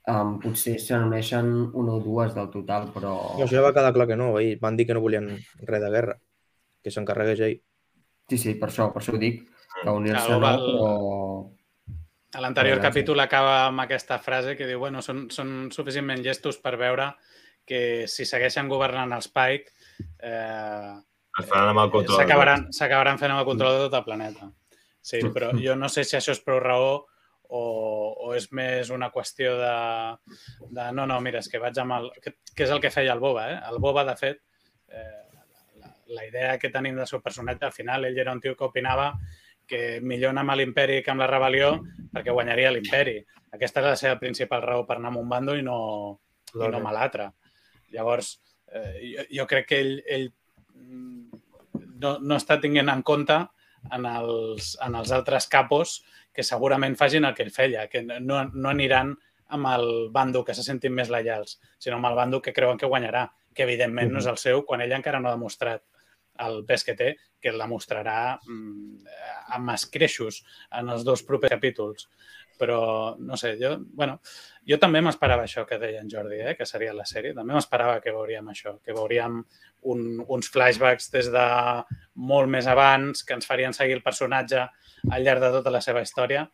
um, potser se n'uneixen una o dues del total, però... No, això ja va quedar clar que no. Ells van dir que no volien res de guerra, que s'encarregués ell. Sí, sí, per això, per això ho dic, que unir-se Clar, no, el- però... A l'anterior capítol acaba amb aquesta frase que diu bueno, són, són suficientment gestos per veure que si segueixen governant els Pike eh, s'acabaran s'acabaran fent amb el control de tot el planeta. Sí, però jo no sé si això és prou raó o, o és més una qüestió de, de no, no, mira, és que vaig amb el... Que, que és el que feia el Boba, eh? El Boba, de fet, eh, la, la idea que tenim del seu personatge, al final ell era un tio que opinava que millor anar amb l'imperi que amb la rebel·lió perquè guanyaria l'imperi. Aquesta és la seva principal raó per anar amb un bando i no, i no amb l'altre. Llavors, eh, jo, jo crec que ell, ell mm, no, no està tinguent en compte en els, en els altres capos que segurament facin el que ell feia, que no, no aniran amb el bando que se sentin més lleials, sinó amb el bando que creuen que guanyarà, que evidentment no és el seu quan ell encara no ha demostrat el pes que té, que el demostrarà mm, amb escreixos en els dos propers capítols. Però, no sé, jo, bueno, jo també m'esperava això que deia en Jordi, eh, que seria la sèrie. També m'esperava que veuríem això, que veuríem un, uns flashbacks des de molt més abans, que ens farien seguir el personatge al llarg de tota la seva història,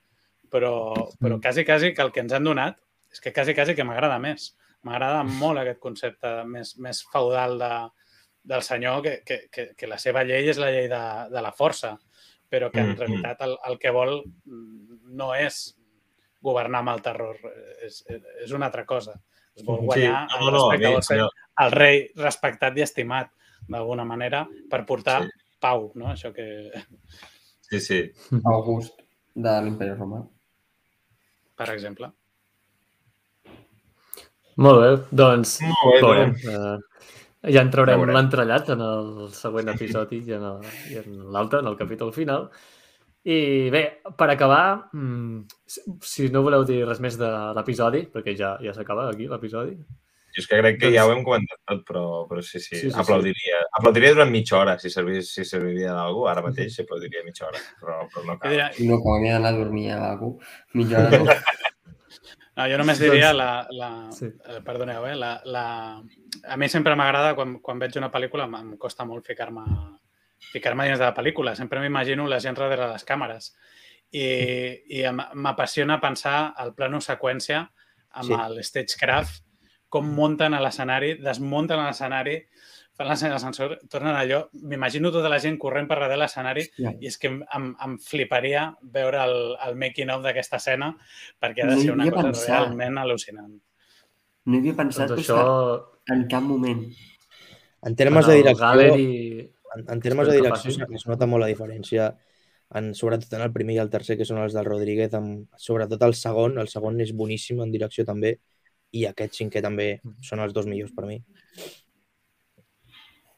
però, però quasi, quasi que el que ens han donat és que quasi, quasi que m'agrada més. M'agrada molt aquest concepte més, més feudal de, del senyor, que, que, que, que la seva llei és la llei de, de la força, però que en Mhm. realitat el, el que vol mm, no és governar amb el terror, és, és una altra cosa. Es vol Sí, guanyar no, el no, a respecte, mi, vol ser senyor, el rei respectat i estimat d'alguna manera per portar Sí. pau, no? Això que, sí, sí. August de l'imperi romà. per exemple. Molt bé, doncs Molt bé, veurem. doncs. Uh, ja en traurem l'entrellat en el següent episodi i en, i en l'altre, en el capítol final. I bé, per acabar, mm, si, no voleu dir res més de l'episodi, perquè ja ja s'acaba aquí l'episodi, Jo és que crec que ja ho Doncs- hem comentat tot, però, però sí, sí, Sí, sí, sí, sí. aplaudiria. Aplaudiria durant mitja hora, si, servís, si serviria d'algú. Ara mateix aplaudiria mitja hora, però, però no cal. No, com a mi d'anar a dormir a algú, mitja hora no. no, jo només diria Doncs- la... la sí. eh, perdoneu, eh? La, la... A mi sempre m'agrada, quan, quan veig una pel·lícula, em costa molt ficar-me ficar-me dins de la pel·lícula. Sempre m'imagino la gent darrere les càmeres. I, i m'apassiona pensar el plano seqüència amb Sí. el stagecraft, com munten a l'escenari, desmunten a l'escenari, fan l'escenari d'ascensor, tornen allò... M'imagino tota la gent corrent per darrere l'escenari Ja. i és que em, em, fliparia veure el, el making-of d'aquesta escena perquè ha de No ser una cosa pensat. realment al·lucinant. No hi havia pensat doncs això... en cap moment. En termes en de direcció, Gallery... en, en termes de direcció passi. es nota molt la diferència, en, sobretot en el primer i el tercer, que són els del Rodríguez, amb, sobretot el segon. El segon és boníssim en direcció també, i aquest cinquè també són els dos millors per mi.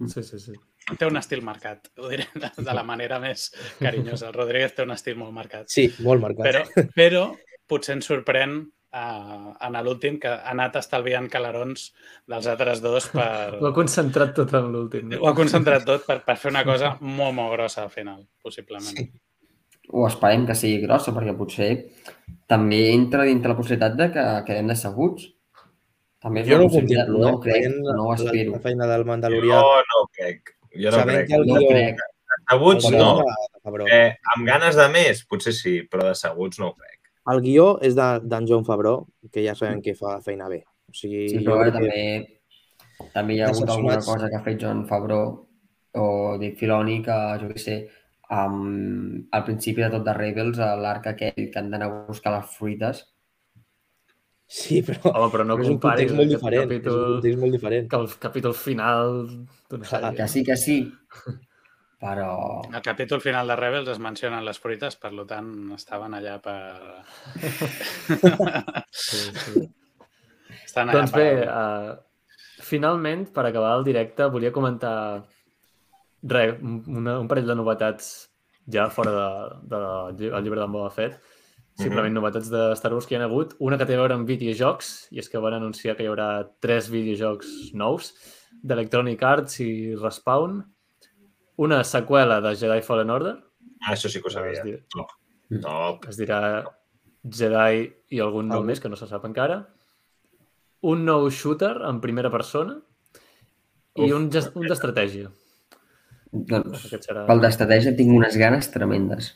Sí, sí, sí. Té un estil marcat, ho diré de, de la manera més carinyosa. El Rodríguez té un estil molt marcat. Sí, molt marcat. Però, però potser ens sorprèn uh, en l'últim que ha anat estalviant calarons dels altres dos per... Ho ha concentrat tot en l'últim. Ho ha concentrat tot per, per fer una cosa molt, molt grossa al final, possiblement. Sí. O esperem que sigui grossa, perquè potser també entra dintre la possibilitat de que quedem decebuts. També és Jo no ho contemplo, No eh? ho crec, Veient no ho la- aspiro. La feina del Mandalorià. Jo no ho crec. Jo no sabent crec. que el No crec. El no. de Favreau. Eh, amb ganes de més, potser sí, però desabuts no ho crec. El guió és de- d'en John Favreau, que ja sabem que fa feina bé. O sigui, Sí, però que- també, també hi ha hagut alguna cosa que ha fet John Favreau o Dave Filoni que, jo què sé, um, al principi de tot de Rebels, a l'arc aquell que han d'anar a buscar les fruites, Sí, però, Home, però no però és un context molt diferent. capítol És un context molt diferent. que el capítol final d'una sèrie. que sí, que sí, però... Al capítol final de Rebels es mencionen les fruites, per tant, estaven allà per... Sí, sí. Estan allà Doncs per... bé, uh, finalment, per acabar el directe, volia comentar re, una, un parell de novetats ja fora de, de, del llibre d'en Boba Fett. Simplement novetats de Star Wars que hi ha hagut. Una que té a veure amb videojocs, i és que van anunciar que hi haurà tres videojocs nous d'Electronic Arts i Respawn. Una seqüela de Jedi Fallen Order, Ah, això sí que ho sabia. Es diu- Top. Top. es dirà Jedi i algun nom més que no se sap encara. Un nou shooter en primera persona i Uf. un, un d'estratègia. Doncs, serà... pel d'estratègia tinc unes ganes tremendes.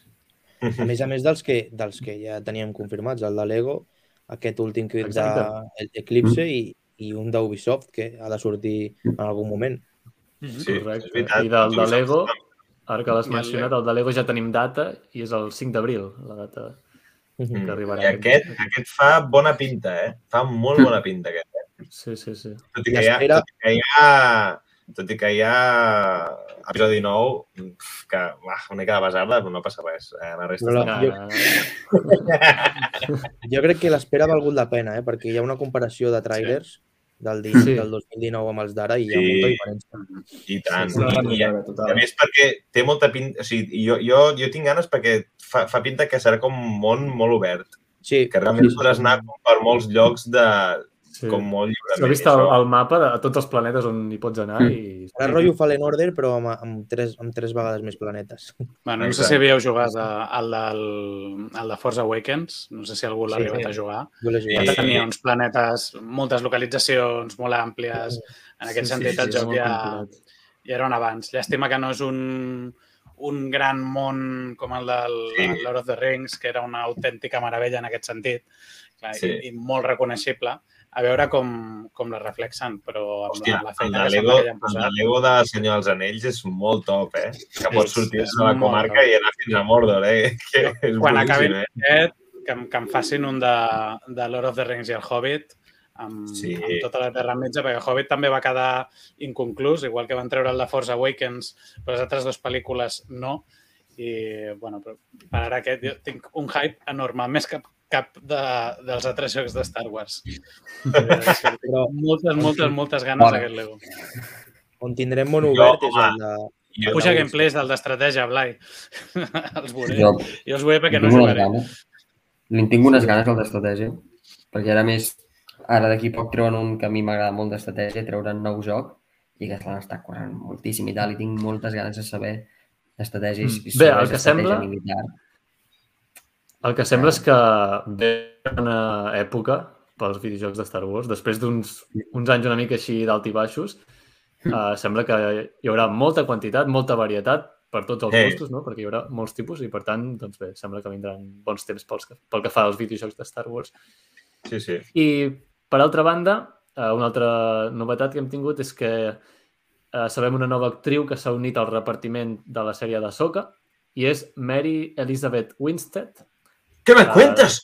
A més a més dels que, dels que ja teníem confirmats, el de Lego, aquest últim que Exacte. d'Eclipse i, i un d'Ubisoft que ha de sortir en algun moment. Sí, Correcte. veritat. I del de Lego, ara que l'has I mencionat, el de Lego ja tenim data i és el 5 d'abril, la data Mhm. que Mm. arribarà. I aquest, aquest fa bona pinta, eh? Fa molt bona pinta, aquest. Eh? Sí, sí, sí. Tot i I que hi ha, espera- tot i que hi ha, tot i que hi ha episodi nou, que uah, una mica de basarda, però no passa res. Eh? La resta No, està... no, No, jo- no, Jo crec que l'espera ha valgut la pena, eh? perquè hi ha una comparació de trailers del, di- Sí. del 2019 amb els d'ara i hi ha Sí. molta diferència. I tant. Una I, i, millora a més, perquè té molta pinta... O sigui, jo, jo, jo tinc ganes perquè fa, fa pinta que serà com un món molt obert. Sí, Que realment podràs anar com per molts llocs de, sí. com molt lliurement. S'ha vist i el, això- el mapa de tots els planetes on hi pots anar Mm. i... Serà rotllo Fallen Order, però amb, amb, tres, amb tres vegades més planetes. Bueno, no sé si havíeu jugat a- al del, al de Force Awakens, no sé si algú l'ha Sí. arribat a jugar. Jo l'he Sí. jugat. Tenia uns planetes, moltes localitzacions molt àmplies. En aquest Sí, sí, sentit, sí, el és joc ja, ja era un avanç. Llàstima que no és un, un gran món com el del Sí. sí. Lord of the Rings, que era una autèntica meravella en aquest sentit, clar, Sí. i, i molt reconeixible. A veure com, com la reflexen, però amb, Hòstia, la el feina de que Lego, que han el Lego de Senyor dels Anells és molt top, eh? Que pots sortir de la comarca top. i anar fins a Mordor, eh? Que és Quan acabin eh? aquest, que, que em facin un de, de Lord of the Rings i el Hobbit, amb, sí. amb tota la Terra Mitja, perquè Hobbit també va quedar inconclús, igual que van treure el de Force Awakens, però les altres dues pel·lícules no. I, bueno, però per ara aquest jo tinc un hype enorme, més que cap de, dels altres jocs de Star Wars. Però moltes, moltes, moltes ganes Vale. d'aquest Lego. on tindrem món Jo, obert és home, el de... Jo, Puja gameplays del d'estratègia, Blai. els veuré. Jo Jo els veuré perquè no jugaré. ganes. Li tinc unes ganes al d'estratègia, perquè ara més, ara d'aquí poc treuen un que a mi m'agrada molt d'estratègia, treuran nou joc i que l'han estat corrent moltíssim i tal, i tinc moltes ganes de saber d'estratègia i Mm. Bé, el que sembla- militar. El que sembla és que ve una època pels videojocs de Star Wars, després d'uns uns anys una mica així d'alt i baixos, uh, sembla que hi haurà molta quantitat, molta varietat per tots els Eh. gustos, no? perquè hi haurà molts tipus i, per tant, doncs bé, sembla que vindran bons temps pels, que- pel que fa als videojocs de Star Wars. Sí, sí. I, per altra banda, eh, una altra novetat que hem tingut és que eh, sabem una nova actriu que s'ha unit al repartiment de la sèrie de Soca i és Mary Elizabeth Winstead. Què me Ah. cuentes?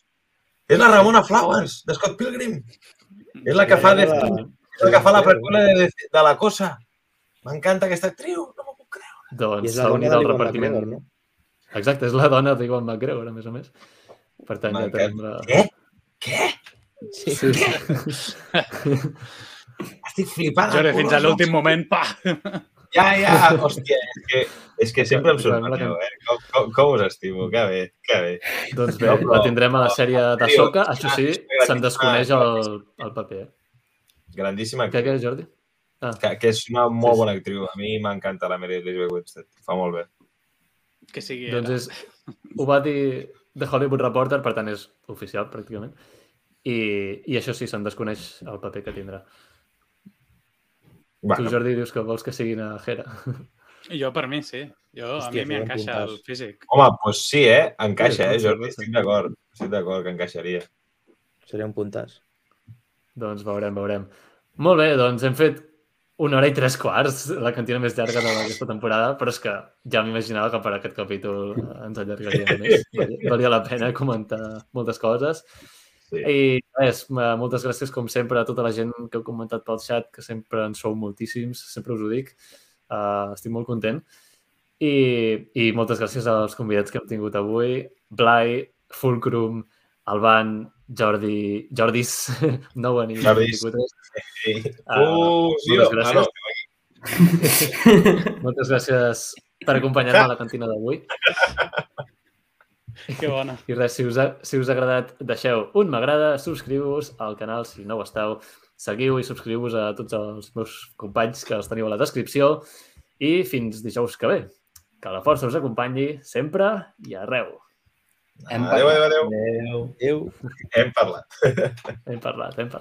És la Ramona Flowers, de Scott Pilgrim. És la que fa, de, és la, que fa la preqüela de, de, la cosa. M'encanta aquesta actriu, no m'ho puc creure. I Doncs és la s'ha dona unit de al l'Iwan repartiment. McGregor, no? Exacte, és la dona d'Iwan McGregor, a més a més. Per tant, ja tenim la... Què? Què? Sí, sí. Estic flipant. Jordi, fins a l'últim moment, pa! Ja, ja, hòstia, és que, és que sempre em que- eh? Com, com, com us estimo, que bé, que bé. Doncs bé, No, però- la tindrem a la sèrie de Soca. Això sí, se'n desconeix el, el paper. Grandíssima Què, què, Jordi? Ah, que, que és una molt Sí, sí. bona actriu. A mi m'encanta la Mary Elizabeth Winstead. Fa molt bé. Que sigui doncs és, ho va dir The Hollywood Reporter, per tant és oficial, pràcticament. I, i això sí, se'n desconeix el paper que tindrà. Bueno, Tu, Jordi, dius que vols que siguin a Hera. Jo, per mi, sí. Jo, Hòstia, a mi m'hi seria un encaixa puntàs. el físic. home, doncs sí, eh? Encaixa, Sí, eh, Jordi? Estic d'acord. Estic d'acord que encaixaria. Seria un puntàs. doncs veurem, veurem. Molt bé, doncs hem fet una hora i tres quarts, la cantina més llarga d'aquesta temporada, però és que ja m'imaginava que per aquest capítol ens allargaria més. Valia la pena comentar moltes coses. Sí. I res, moltes gràcies, com sempre, a tota la gent que heu comentat pel chat, que sempre en sou moltíssims, sempre us ho dic. Uh, estic molt content. I, I moltes gràcies als convidats que hem tingut avui. Blai, Fulcrum, Alban, Jordi, Jordis, no venir. Jordis. Sí. Uh, sí, moltes gràcies. No, no. moltes gràcies per acompanyar-me a la cantina d'avui. Que bona. I res, si us ha, si us ha agradat, deixeu un m'agrada, subscriu-vos al canal si no ho esteu, seguiu i subscriu-vos a tots els meus companys que els teniu a la descripció i fins dijous que ve. Que la força us acompanyi sempre i arreu. Hem adéu, adéu, adéu. Adéu. adéu. Hem parlat. Hem parlat, hem parlat.